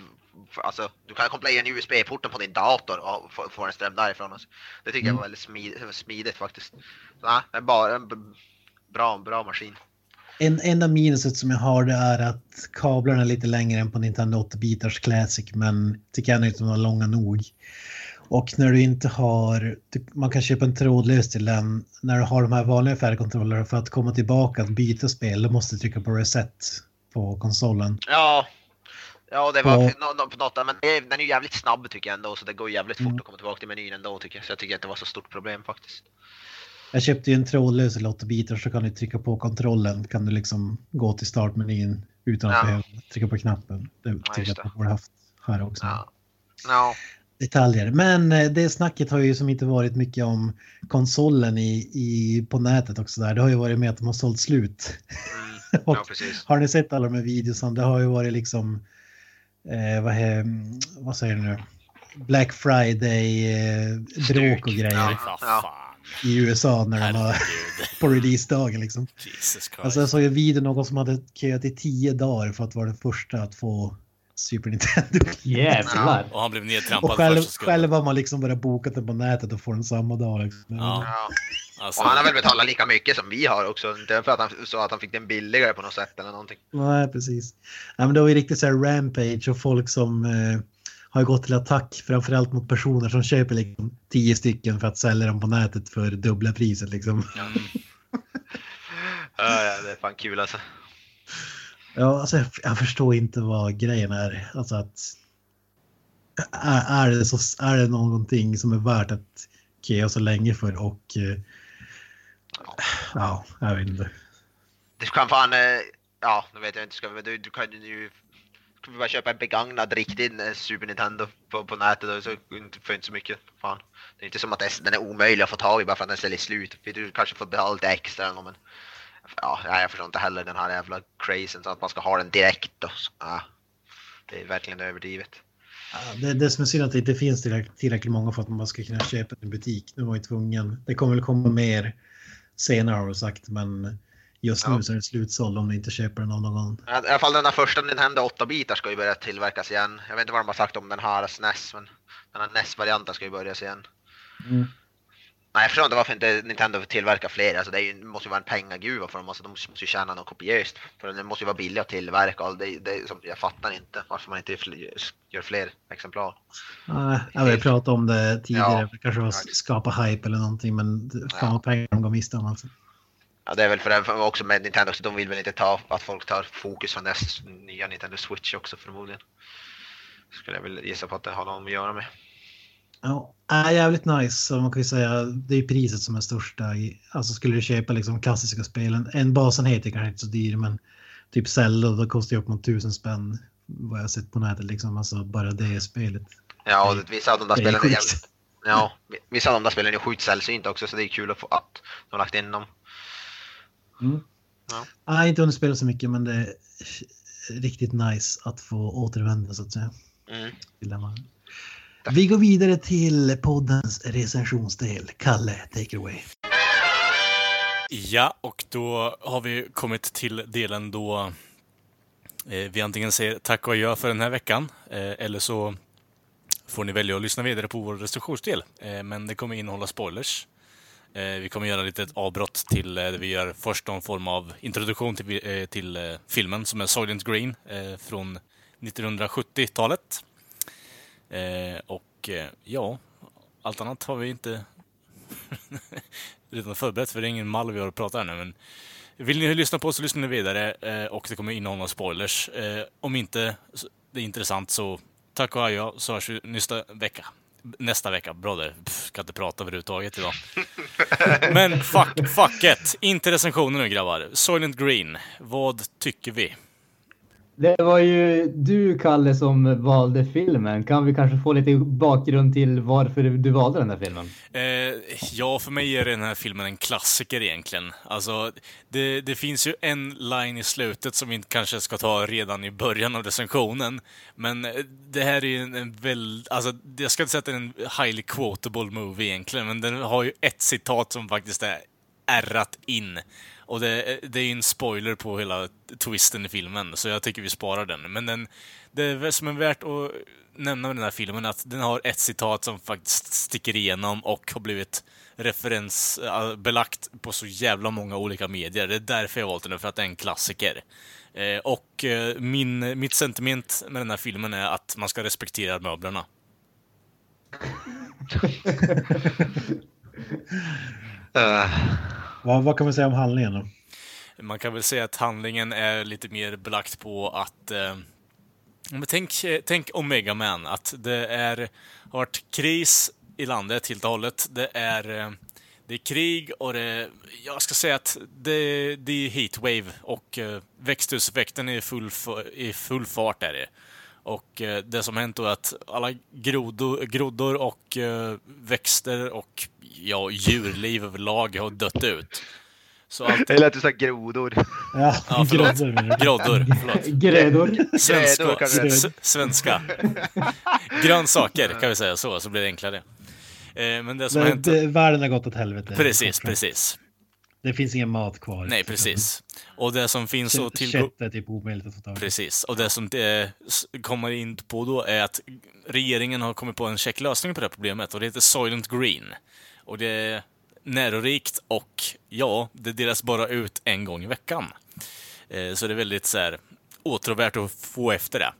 för- alltså, du kan koppla in USB-porten på din dator och få, få en ström därifrån. Alltså. Det tycker jag Mm. var väldigt smidigt, smidigt faktiskt. Så, nej, är bara en bra, bra maskin. En enda minuset som jag har det är att kablarna är lite längre än på Nintendo 8-bitars Classic men tycker jag ändå inte de var långa nog. Och när du inte har, man kan köpa en trådlös till den, när du har de här vanliga färgkontrollerna för att komma tillbaka och byta spel, då måste du trycka på reset på konsolen. Ja. Ja, det var Ja. på något, men det den är ju jävligt snabb tycker jag ändå, så det går jävligt fort Mm. att komma tillbaka till menyn ändå tycker jag. Så jag tycker inte det var så stort problem faktiskt. Jag köpte ju en trådlös till 8 bitar så kan du trycka på kontrollen, kan du liksom gå till startmenyn utan att Ja. behöva trycka på knappen. Det tycker just jag att man borde haft här också. Ja. Ja. Detaljer. Men eh, det snacket har ju som inte varit mycket om konsolen i, i, på nätet också där. Det har ju varit med att de har sålt slut. Mm. Och ja, precis. har ni sett alla de här videorna? Det har ju varit liksom, eh, vad, he, vad säger du nu? Black Friday, eh, bråk och grejer Ja. I USA när de har på releasedagen liksom. Jesus Christ. Alltså jag såg en video någon som hade köat i tio dagar för att vara den första att få Super Nintendo. Jävlar. Och han blev Och nedtrampad själv, första sekunden. själv har man liksom bara bokat den på nätet och får den samma dag. Liksom. Ja. Ja. Alltså, Och han har väl betalat lika mycket som vi har också. Inte för att han så att han fick den billigare på något sätt eller någonting. Nej, precis. Ja, men det var ju riktigt så här rampage och folk som eh, har gått till attack framförallt mot personer som köper liksom tio stycken för att sälja dem på nätet för dubbla priset liksom. Ja, ja, det är fan kul alltså. Ja, alltså, jag, jag förstår inte vad grejen är. Alltså att är, är, det så, är det någonting som är värt att köa så länge för och eh, ja, jag vet inte. Du kan fan, eh, ja, nu vet jag inte, ska, men du, du kan ju kan vi bara köpa en begagnad riktig eh, Super Nintendo på, på nätet och så inte- för inte så mycket. Fan. Det är inte som att den är omöjlig att få tag i bara för att den säljer slut. Du kanske får betala lite extra eller något, men ja, jag förstår inte heller den här jävla crazen så att man ska ha den direkt då. Ja, det är verkligen överdrivet. Ja, Det, det som är synd att det inte finns tillräckligt, tillräckligt många för att man ska kunna köpa den i butik. Nu var jag tvungen. Det kommer väl komma mer senare har du sagt, men just nu Ja. så är det slutsåld om du inte köper den av någon. I alla fall den här första Nintendo 8-bitar ska ju börja tillverkas igen. Jag vet inte vad de har sagt om den här SNES, men den här NES-varianten ska ju börjas igen. Mm. Nej, jag förstår inte varför inte Nintendo tillverkar fler. Alltså det ju, det måste ju vara en pengagruva för dem. Alltså, de måste ju tjäna något kopiöst. För det måste ju vara billigt att tillverka. och Det, det, som, jag fattar inte varför man inte gör fler exemplar. Ja, jag har pratat om det tidigare, Ja. kanske var att skapa hype eller någonting, men fan vad pengar de går miste om alltså. Ja, det är väl för det också med Nintendo, så de vill väl inte ta att folk tar fokus från deras nya Nintendo Switch också förmodligen. Skulle jag väl gissa på att det har något att göra med. Ja, är jävligt nice. Så man kan ju säga det är priset som är största. Alltså skulle du köpa liksom klassiska spelen. En basenhet är kanske inte så dyr, men typ Zelda då kostar ju upp mot tusen spänn. Vad jag sett på nätet liksom. Alltså bara det spelet. Ja, och vissa av de där Det är spelen är jävligt, Ja, vissa av de där spelen är sjukt sällsynta också så det är kul att få att de har lagt in dem. Mm. Ja. Jag har inte hunnit spela så mycket, men det är riktigt nice att få återvända så att säga. Mm. till den vagnen. Vi går vidare till poddens recensionsdel. Kalle, take it away. Ja, och då har vi kommit till delen då eh, vi antingen säger tack och adjö för den här veckan, eh, eller så får ni välja att lyssna vidare på vår recensionsdel. Eh, men det kommer innehålla spoilers. Vi kommer göra lite ett avbrott till där vi gör först någon form av introduktion till, till filmen som är Soylent Green från 1970-talet. Eh, och eh, ja, allt annat har vi inte redan förberett för det är ingen mall vi har att prata om nu. Men vill ni lyssna på oss så lyssnar ni vidare eh, och det kommer innehålla spoilers. Eh, om inte det är intressant så tack och adjö så hörs vi nästa vecka. Nästa vecka, bra där. Pff, kan inte prata överhuvudtaget idag. Men fuck, fuck it. Inte recensioner nu grabbar. Soylent Green, vad tycker vi? Det var ju du, Kalle, som valde filmen. Kan vi kanske få lite bakgrund till varför du valde den här filmen? Eh, ja, för mig är den här filmen en klassiker egentligen. Alltså, det, det finns ju en line i slutet som vi kanske ska ta redan i början av recensionen. Men eh, det här är ju en, en väldigt... Alltså, jag ska inte säga att det är en highly quotable movie egentligen, men den har ju ett citat som faktiskt är ärrat in. Och det, det är ju en spoiler på hela twisten i filmen, så jag tycker vi sparar den. Men den, det som är värt att nämna med den här filmen är att den har ett citat som faktiskt sticker igenom och har blivit referensbelagt äh, på så jävla många olika medier. Det är därför jag valt den, för att det är en klassiker. Eh, och eh, min, mitt sentiment med den här filmen är att man ska respektera möblerna. uh, Vad, vad kan man säga om handlingen då? Man kan väl säga att handlingen är lite mer belagt på att... Eh, men tänk, tänk Omega Man, att det är, har varit kris i landet helt och hållet. Det är, eh, det är krig och det... Jag ska säga att det, det är heatwave och eh, växthuseffekten är i full, i full fart. Är det. Och eh, det som hänt då är att alla grodor, groddor och eh, växter och ja, djurliv överlag har dött ut. Så allt, Det lät ju såhär grodor. Ja, Ja, förlåt. du? Svenska, Grädor kanske. s- svenska. Grönsaker kan vi säga så, så blir det enklare. Eh, Men det som har Det, hänt... det, världen har gått åt helvete. Precis, precis. Det finns ingen mat kvar. Nej, precis. Och det som finns att Kött, tillgå... kött är typ omöjligt att få tag i. Precis. Och det som det s- kommer in på då är att regeringen har kommit på en check lösning på det här problemet och det heter Soylent Green. Och det är närorikt och ja, det delas bara ut en gång i veckan. Eh, Så det är väldigt så här åtråvärt att få efter det.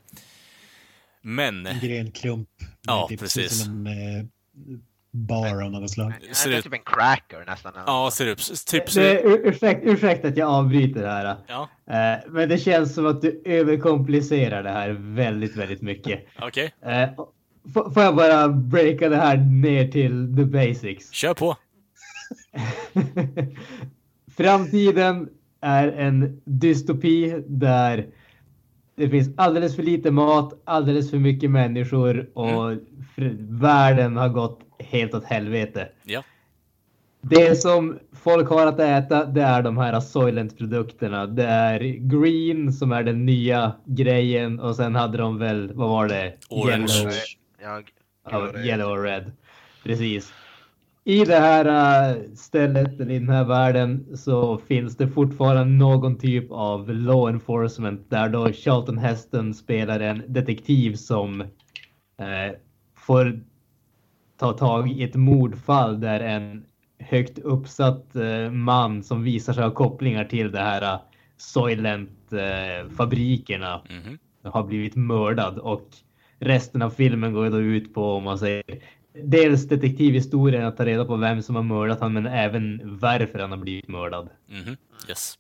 Men En gren klump. Ja, typ, precis. Som en eh, bar av något slag. Ser det är ut- typ en cracker nästan. ja, ser upp, typ Det, ur- ursäkt, ursäkta att jag avbryter här. Ja, Eh, Men det känns som att du överkomplicerar det här väldigt, väldigt mycket. okej. Eh, f- Får jag bara breaka det här ner till the basics? Kör på. Framtiden är en dystopi där det finns alldeles för lite mat, alldeles för mycket människor och fr- världen har gått helt åt helvete. Ja. Det som folk har att äta, det är de här Soylent-produkterna. Det är green som är den nya grejen och sen hade de väl, vad var det? Orange. Yellow. Jag, Ja, yellow och red. Precis. I det här äh, stället, eller i den här världen, så finns det fortfarande någon typ av law enforcement där då Charlton Heston spelar en detektiv som eh, får ta tag i ett mordfall där en högt uppsatt eh, man som visar sig ha kopplingar till det här uh, Soylent-fabrikerna Mhm. har blivit mördad och resten av filmen går ju då ut på om man säger dels detektivhistorien att ta reda på vem som har mördat honom men även varför han har blivit mördad. Mhm. Yes.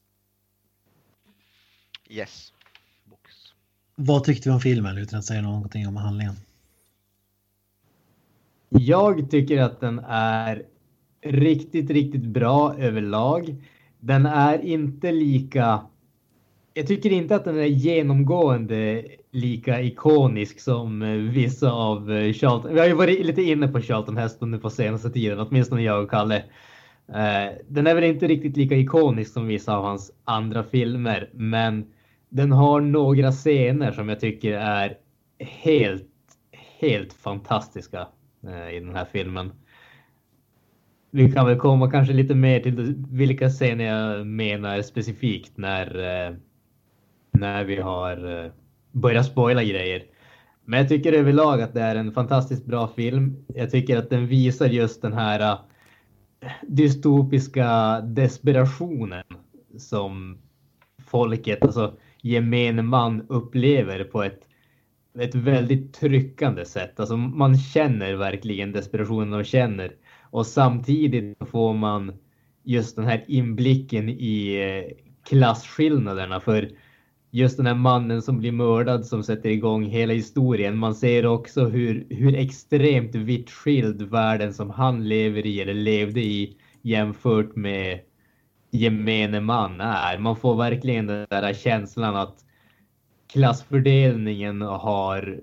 yes. Box. Vad tyckte vi om filmen utan att säga någonting om handlingen? Jag tycker att den är riktigt, riktigt bra överlag. Den är inte lika. Jag tycker inte att den är genomgående lika ikonisk som eh, vissa av eh, Charlton. Vi har ju varit lite inne på Charlton Heston nu på senaste tiden, åtminstone jag och Kalle. Eh, den är väl inte riktigt lika ikonisk som vissa av hans andra filmer, men den har några scener som jag tycker är helt, helt fantastiska i den här filmen. Vi kan väl komma kanske lite mer till vilka scener jag menar specifikt när, när vi har börja spoila grejer. Men jag tycker överlag att det är en fantastiskt bra film. Jag tycker att den visar just den här äh, dystopiska desperationen som folket, alltså gemene man upplever på ett, ett väldigt tryckande sätt. Alltså man känner verkligen desperationen de känner och samtidigt får man just den här inblicken i äh, klasskillnaderna för just den här mannen som blir mördad som sätter igång hela historien. Man ser också hur, hur extremt vitt skild världen som han lever i eller levde i jämfört med gemene man är. Man får verkligen den där känslan att klassfördelningen har...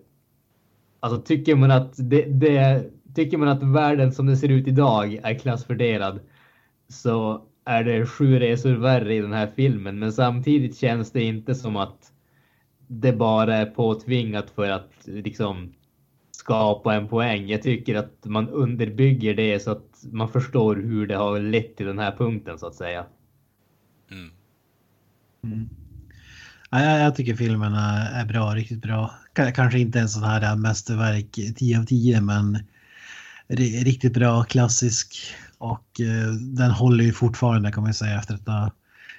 Alltså tycker man att det, det, tycker man att världen som den ser ut idag är klassfördelad så är det sju resor värre i den här filmen. Men samtidigt känns det inte som att det bara är påtvingat för att liksom skapa en poäng. Jag tycker att man underbygger det så att man förstår hur det har lett till den här punkten så att säga. Mm. Ja, jag, tycker filmen är, bra, riktigt bra. K- Kanske inte en sån här mästerverk 10 av 10 men ri- riktigt bra, klassisk och eh, den håller ju fortfarande kan man säga efter att ha,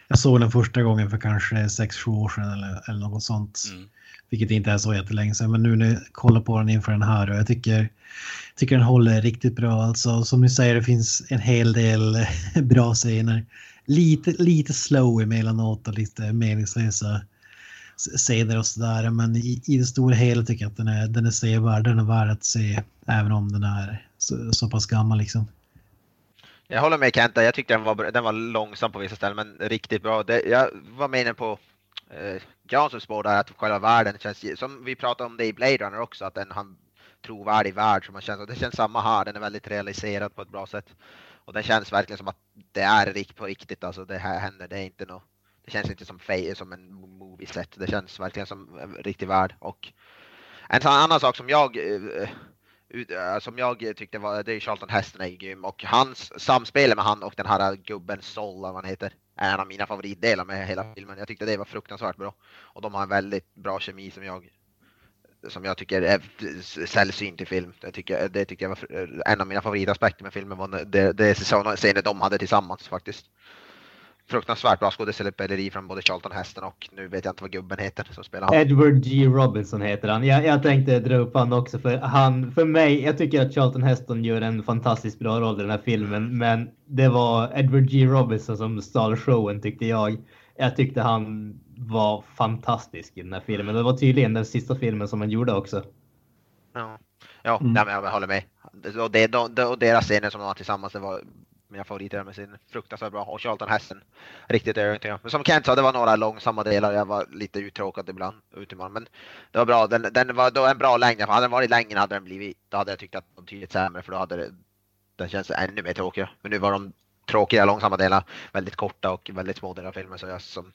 jag såg den första gången för kanske 6-7 år sedan eller, eller något sånt. Mm. Vilket inte är så jättelänge sedan. Men nu när jag kollar på den inför den här och jag tycker, tycker den håller riktigt bra. Alltså som ni säger, det finns en hel del bra scener. Lite, lite slow emellanåt och lite meningslösa scener och sådär. Men i, i det stora hela tycker jag att den är, den är sevärd. Den är värd att se även om den är så, så pass gammal liksom. Jag håller med Kenta, jag tyckte den var, den var långsam på vissa ställen men riktigt bra. Det, jag var med inne på eh, Janssons spår där att själva världen känns, som vi pratade om det i Blade Runner också, att den har en trovärdig värld som man känns, och det känns samma här, den är väldigt realiserad på ett bra sätt. Och den känns verkligen som att det är på riktigt, alltså det här händer, det är inte något, det känns inte som, som en movie set, det känns verkligen som en riktig värld. Och en annan sak som jag Eh, Eh, som jag tyckte var, det är Charlton Heston är grym och hans samspel med han och den här gubben Sol, vad han heter, är en av mina favoritdelar med hela filmen. Jag tyckte det var fruktansvärt bra och de har en väldigt bra kemi som jag som jag tycker är sällsynt i film. Det tycker, det tycker jag var en av mina favoritaspekter med filmen var det, det scener de hade tillsammans faktiskt fruktansvärt bra skådespeleri från både Charlton Heston och nu vet jag inte vad gubben heter som spelar han. Edward G. Robinson heter han. Jag, jag tänkte dra upp han också för han, för mig, jag tycker att Charlton Heston gör en fantastiskt bra roll i den här filmen, men det var Edward G. Robinson som stal showen tyckte jag. Jag tyckte han var fantastisk i den här filmen. Det var tydligen den sista filmen som han gjorde också. Ja, ja mm. nej, men jag håller med. Och, det, och deras scener som de har tillsammans, det var mina favoriter med sin fruktansvärt bra och Charlton Hessen. Riktigt övertygad. Men som Kent sa, det var några långsamma delar. Jag var lite uttråkad ibland. Utifrån. Men det var bra. Den, den var då en bra längd. Hade den varit längre hade den blivit, då hade jag tyckt att den tydligt sämre för då hade det, den känts ännu mer tråkig. Men nu var de tråkiga långsamma delar väldigt korta och väldigt små delar av filmen så jag som,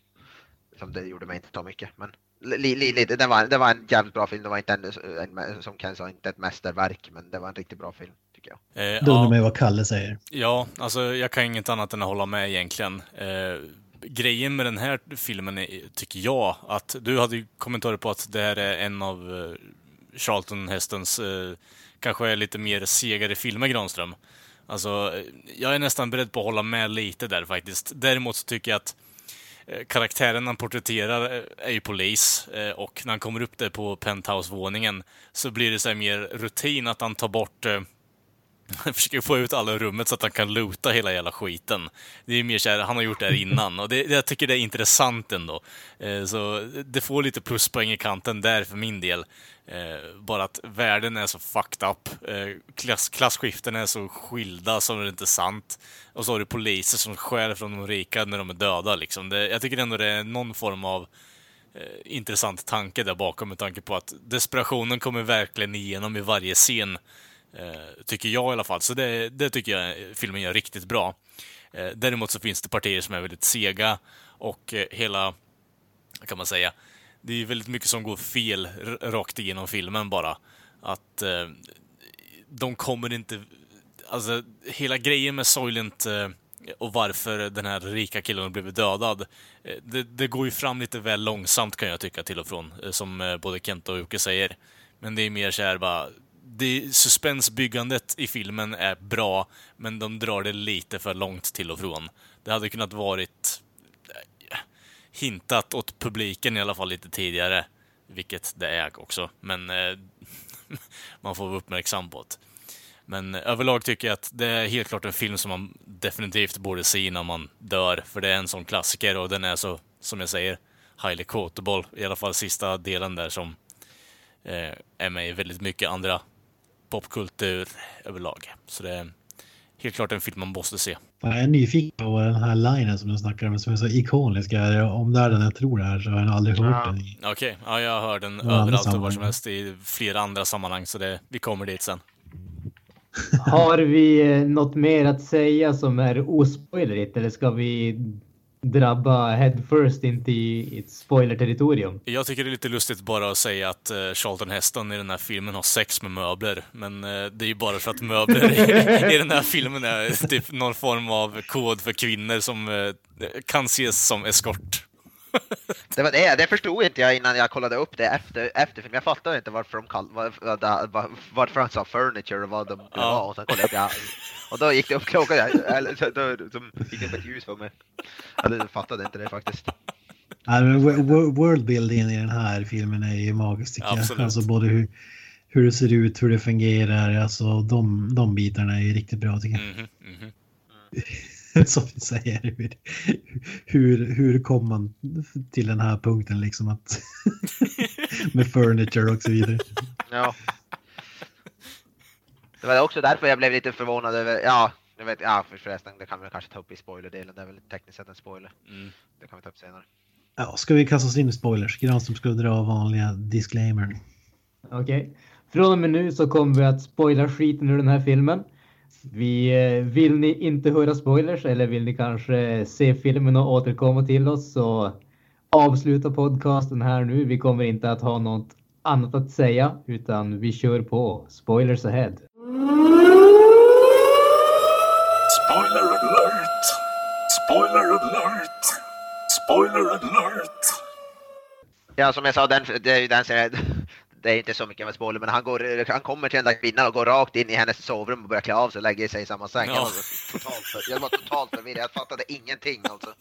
som det gjorde mig inte ta mycket. Men li, li, li, det, var, det var en jävligt bra film. Det var inte en, en, som Ken sa, inte ett mästerverk, men det var en riktigt bra film tycker jag. Eh, Då med vad Kalle säger. Ja, alltså jag kan inget annat än att hålla med egentligen. Eh, grejen med den här filmen är, tycker jag, att du hade ju kommentarer på att det här är en av eh, Charlton Hestons eh, kanske lite mer segare filmer, Granström. Alltså, jag är nästan beredd på att hålla med lite där faktiskt. Däremot så tycker jag att eh, karaktären han porträtterar eh, är ju polis och när han kommer upp där på penthouse-våningen så blir det så mer rutin att han tar bort han försöker få ut alla ur rummet så att han kan loota hela jävla skiten. Det är mer såhär, han har gjort det här innan och det, jag tycker det är intressant ändå. Eh, så det får lite pluspoäng i kanten där för min del. Eh, bara att världen är så fucked up. Eh, klass, klasskiften är så skilda som det är inte sant. Och så har du poliser som skär från de rika när de är döda liksom. Det, jag tycker ändå det är någon form av intressant tanke där bakom med tanke på att desperationen kommer verkligen igenom i varje scen. Eh, tycker jag i alla fall. Så det, det tycker jag filmen gör riktigt bra. Eh, däremot så finns det partier som är väldigt sega och eh, hela, kan man säga, det är väldigt mycket som går fel rakt igenom filmen bara. Att de kommer inte... Alltså, hela grejen med Soylent och varför den här rika killen har blivit dödad. Det, det, går ju fram lite väl långsamt kan jag tycka till och från, som både Kent och Jocke säger. Men det är mer så här bara, det, suspensbyggandet i filmen är bra, men de drar det lite för långt till och från. Det hade kunnat varit eh, hintat åt publiken i alla fall lite tidigare, vilket det är också, men eh, man får vara uppmärksam på det. Men överlag tycker jag att det är helt klart en film som man definitivt borde se innan man dör, för det är en sån klassiker och den är så, som jag säger, highly quotable, i alla fall sista delen där som eh, är med i väldigt mycket andra popkultur överlag. Så det är helt klart en film man måste se. Jag är nyfiken på den här linen som du snackar om som är så ikonisk. Om det är den jag tror det är så har jag aldrig hört ja. den. Okej, okay. ja, jag hör den ja, överallt och var som helst i flera andra sammanhang så det, vi kommer dit sen. Har vi eh, något mer att säga som är ospoilerigt eller ska vi drabba headfirst inte i ett spoiler-territorium. Jag tycker det är lite lustigt bara att säga att uh, Charlton Heston i den här filmen har sex med möbler. Men uh, det är ju bara för att möbler i, i den här filmen är typ någon form av kod för kvinnor som uh, kan ses som eskort. det, var det, det förstod inte jag innan jag kollade upp det efter, efter film. Jag fattade inte varför de kall, var, var, varför han sa furniture och vad de ja. var. Och sen kollade jag. Och då gick det upp klockan, eller då, då, då gick det upp ett ljus för mig. Jag fattade inte det faktiskt. Ja, worldbuildingen i den här filmen är ju magisk tycker Absolut. jag. Alltså både hur, hur det ser ut, hur det fungerar, alltså de, de bitarna är ju riktigt bra tycker jag. Mhm, mhm. Som vi säger, hur, hur, hur kom man till den här punkten liksom att med furniture och så vidare. Ja. Det var också därför jag blev lite förvånad över, ja, jag vet, ja för förresten, det kan vi kanske ta upp i spoilerdelen, det är väl tekniskt sett en spoiler. Mm. Det kan vi ta upp senare. Ja, ska vi kasta oss in i spoilers? Granström skulle dra vanliga disclaimer. Okej. Från och med nu så kommer vi att spoila skiten ur den här filmen. Vi, eh, vill ni inte höra spoilers eller vill ni kanske se filmen och återkomma till oss så avsluta podcasten här nu. Vi kommer inte att ha något annat att säga utan vi kör på. Spoilers ahead. Spoiler alert! Spoiler alert! Spoiler alert! Ja, som jag sa, den, ju den serien, det är inte så mycket med spoiler, men han, går, han kommer till den där kvinnan och går rakt in i hennes sovrum och börjar klä av sig och lägger sig i samma säng. Jag, Ja. var totalt för, jag var totalt förvirrad, jag fattade ingenting alltså.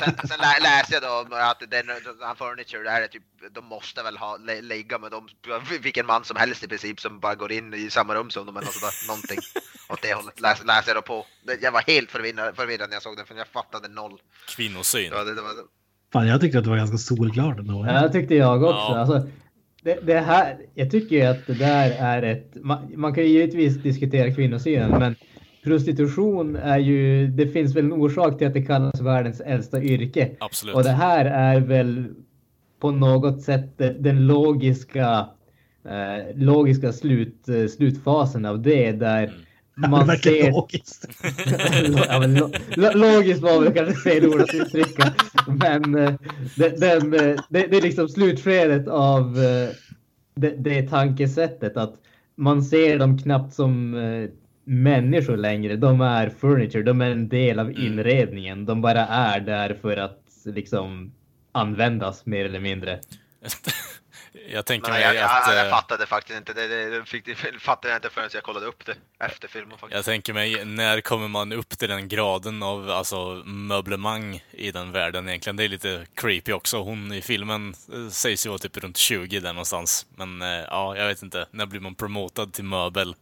Sen, sen lä, läste jag då att den, den furniture där är typ, de måste väl ha, lä, ligga med dem, vilken man som helst i princip som bara går in i samma rum som dem eller något sådär, någonting åt det hållet läs, läser jag då på. Jag var helt förvirrad, förvirrad när jag såg den för jag fattade noll. Kvinnosyn. Det var, det, det var, Fan, jag tyckte att det var ganska solklart ändå. Ja, det tyckte jag också. Ja. Alltså, det, det här, jag tycker ju att det där är ett... Man, man kan ju givetvis diskutera kvinnosynen, men prostitution är ju... Det finns väl en orsak till att det kallas världens äldsta yrke. Absolut. Och det här är väl på något sätt den logiska, eh, logiska slut, slutfasen av det där det man verkar ser... logiskt. ja, men lo, lo, logiskt var väl kanske fel ord att uttrycka. Men eh, det, den, eh, det, det är liksom slutskedet av eh, det, det tankesättet att man ser dem knappt som människor längre. De är furniture, de är en del av inredningen. De bara är där för att liksom användas mer eller mindre. jag tänker Nej, mig jag, jag, att... jag eh, fattade faktiskt inte. Det, det, det, fick, det fattade jag inte förrän jag kollade upp det efter filmen. Faktiskt. Jag tänker mig, när kommer man upp till den graden av alltså, möblemang i den världen egentligen? Det är lite creepy också. Hon i filmen eh, sägs ju vara typ runt 20 där någonstans. Men eh, ja, jag vet inte. När blir man promotad till möbel?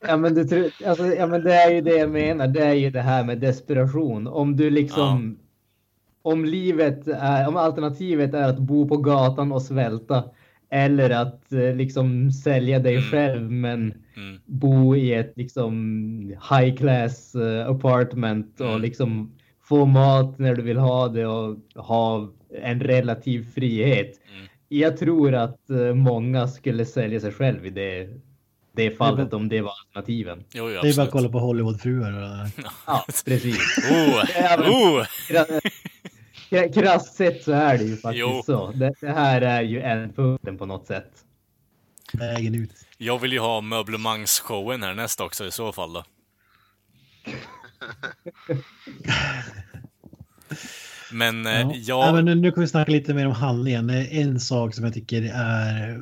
Ja men, du, tror- alltså, ja men det är ju det jag menar. Det är ju det här med desperation. Om du liksom... Om livet är, om alternativet är att bo på gatan och svälta eller att eh, liksom sälja dig själv men Mm. bo i ett liksom high class eh, apartment och Mm. liksom få mat när du vill ha det och ha en relativ frihet. Mm. Jag tror att eh, många skulle sälja sig själv i det, det fallet om det var alternativen. Jo, jo, Det är bara att kolla på Hollywoodfruar. Ja, precis. Oh, oh. Kra- kra- Krasst sett så är det ju faktiskt Jo. så. Det, det här är ju ändpunkten på något sätt. Vägen ut. Jag vill ju ha möblemangsshowen här nästa också i så fall då. Men eh, Ja. jag... Ja, men nu, nu kan vi snacka lite mer om handlingen. En sak som jag tycker är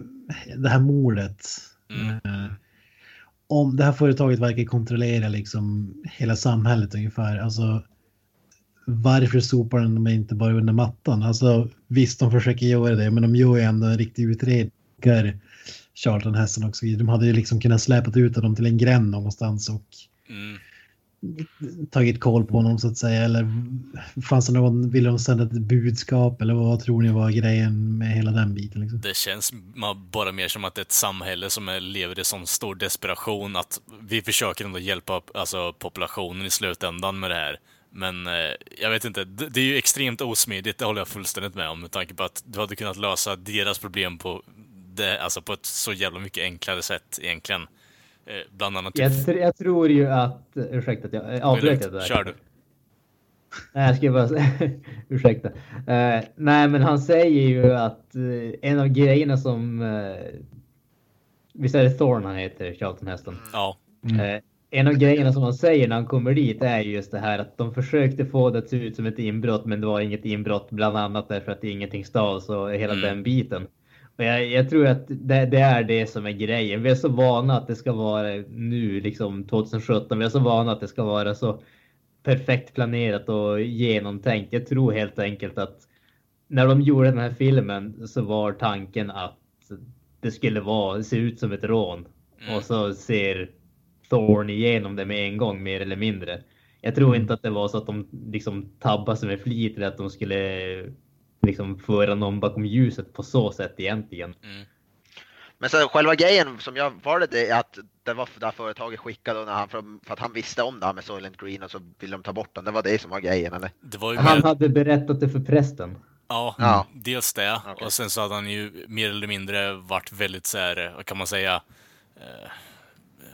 det här mordet. Mm. Eh, Om det här företaget verkar kontrollera liksom hela samhället ungefär. Alltså, varför sopar de inte bara under mattan? Alltså, visst, de försöker göra det, men de gör ju ändå en riktig utredning. Charlton Heston och så vidare. De hade ju liksom kunnat släpa ut dem till en gränd någonstans och Mm. tagit koll på honom så att säga? Eller fanns det någon, ville de sända ett budskap eller vad tror ni var grejen med hela den biten? Liksom? Det känns bara mer som att det är ett samhälle som lever i sån stor desperation att vi försöker ändå hjälpa alltså, populationen i slutändan med det här. Men eh, jag vet inte, det, det är ju extremt osmidigt, det håller jag fullständigt med om, med tanke på att du hade kunnat lösa deras problem på, det, alltså på ett så jävla mycket enklare sätt egentligen. Eh, bland annat... Jag, tr- jag tror ju att, ursäkta att jag eh, avbröt det där. Kör du. Nej, jag ska bara ursäkta. Eh, nej, men han säger ju att eh, en av grejerna som, uh, visst är det Thorn han heter, Charlton Heston? Ja. Eh, en av grejerna som han säger när han kommer dit är just det här att de försökte få det att se ut som ett inbrott, men det var inget inbrott, bland annat därför att ingenting stals och hela Mm. den biten. Och jag, jag tror att det, det är det som är grejen. Vi är så vana att det ska vara nu, liksom 2017, vi är så vana att det ska vara så perfekt planerat och genomtänkt. Jag tror helt enkelt att när de gjorde den här filmen så var tanken att det skulle vara, se ut som ett rån. Mm. Och så ser Thorn igenom det med en gång mer eller mindre. Jag tror inte att det var så att de liksom tabbade sig med flit eller att de skulle liksom föra någon bakom ljuset på så sätt egentligen. Men så själva grejen som jag var det, det att det var det här företaget skickade när han, för, att han visste om det här med Soylent Green och så ville de ta bort den. Det var det som var grejen eller? Det var ju Han mer, hade berättat det för prästen. ja, Ja. dels det. Okej. Och sen så hade han ju mer eller mindre varit väldigt så här, vad kan man säga?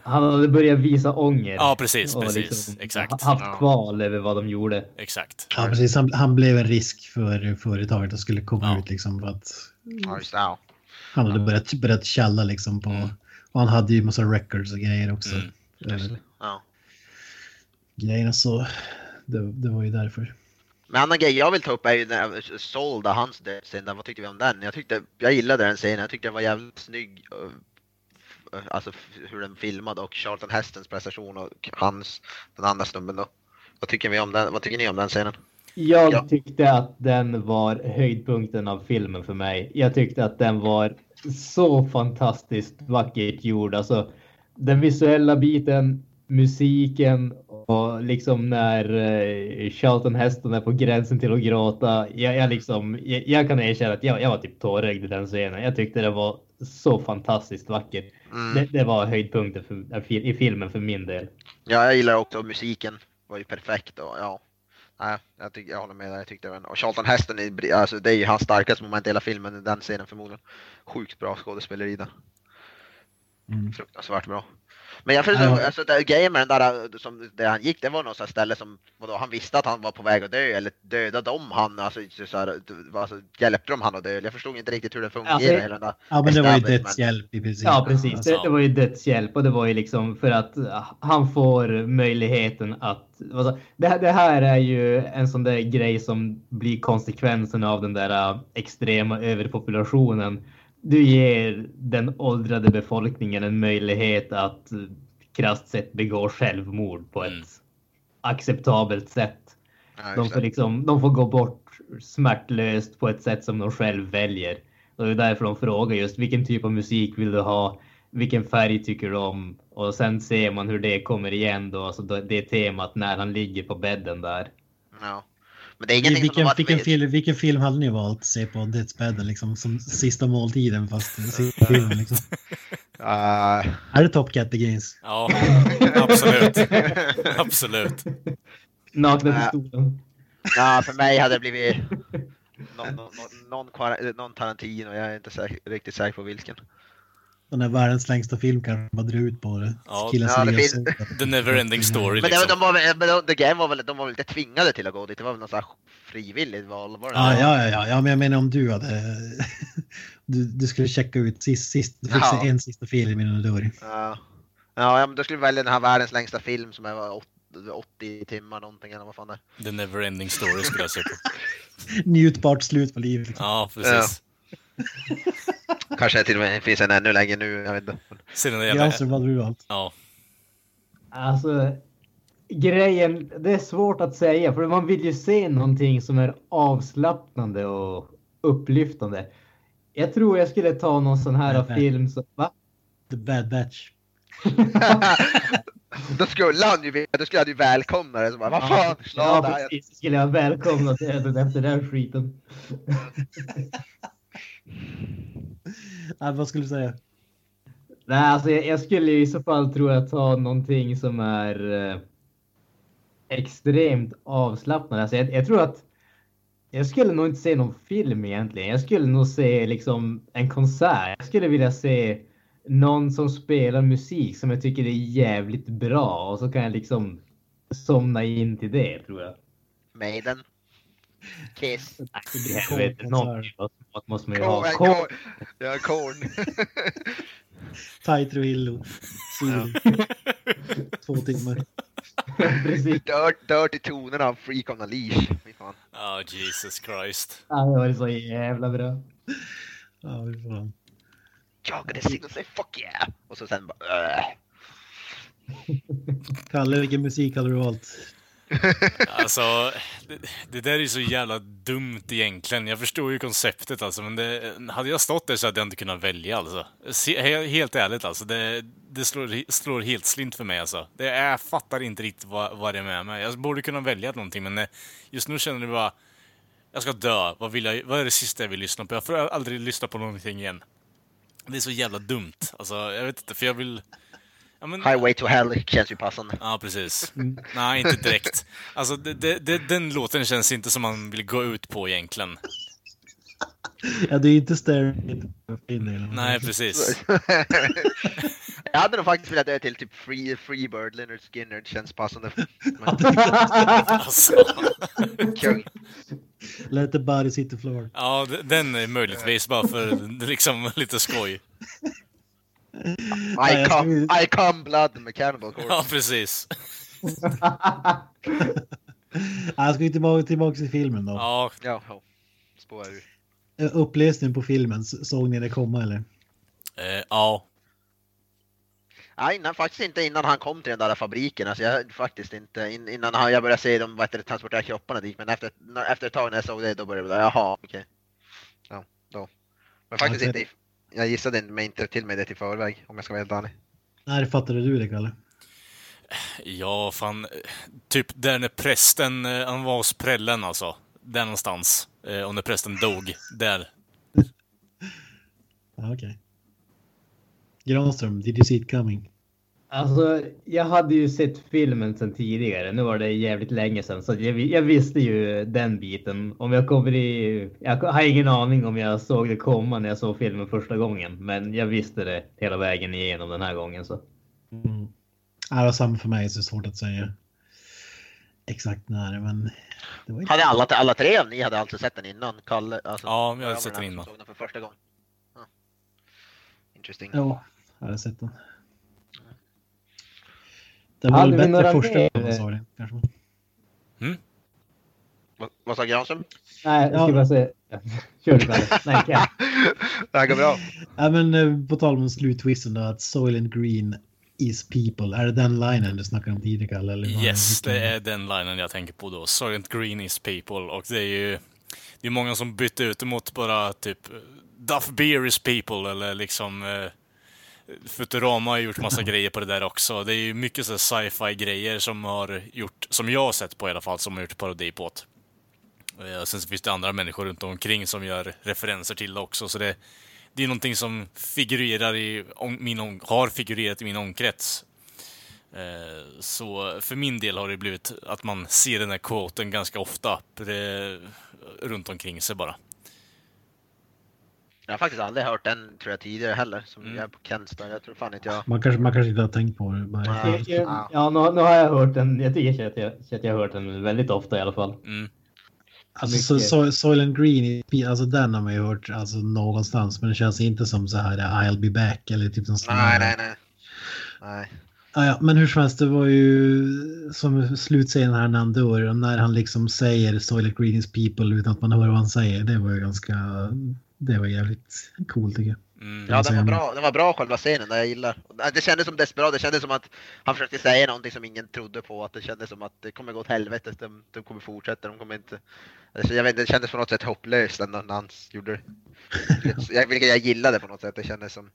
Han hade börjat visa ånger. Ja, precis, och precis. Exakt. ha- Haft Ja. kval över vad de gjorde. Exakt. Ja, precis. Han, han blev en risk för företaget att skulle komma Ja. ut liksom för att Ja, han hade börjat, börjat tjalla liksom på... Och han hade ju massa records och grejer också. Mm. Över Ja. Grejerna så det, det var ju därför. Men annan grej jag vill ta upp är ju när Solda, hans dödsscen, där, vad tyckte vi om den? Jag tyckte, jag gillade den scenen, jag tyckte den var jävligt snygg. Alltså hur den filmade och Charlton Hestons prestation och hans, den andra snubben då. Vad tycker, vi om den, vad tycker ni om den scenen? Jag Ja. tyckte att den var höjdpunkten av filmen för mig. Jag tyckte att den var så fantastiskt vackert gjord. Alltså, den visuella biten, musiken och liksom när eh, Charlton Heston är på gränsen till att gråta. Jag, jag, liksom, jag, jag kan erkänna att jag, jag var typ tårögd i den scenen. Jag tyckte det var så fantastiskt vackert. Mm. Det, det var höjdpunkten för, i filmen för min del. Ja, jag gillar också musiken. Var ju perfekt och ja. Nej, jag, tycker, jag håller med där. Jag tyckte den. Och Charlton Heston, är, alltså, det är ju hans starkaste moment i hela filmen, den scenen förmodligen. Sjukt bra skådespeleri där. Mm. Fruktansvärt bra. Men jag förstår, Ja. alltså det, grejen med den där, som, där han gick, det var något ställe som, vadå, han visste att han var på väg att dö, eller dödade de han, alltså, så här, alltså hjälpte de han att dö? Jag förstod inte riktigt hur det fungerade, Alltså, hela den där Ja, men det var ju dödshjälp i princip. Ja, precis. Alltså, Det, det var ju dödshjälp och det var ju liksom för att ah, han får möjligheten att... Alltså, det, här- det här är ju en sån där grej som blir konsekvensen av den där ah, extrema överpopulationen. Du ger den åldrade befolkningen en möjlighet att krasst sett begå självmord på ett Mm. acceptabelt sätt. Ja, De får, liksom, de får gå bort smärtlöst på ett sätt som de själv väljer. Och det är därför de frågar just vilken typ av musik vill du ha? Vilken färg tycker du om? Och sen ser man hur det kommer igen då, alltså det temat när han ligger på bädden där. Ja. Men det är ingenting som de Vilken, vilken, film, vilken film hade ni valt att se på dödsbädden liksom som sista måltiden fast sista filmen liksom? Ah, Är det Top Cat Against? Ja, absolut. absolut. Nakna pistolen. ja, för mig hade det blivit någon, någon, någon, någon, någon Tarantino, jag är inte säker, riktigt säker på vilken. Den är världens längsta film kan man dra ut på det. Ja. Killen Ja, det finns- The neverending story Men det, liksom. de var väl, men de, the game var väl, de var väl inte tvingade till att gå dit, det var väl något sånt här frivilligt val? Var det Ja, ja, ja, ja, ja, men jag menar om du hade... Du, du skulle checka ut sist, sist, du fick Ja. se en sista film innan du dör. Ja. Ja, ja, men då skulle vi välja den här världens längsta film som är vad, åt- 80 timmar någonting eller vad fan det är. The neverending story skulle jag säga på. Njutbart slut på livet. Liksom. Ja, precis. Kanske till och med finns en ännu längre nu, jag vet inte. Jävla... så vad du valt. Ja. Alltså, grejen, det är svårt att säga för man vill ju se någonting som är avslappnande och upplyftande. Jag tror jag skulle ta någon sån här nej. film som... Va? The Bad Batch. Då skulle han ju, då skulle han ju välkomna det. Så bara, vad fan, slå Ja, det precis. Skulle jag välkomna döden efter den skiten. Nej, vad skulle du säga? Nej, alltså jag, jag skulle i så fall tror jag ta någonting som är eh, extremt avslappnande. Alltså jag, jag tror att jag skulle nog inte se någon film egentligen. Jag skulle nog se liksom en konsert. Jag skulle vilja se någon som spelar musik som jag tycker är jävligt bra och så kan jag liksom somna in till det tror jag. Maiden. Kiss. Helvete, någon smak måste man ju ha. Korn. Ja, korn. Trujillo. Sweden. Två timmar. Dirt, dirty tonerna av Freak on a Leash. Ja, Jesus Christ. Ja, det var så jävla bra. Ja, fy fan. Jag gonna sing och säga fuck yeah. Och så sen bara äh. Kalle, vilken musik hade du valt? Alltså, det, det där är ju så jävla dumt egentligen. Jag förstår ju konceptet alltså, men det, hade jag stått där så hade jag inte kunnat välja alltså. Helt ärligt alltså, det, det slår, slår helt slint för mig alltså. Det, jag fattar inte riktigt vad, vad det är med mig. Jag borde kunna välja någonting, men eh, just nu känner jag bara... Jag ska dö. Vad, vill jag, vad är det sista jag vill lyssna på? Jag får aldrig lyssna på någonting igen. Det är så jävla dumt. Alltså, jag vet inte, för jag vill... Ja, men, Highway to Hell känns ju passande. Ja, precis. Nej, inte direkt. Alltså, det, det, det, den låten känns inte som man vill gå ut på egentligen. Ja, det är inte Staring Nej, precis. jag hade nog faktiskt velat dö till typ Free, Freebird, Leonard Skinner, det känns passande. Men, Alltså. kung. Let the body hit the floor. Ja, den är möjligtvis bara för liksom lite skoj. I jag come, I come blood med Cannibal Corpse. Ja, precis. Ja, Jag ska ju tillbaka, tillbaka till filmen då. Ja, Ja. Spårar ur. Eh, Uppläsningen på filmen, såg ni det komma eller? eh, ja. Nej, innan, faktiskt inte innan han kom till den där fabriken. Alltså jag faktiskt inte, in, innan han, jag började se dem vad heter det, transportera kropparna dit. Men efter, när, efter ett tag när jag såg det, då började jag jaha, okej. Ja, då. Men faktiskt inte, jag gissade mig inte till mig det till förväg, om jag ska vara helt ärlig. När fattade du det, Kalle? Ja, fan. Typ där när prästen, eh, han var hos prällen alltså. Där någonstans. Eh, Och när prästen dog. Där. Ja, okej. Granström, did you see it coming? Alltså, jag hade ju sett filmen sedan tidigare. Nu var det jävligt länge sedan, så jag, jag visste ju den biten. Om jag kommer i... Jag har ingen aning om jag såg det komma när jag såg filmen första gången, men jag visste det hela vägen igenom den här gången. Så. Mm. Ja, det var samma för mig, så det svårt att säga exakt när, men det var inte... Hade alla, alla tre av ni hade alltså sett den innan? Kalle? Alltså, Ja, jag hade sett den innan. Såg den för första gången. Ja. Interesting. Ja, jag hade sett den. Det var väl bättre första gången sa det, kanske. Vad, vad sa Granström? Nej, jag Ja. skulle bara säga... Kör du. Nej, Ken. det här går bra. Ja, men eh, på tal om sluttwisten då, att Soylent Green is people. Är det den linen du snackade om tidigare, Kalle? Eller Yes, det är den linen jag tänker på då. Silent Green is people. Och det är ju... Det är många som bytte ut det mot bara typ Duff Beer is people eller liksom... Futurama har gjort massa grejer på det där också. Det är ju mycket så här sci-fi grejer som har gjort, som jag har sett på i alla fall, som har gjort parodi på det. Eh, sen så finns det andra människor runt omkring som gör referenser till det också, så det, det är någonting som figurerar i min, har figurerat i min omkrets. Eh, så för min del har det blivit att man ser den här quoten ganska ofta eh, runt omkring sig bara. Jag har faktiskt aldrig hört den tror jag tidigare heller. Som Mm. jag är på Kents där. Jag tror fan inte jag... Man kanske, man kanske inte har tänkt på det. Bara. Nej. Jag- jag- Ja, nu, nu har jag hört den. Jag tycker att jag, att jag har hört den väldigt ofta i alla fall. Mm. Alltså so, Soylent Green, alltså den har man ju hört alltså, någonstans, men det känns inte som så här I'll be back eller typ någon sån Nej, nej, nej. Nej. Ja, ja, men hur som helst, det var ju som slutscenen här när han dör och när han liksom säger Soylent Green is people utan att man hör vad han säger. Det var ju ganska, det var jävligt coolt tycker jag. Mm. Ja, den var bra. Den var bra själva scenen, det jag gillar. Det kändes som desperat. Det kändes som att han försökte säga någonting som ingen trodde på. Att det kändes som att det kommer gå åt helvete. De, de kommer fortsätta. De kommer inte... Alltså, jag vet, inte, det kändes på något sätt hopplöst när han gjorde det. Jag, vilket jag gillade på något sätt. Det kändes som...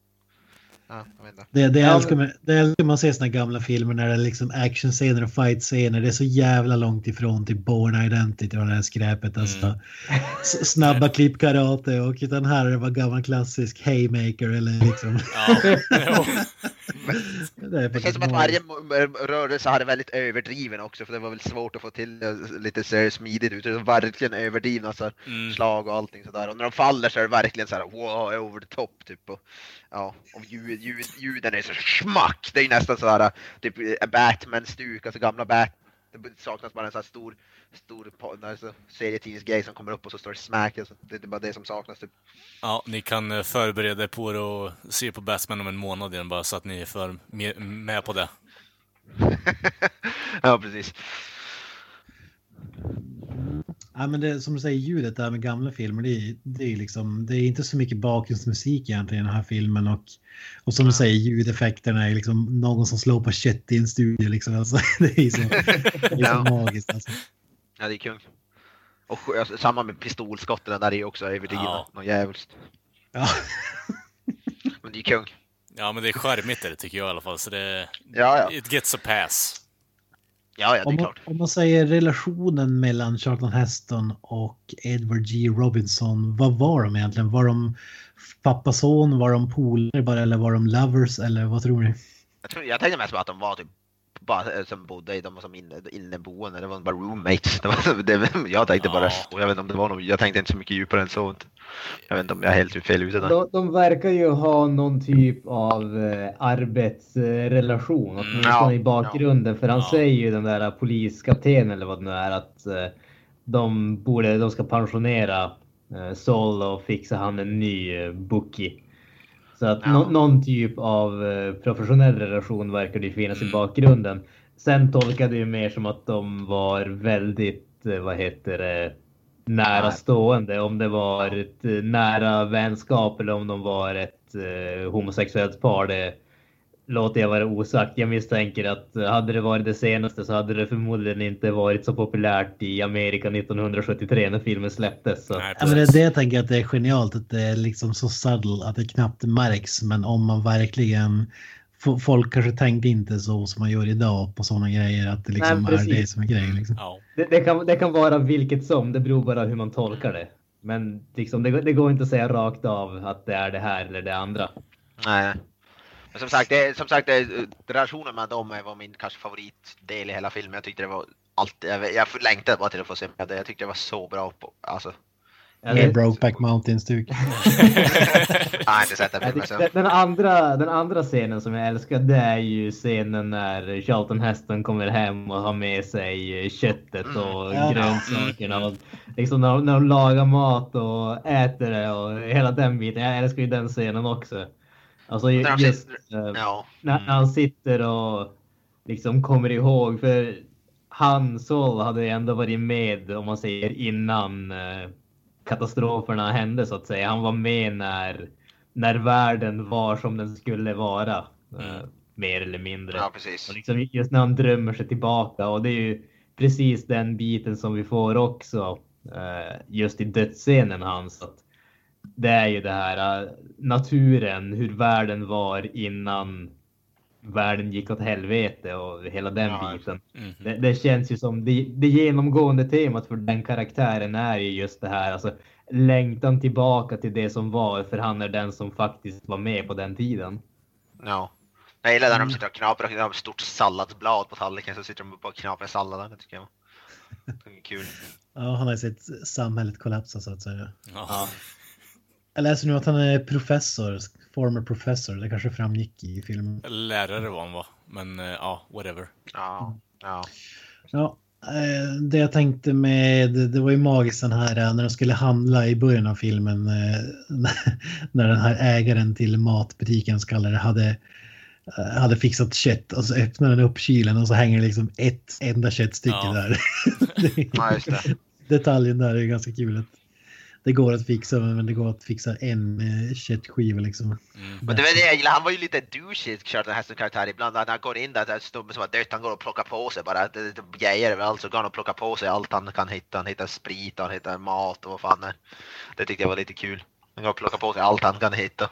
Ja. Det, det, älskar man, det älskar man att se såna gamla filmer när det är liksom actionscener och fight-scener. Det är så jävla långt ifrån till Born Identity och det här skräpet. Alltså. Mm. Snabba klipp karate och utan här är det bara gammal klassisk haymaker eller liksom. Ja. det, Det känns som att varje rörelse hade väldigt överdriven också. För det var väl svårt att få till det lite så smidigt ut. Det var verkligen överdrivna så här, Mm. slag och allting sådär. Och när de faller så är det verkligen så här wow, over the top typ. Och, ja, och ljud, ljud, ljuden är så smack. Det är ju nästan sådär typ Batman-stuk, alltså gamla Bat. Det saknas bara en sån här stor, stor alltså, serietidningsgrej som kommer upp och så står det smack. Alltså, det är bara det som saknas typ. Ja, ni kan eh, förbereda er på det och se på Batman om en månad igen bara så att ni är för med, med på det. ja, precis. Ja, men det, som du säger, ljudet där med gamla filmer, det, är- det, är liksom, det är inte så mycket bakgrundsmusik egentligen i den här filmen. Och, och som du säger, ljudeffekterna är liksom någon som slår på kött i en studio. Liksom. Alltså, det är så, det är så magiskt. Alltså. Ja, det är kung. Och alltså, samma med pistolskotten där är också överdrivna. Ja. Något jävligt. Ja. Men det är kung. Ja, men det är charmigt det tycker jag i alla fall. Så det... Ja, ja. It gets a pass. Ja, ja, det Om är man, klart. om man säger relationen mellan Charlton Heston och Edward G. Robinson, vad var de egentligen? Var de pappa-son, var de polare bara eller var de lovers eller vad tror ni? Jag, tror, jag tänkte mest på att de var typ bara eh, som bodde i de var som inne, inneboende, det var bara roommates. Det var, det, jag tänkte bara Ja. så, jag vet inte om det var något, jag tänkte inte så mycket djupare än så. Jag vet inte om jag är helt fel ute där. De, de verkar ju ha någon typ av eh, arbetsrelation, åtminstone ja, i bakgrunden. För han Ja. säger ju den där poliskaptenen eller vad det nu är att eh, de, borde, de ska pensionera eh, Sol och fixa han en ny eh, bookie. Så att Ja. nå- någon typ av eh, professionell relation verkar det finnas i Mm. bakgrunden. Sen tolkade jag mer som att de var väldigt, eh, vad heter det, nära stående. Om det var ett eh, nära vänskap eller om de var ett eh, homosexuellt par. Det låter jag vara osagt. Jag misstänker att eh, hade det varit det senaste så hade det förmodligen inte varit så populärt i Amerika 1973 när filmen släpptes. Så. Nej, Ja, men det det jag tänker att det är genialt att det är liksom så subtle att det knappt märks. Men om man verkligen Folk kanske tänkte inte så som man gör idag på sådana grejer att det liksom Nej, är det som är grejen. Liksom. Ja. Det, det, kan, det kan vara vilket som, det beror bara hur man tolkar det. Men liksom, det, går- det går inte att säga rakt av att det är det här eller det andra. Nej. Men som sagt, det, som sagt det, relationen med dem var min kanske favoritdel i hela filmen. Jag tyckte det var alltid, jag, jag längtade bara till att få se det. Jag tyckte det var så bra på, alltså. Det- Brokeback Mountain-stuk. Inte sett den filmen andra, den andra scenen som jag älskar det är ju scenen när Charlton Heston kommer hem och har med sig köttet och Ja. grönsakerna. Och liksom när, när de lagar mat och äter det och hela den biten. Jag älskar ju den scenen också. Alltså När just sitter- eh, Ja. när, han sitter och liksom kommer ihåg. För han, Sol, hade ändå varit med om man säger innan eh, katastroferna hände så att säga. Han var med när, när världen var som den skulle vara. eh, Mm. mer eller mindre. ja, precis. Och liksom just när han drömmer sig tillbaka och det är ju precis den biten som vi får också just i dödsscenen hans. Att det är ju det här eh, naturen, hur världen var innan världen gick åt helvete och hela den Ja, biten. Mhm. Det, det känns ju som det, det genomgående temat för den karaktären är ju just det här, alltså längtan tillbaka till det som var, för han är den som faktiskt var med på den tiden. Ja. Jag gillar när de sitter och knaprar och de har ett stort salladsblad på tallriken så sitter de bara och knaprar salladen. Det tycker jag det är kul. Ja, han har ju sett samhället kollapsa så att säga. Ja. Jag läser nu att han är professor, former professor. Det kanske framgick i filmen. Lärare var han va? Men eh, ja, whatever. Ja. Ja. Ja, eh, det jag tänkte med, det var ju magiskt den här eh, när de skulle handla i början av filmen. När den här ägaren till matbutiken skallade hade, eh, hade fixat kött och så öppnar den upp kylen och så hänger det liksom ett enda köttstycke Ja. där. Det- Ja, just det. Detaljen där är ganska kul. Att det går att fixa men det går att fixa en eh, köttskiva liksom. Mm. Men det var det jag gillade, han var ju lite douchey, Charlton Heston karaktär ibland. När han går in där, där snubben som har dött, han går och plockar på sig bara. Det, det grejer överallt, så går han och plockar på sig allt han kan hitta. Han hittar sprit, han hittar mat och vad fan är. Det tyckte jag var lite kul. Han går och plockar på sig allt han kan hitta.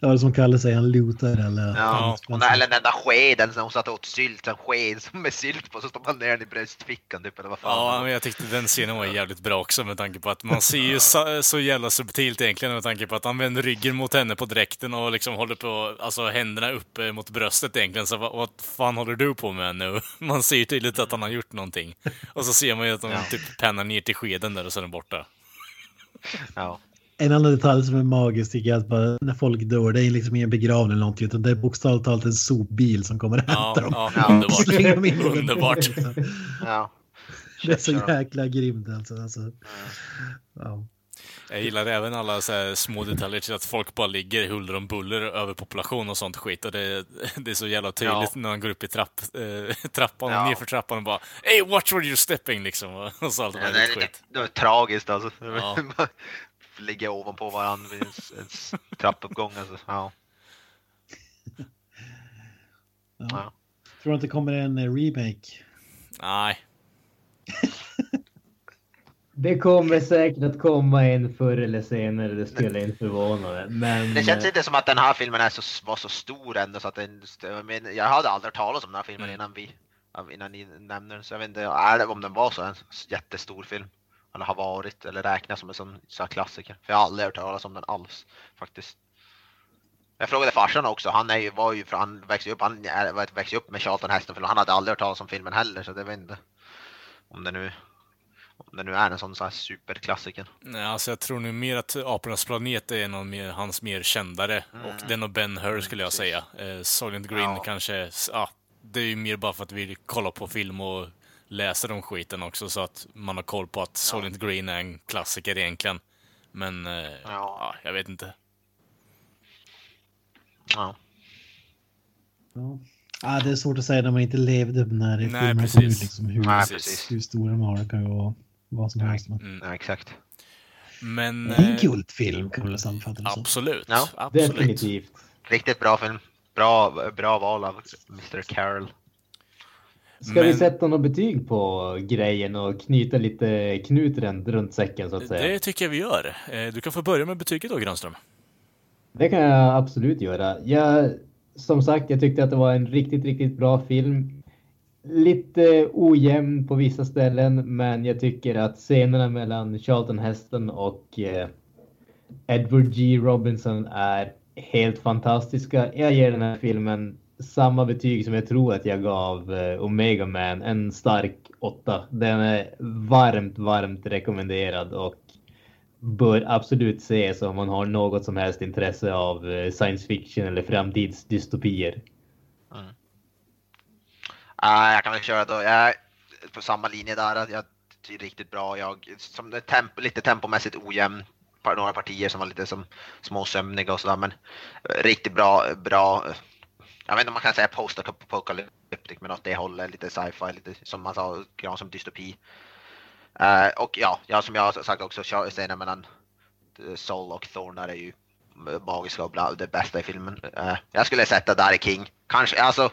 Det var som Kalle säger, han lutar eller... Ja. Och när, eller den där skeden, när hon satt och åt sylt, en sked som med sylt på, så stoppade han ner den i bröstfickan typ, eller vad fan. Ja, men jag tyckte den scenen var jävligt bra också med tanke på att man ser ju så, så jävla subtilt egentligen med tanke på att han vänder ryggen mot henne på dräkten och liksom håller på, alltså händerna uppe mot bröstet egentligen. Så vad, vad fan håller du på med nu? Man ser ju tydligt att han har gjort någonting. Och så ser man ju att de Ja. typ pennar ner till skeden där och så är borta. Ja. En annan detalj som är magisk tycker jag att bara när folk dör, det är liksom ingen begravning eller någonting utan det är bokstavligt talat en sopbil som kommer och Ja, hämtar dem. ja, Ja. underbart. Dem in Underbart. ja. Det är så jäkla grymt alltså. alltså. Ja. Jag gillar även alla så här små detaljer till att folk bara ligger huller om buller, överpopulation och sånt skit. Och det, det är så jävla tydligt Ja. när man går upp i trapp, eh, trappan Ja. nerför trappan och bara Hey, watch where you're stepping liksom. Och så allt Ja, det, är skit. det är tragiskt alltså. Ja. Ligga ovanpå varandra vid en, en trappuppgång alltså. Ja. Ja. Ja. Tror du att det kommer en eh, remake? Nej. Det kommer säkert att komma en förr eller senare, det skulle inte förvåna mig. Men Det känns eh, inte som att den här filmen är så, var så stor ändå så att den, jag, men, jag hade aldrig talas om den här filmen Mm. innan vi innan ni nämnde den så jag vet inte är det, om den var så en jättestor film. Eller har varit eller räknas som en sån så här klassiker. För jag har aldrig hört talas om den alls faktiskt. Jag frågade farsan också, han är ju, var ju, från- han växte upp, han är, var- växte upp med Charlton Heston för han hade aldrig hört talas om filmen heller så det vet inte. Om det nu, om det nu är en sån så här superklassiker. Nej, alltså jag tror nu mer att Apornas planet är en av mer, hans mer kändare. Och den och Ben Hur skulle jag säga. Eh, Silent Green Ja. kanske, ja, det är ju mer bara för att vi kollar på film och läser om skiten också så att man har koll på att Silent Green är en klassiker egentligen. Men, eh, ja. jag vet inte. Ja. Ja. Ah, det är svårt att säga när man inte levde när Nej, filmen kom precis. ut. Liksom, hur, Nej, Precis. precis. hur stor den var. Det kan ju vara vad som helst. Men... Mm. Ja, exakt. Men... Det är en eh, kultfilm kan man sammanfatta det. Absolut. Ja, absolut. definitivt. Riktigt bra film. Bra, bra val av Mr. Carroll. Ska Men- vi sätta något betyg på grejen och knyta lite knut runt, säcken så att säga? Det tycker jag vi gör. Eh, Du kan få börja med betyget då, Granström. Det kan jag absolut göra. Jag, som sagt, jag tyckte att det var en riktigt, riktigt bra film. Lite ojämn på vissa ställen, men jag tycker att scenerna mellan Charlton Heston och eh, Edward G. Robinson är helt fantastiska. Jag ger den här filmen samma betyg som jag tror att jag gav eh, Omega Man, en stark åtta. Den är varmt, varmt rekommenderad och bör absolut ses om man har något som helst intresse av eh, science fiction eller framtidsdystopier. Uh, jag kan väl köra då. Jag är på samma linje där. Att jag är riktigt bra. Jag, som är temp, lite tempomässigt ojämn. Några partier som var lite som småsömniga och sådär. Men riktigt bra. bra jag vet inte om man kan säga post-apocalyptic men åt det hållet. Lite sci-fi, lite som man sa, ja, som dystopi. Uh, och ja, ja, som jag har sagt också, scenen mellan eh, Sol och Thorn är ju magiska och bland det bästa i filmen. Uh, jag skulle sätta där i King. Kanske, alltså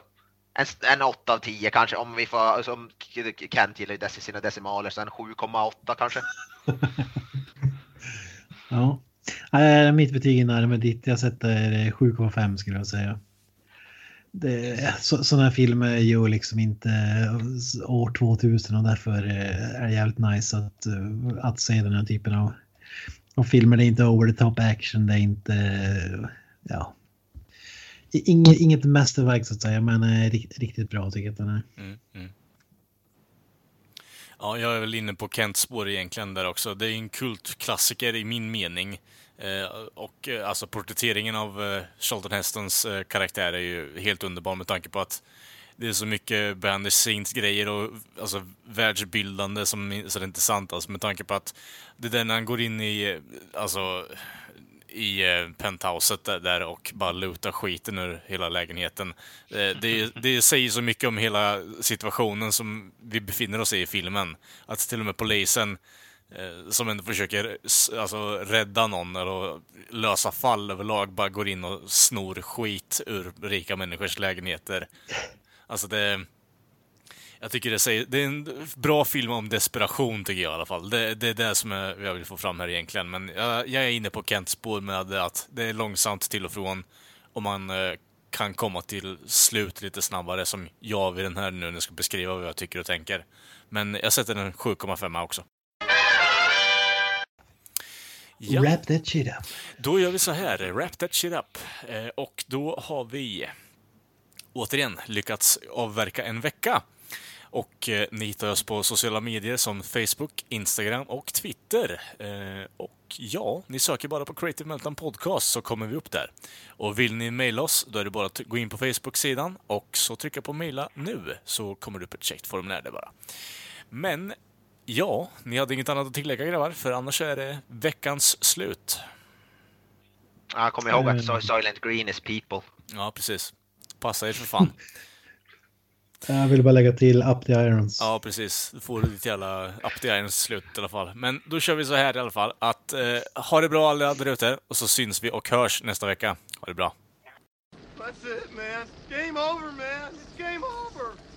en, en 8 av 10 kanske om vi får, alltså, som Kent gillar ju sina decimaler, så en 7,8 kanske. Ja. Äh, mitt betyg är närmare ditt. Jag sätter 7,5 skulle jag säga. Det, så, sådana här filmer är ju liksom inte eh, år 2000 och därför eh, är det jävligt nice att, eh, att se den här typen av, av filmer. Det är inte over the top action, det är inte... Ja. Inget, inget mästerverk så att säga, men riktigt bra tycker jag att den är. Mm, mm. Ja, jag är väl inne på Kents spår egentligen där också. Det är en kultklassiker i min mening. Eh, och eh, alltså porträtteringen av eh, Charlton Hestons eh, karaktär är ju helt underbar med tanke på att det är så mycket behind the scenes grejer och alltså världsbildande som så det är inte sant alltså med tanke på att det är där när han går in i, eh, alltså i eh, penthouset där, där och bara lutar skiten ur hela lägenheten. Eh, det, det säger så mycket om hela situationen som vi befinner oss i i filmen. Att till och med polisen eh, Eh, som ändå försöker alltså, rädda någon eller lösa fall överlag bara går in och snor skit ur rika människors lägenheter. Alltså det... Jag tycker det, säger, det är en bra film om desperation tycker jag i alla fall. Det, det är det som jag, jag vill få fram här egentligen. Men jag, jag är inne på Kents spår med att det är långsamt till och från och man eh, kan komma till slut lite snabbare som jag vid den här nu när jag ska beskriva vad jag tycker och tänker. Men jag sätter en 7,5 också. Ja. Wrap that shit up. Då gör vi så här, wrap that shit up. Eh, och då har vi återigen lyckats avverka en vecka. Och eh, ni hittar oss på sociala medier som Facebook, Instagram och Twitter. Eh, och ja, ni söker bara på Creative Meltdown Podcast så kommer vi upp där. Och vill ni mejla oss, då är det bara att gå in på Facebook-sidan och så trycka på mejla nu så kommer det upp ett checkt formulär där bara. Men Ja, ni hade inget annat att tillägga grabbar, för annars är det veckans slut. Ja, kom ihåg att Soy- Soylent Green is people. Ja, precis. Passa er för fan. Jag vill bara lägga till Up the Irons. Ja, precis. Du får ditt jävla up the irons slut i alla fall. Men då kör vi så här i alla fall, att eh, ha det bra alla där ute, och så syns vi och hörs nästa vecka. Ha det bra. That's it, man. Game over, man. It's game over.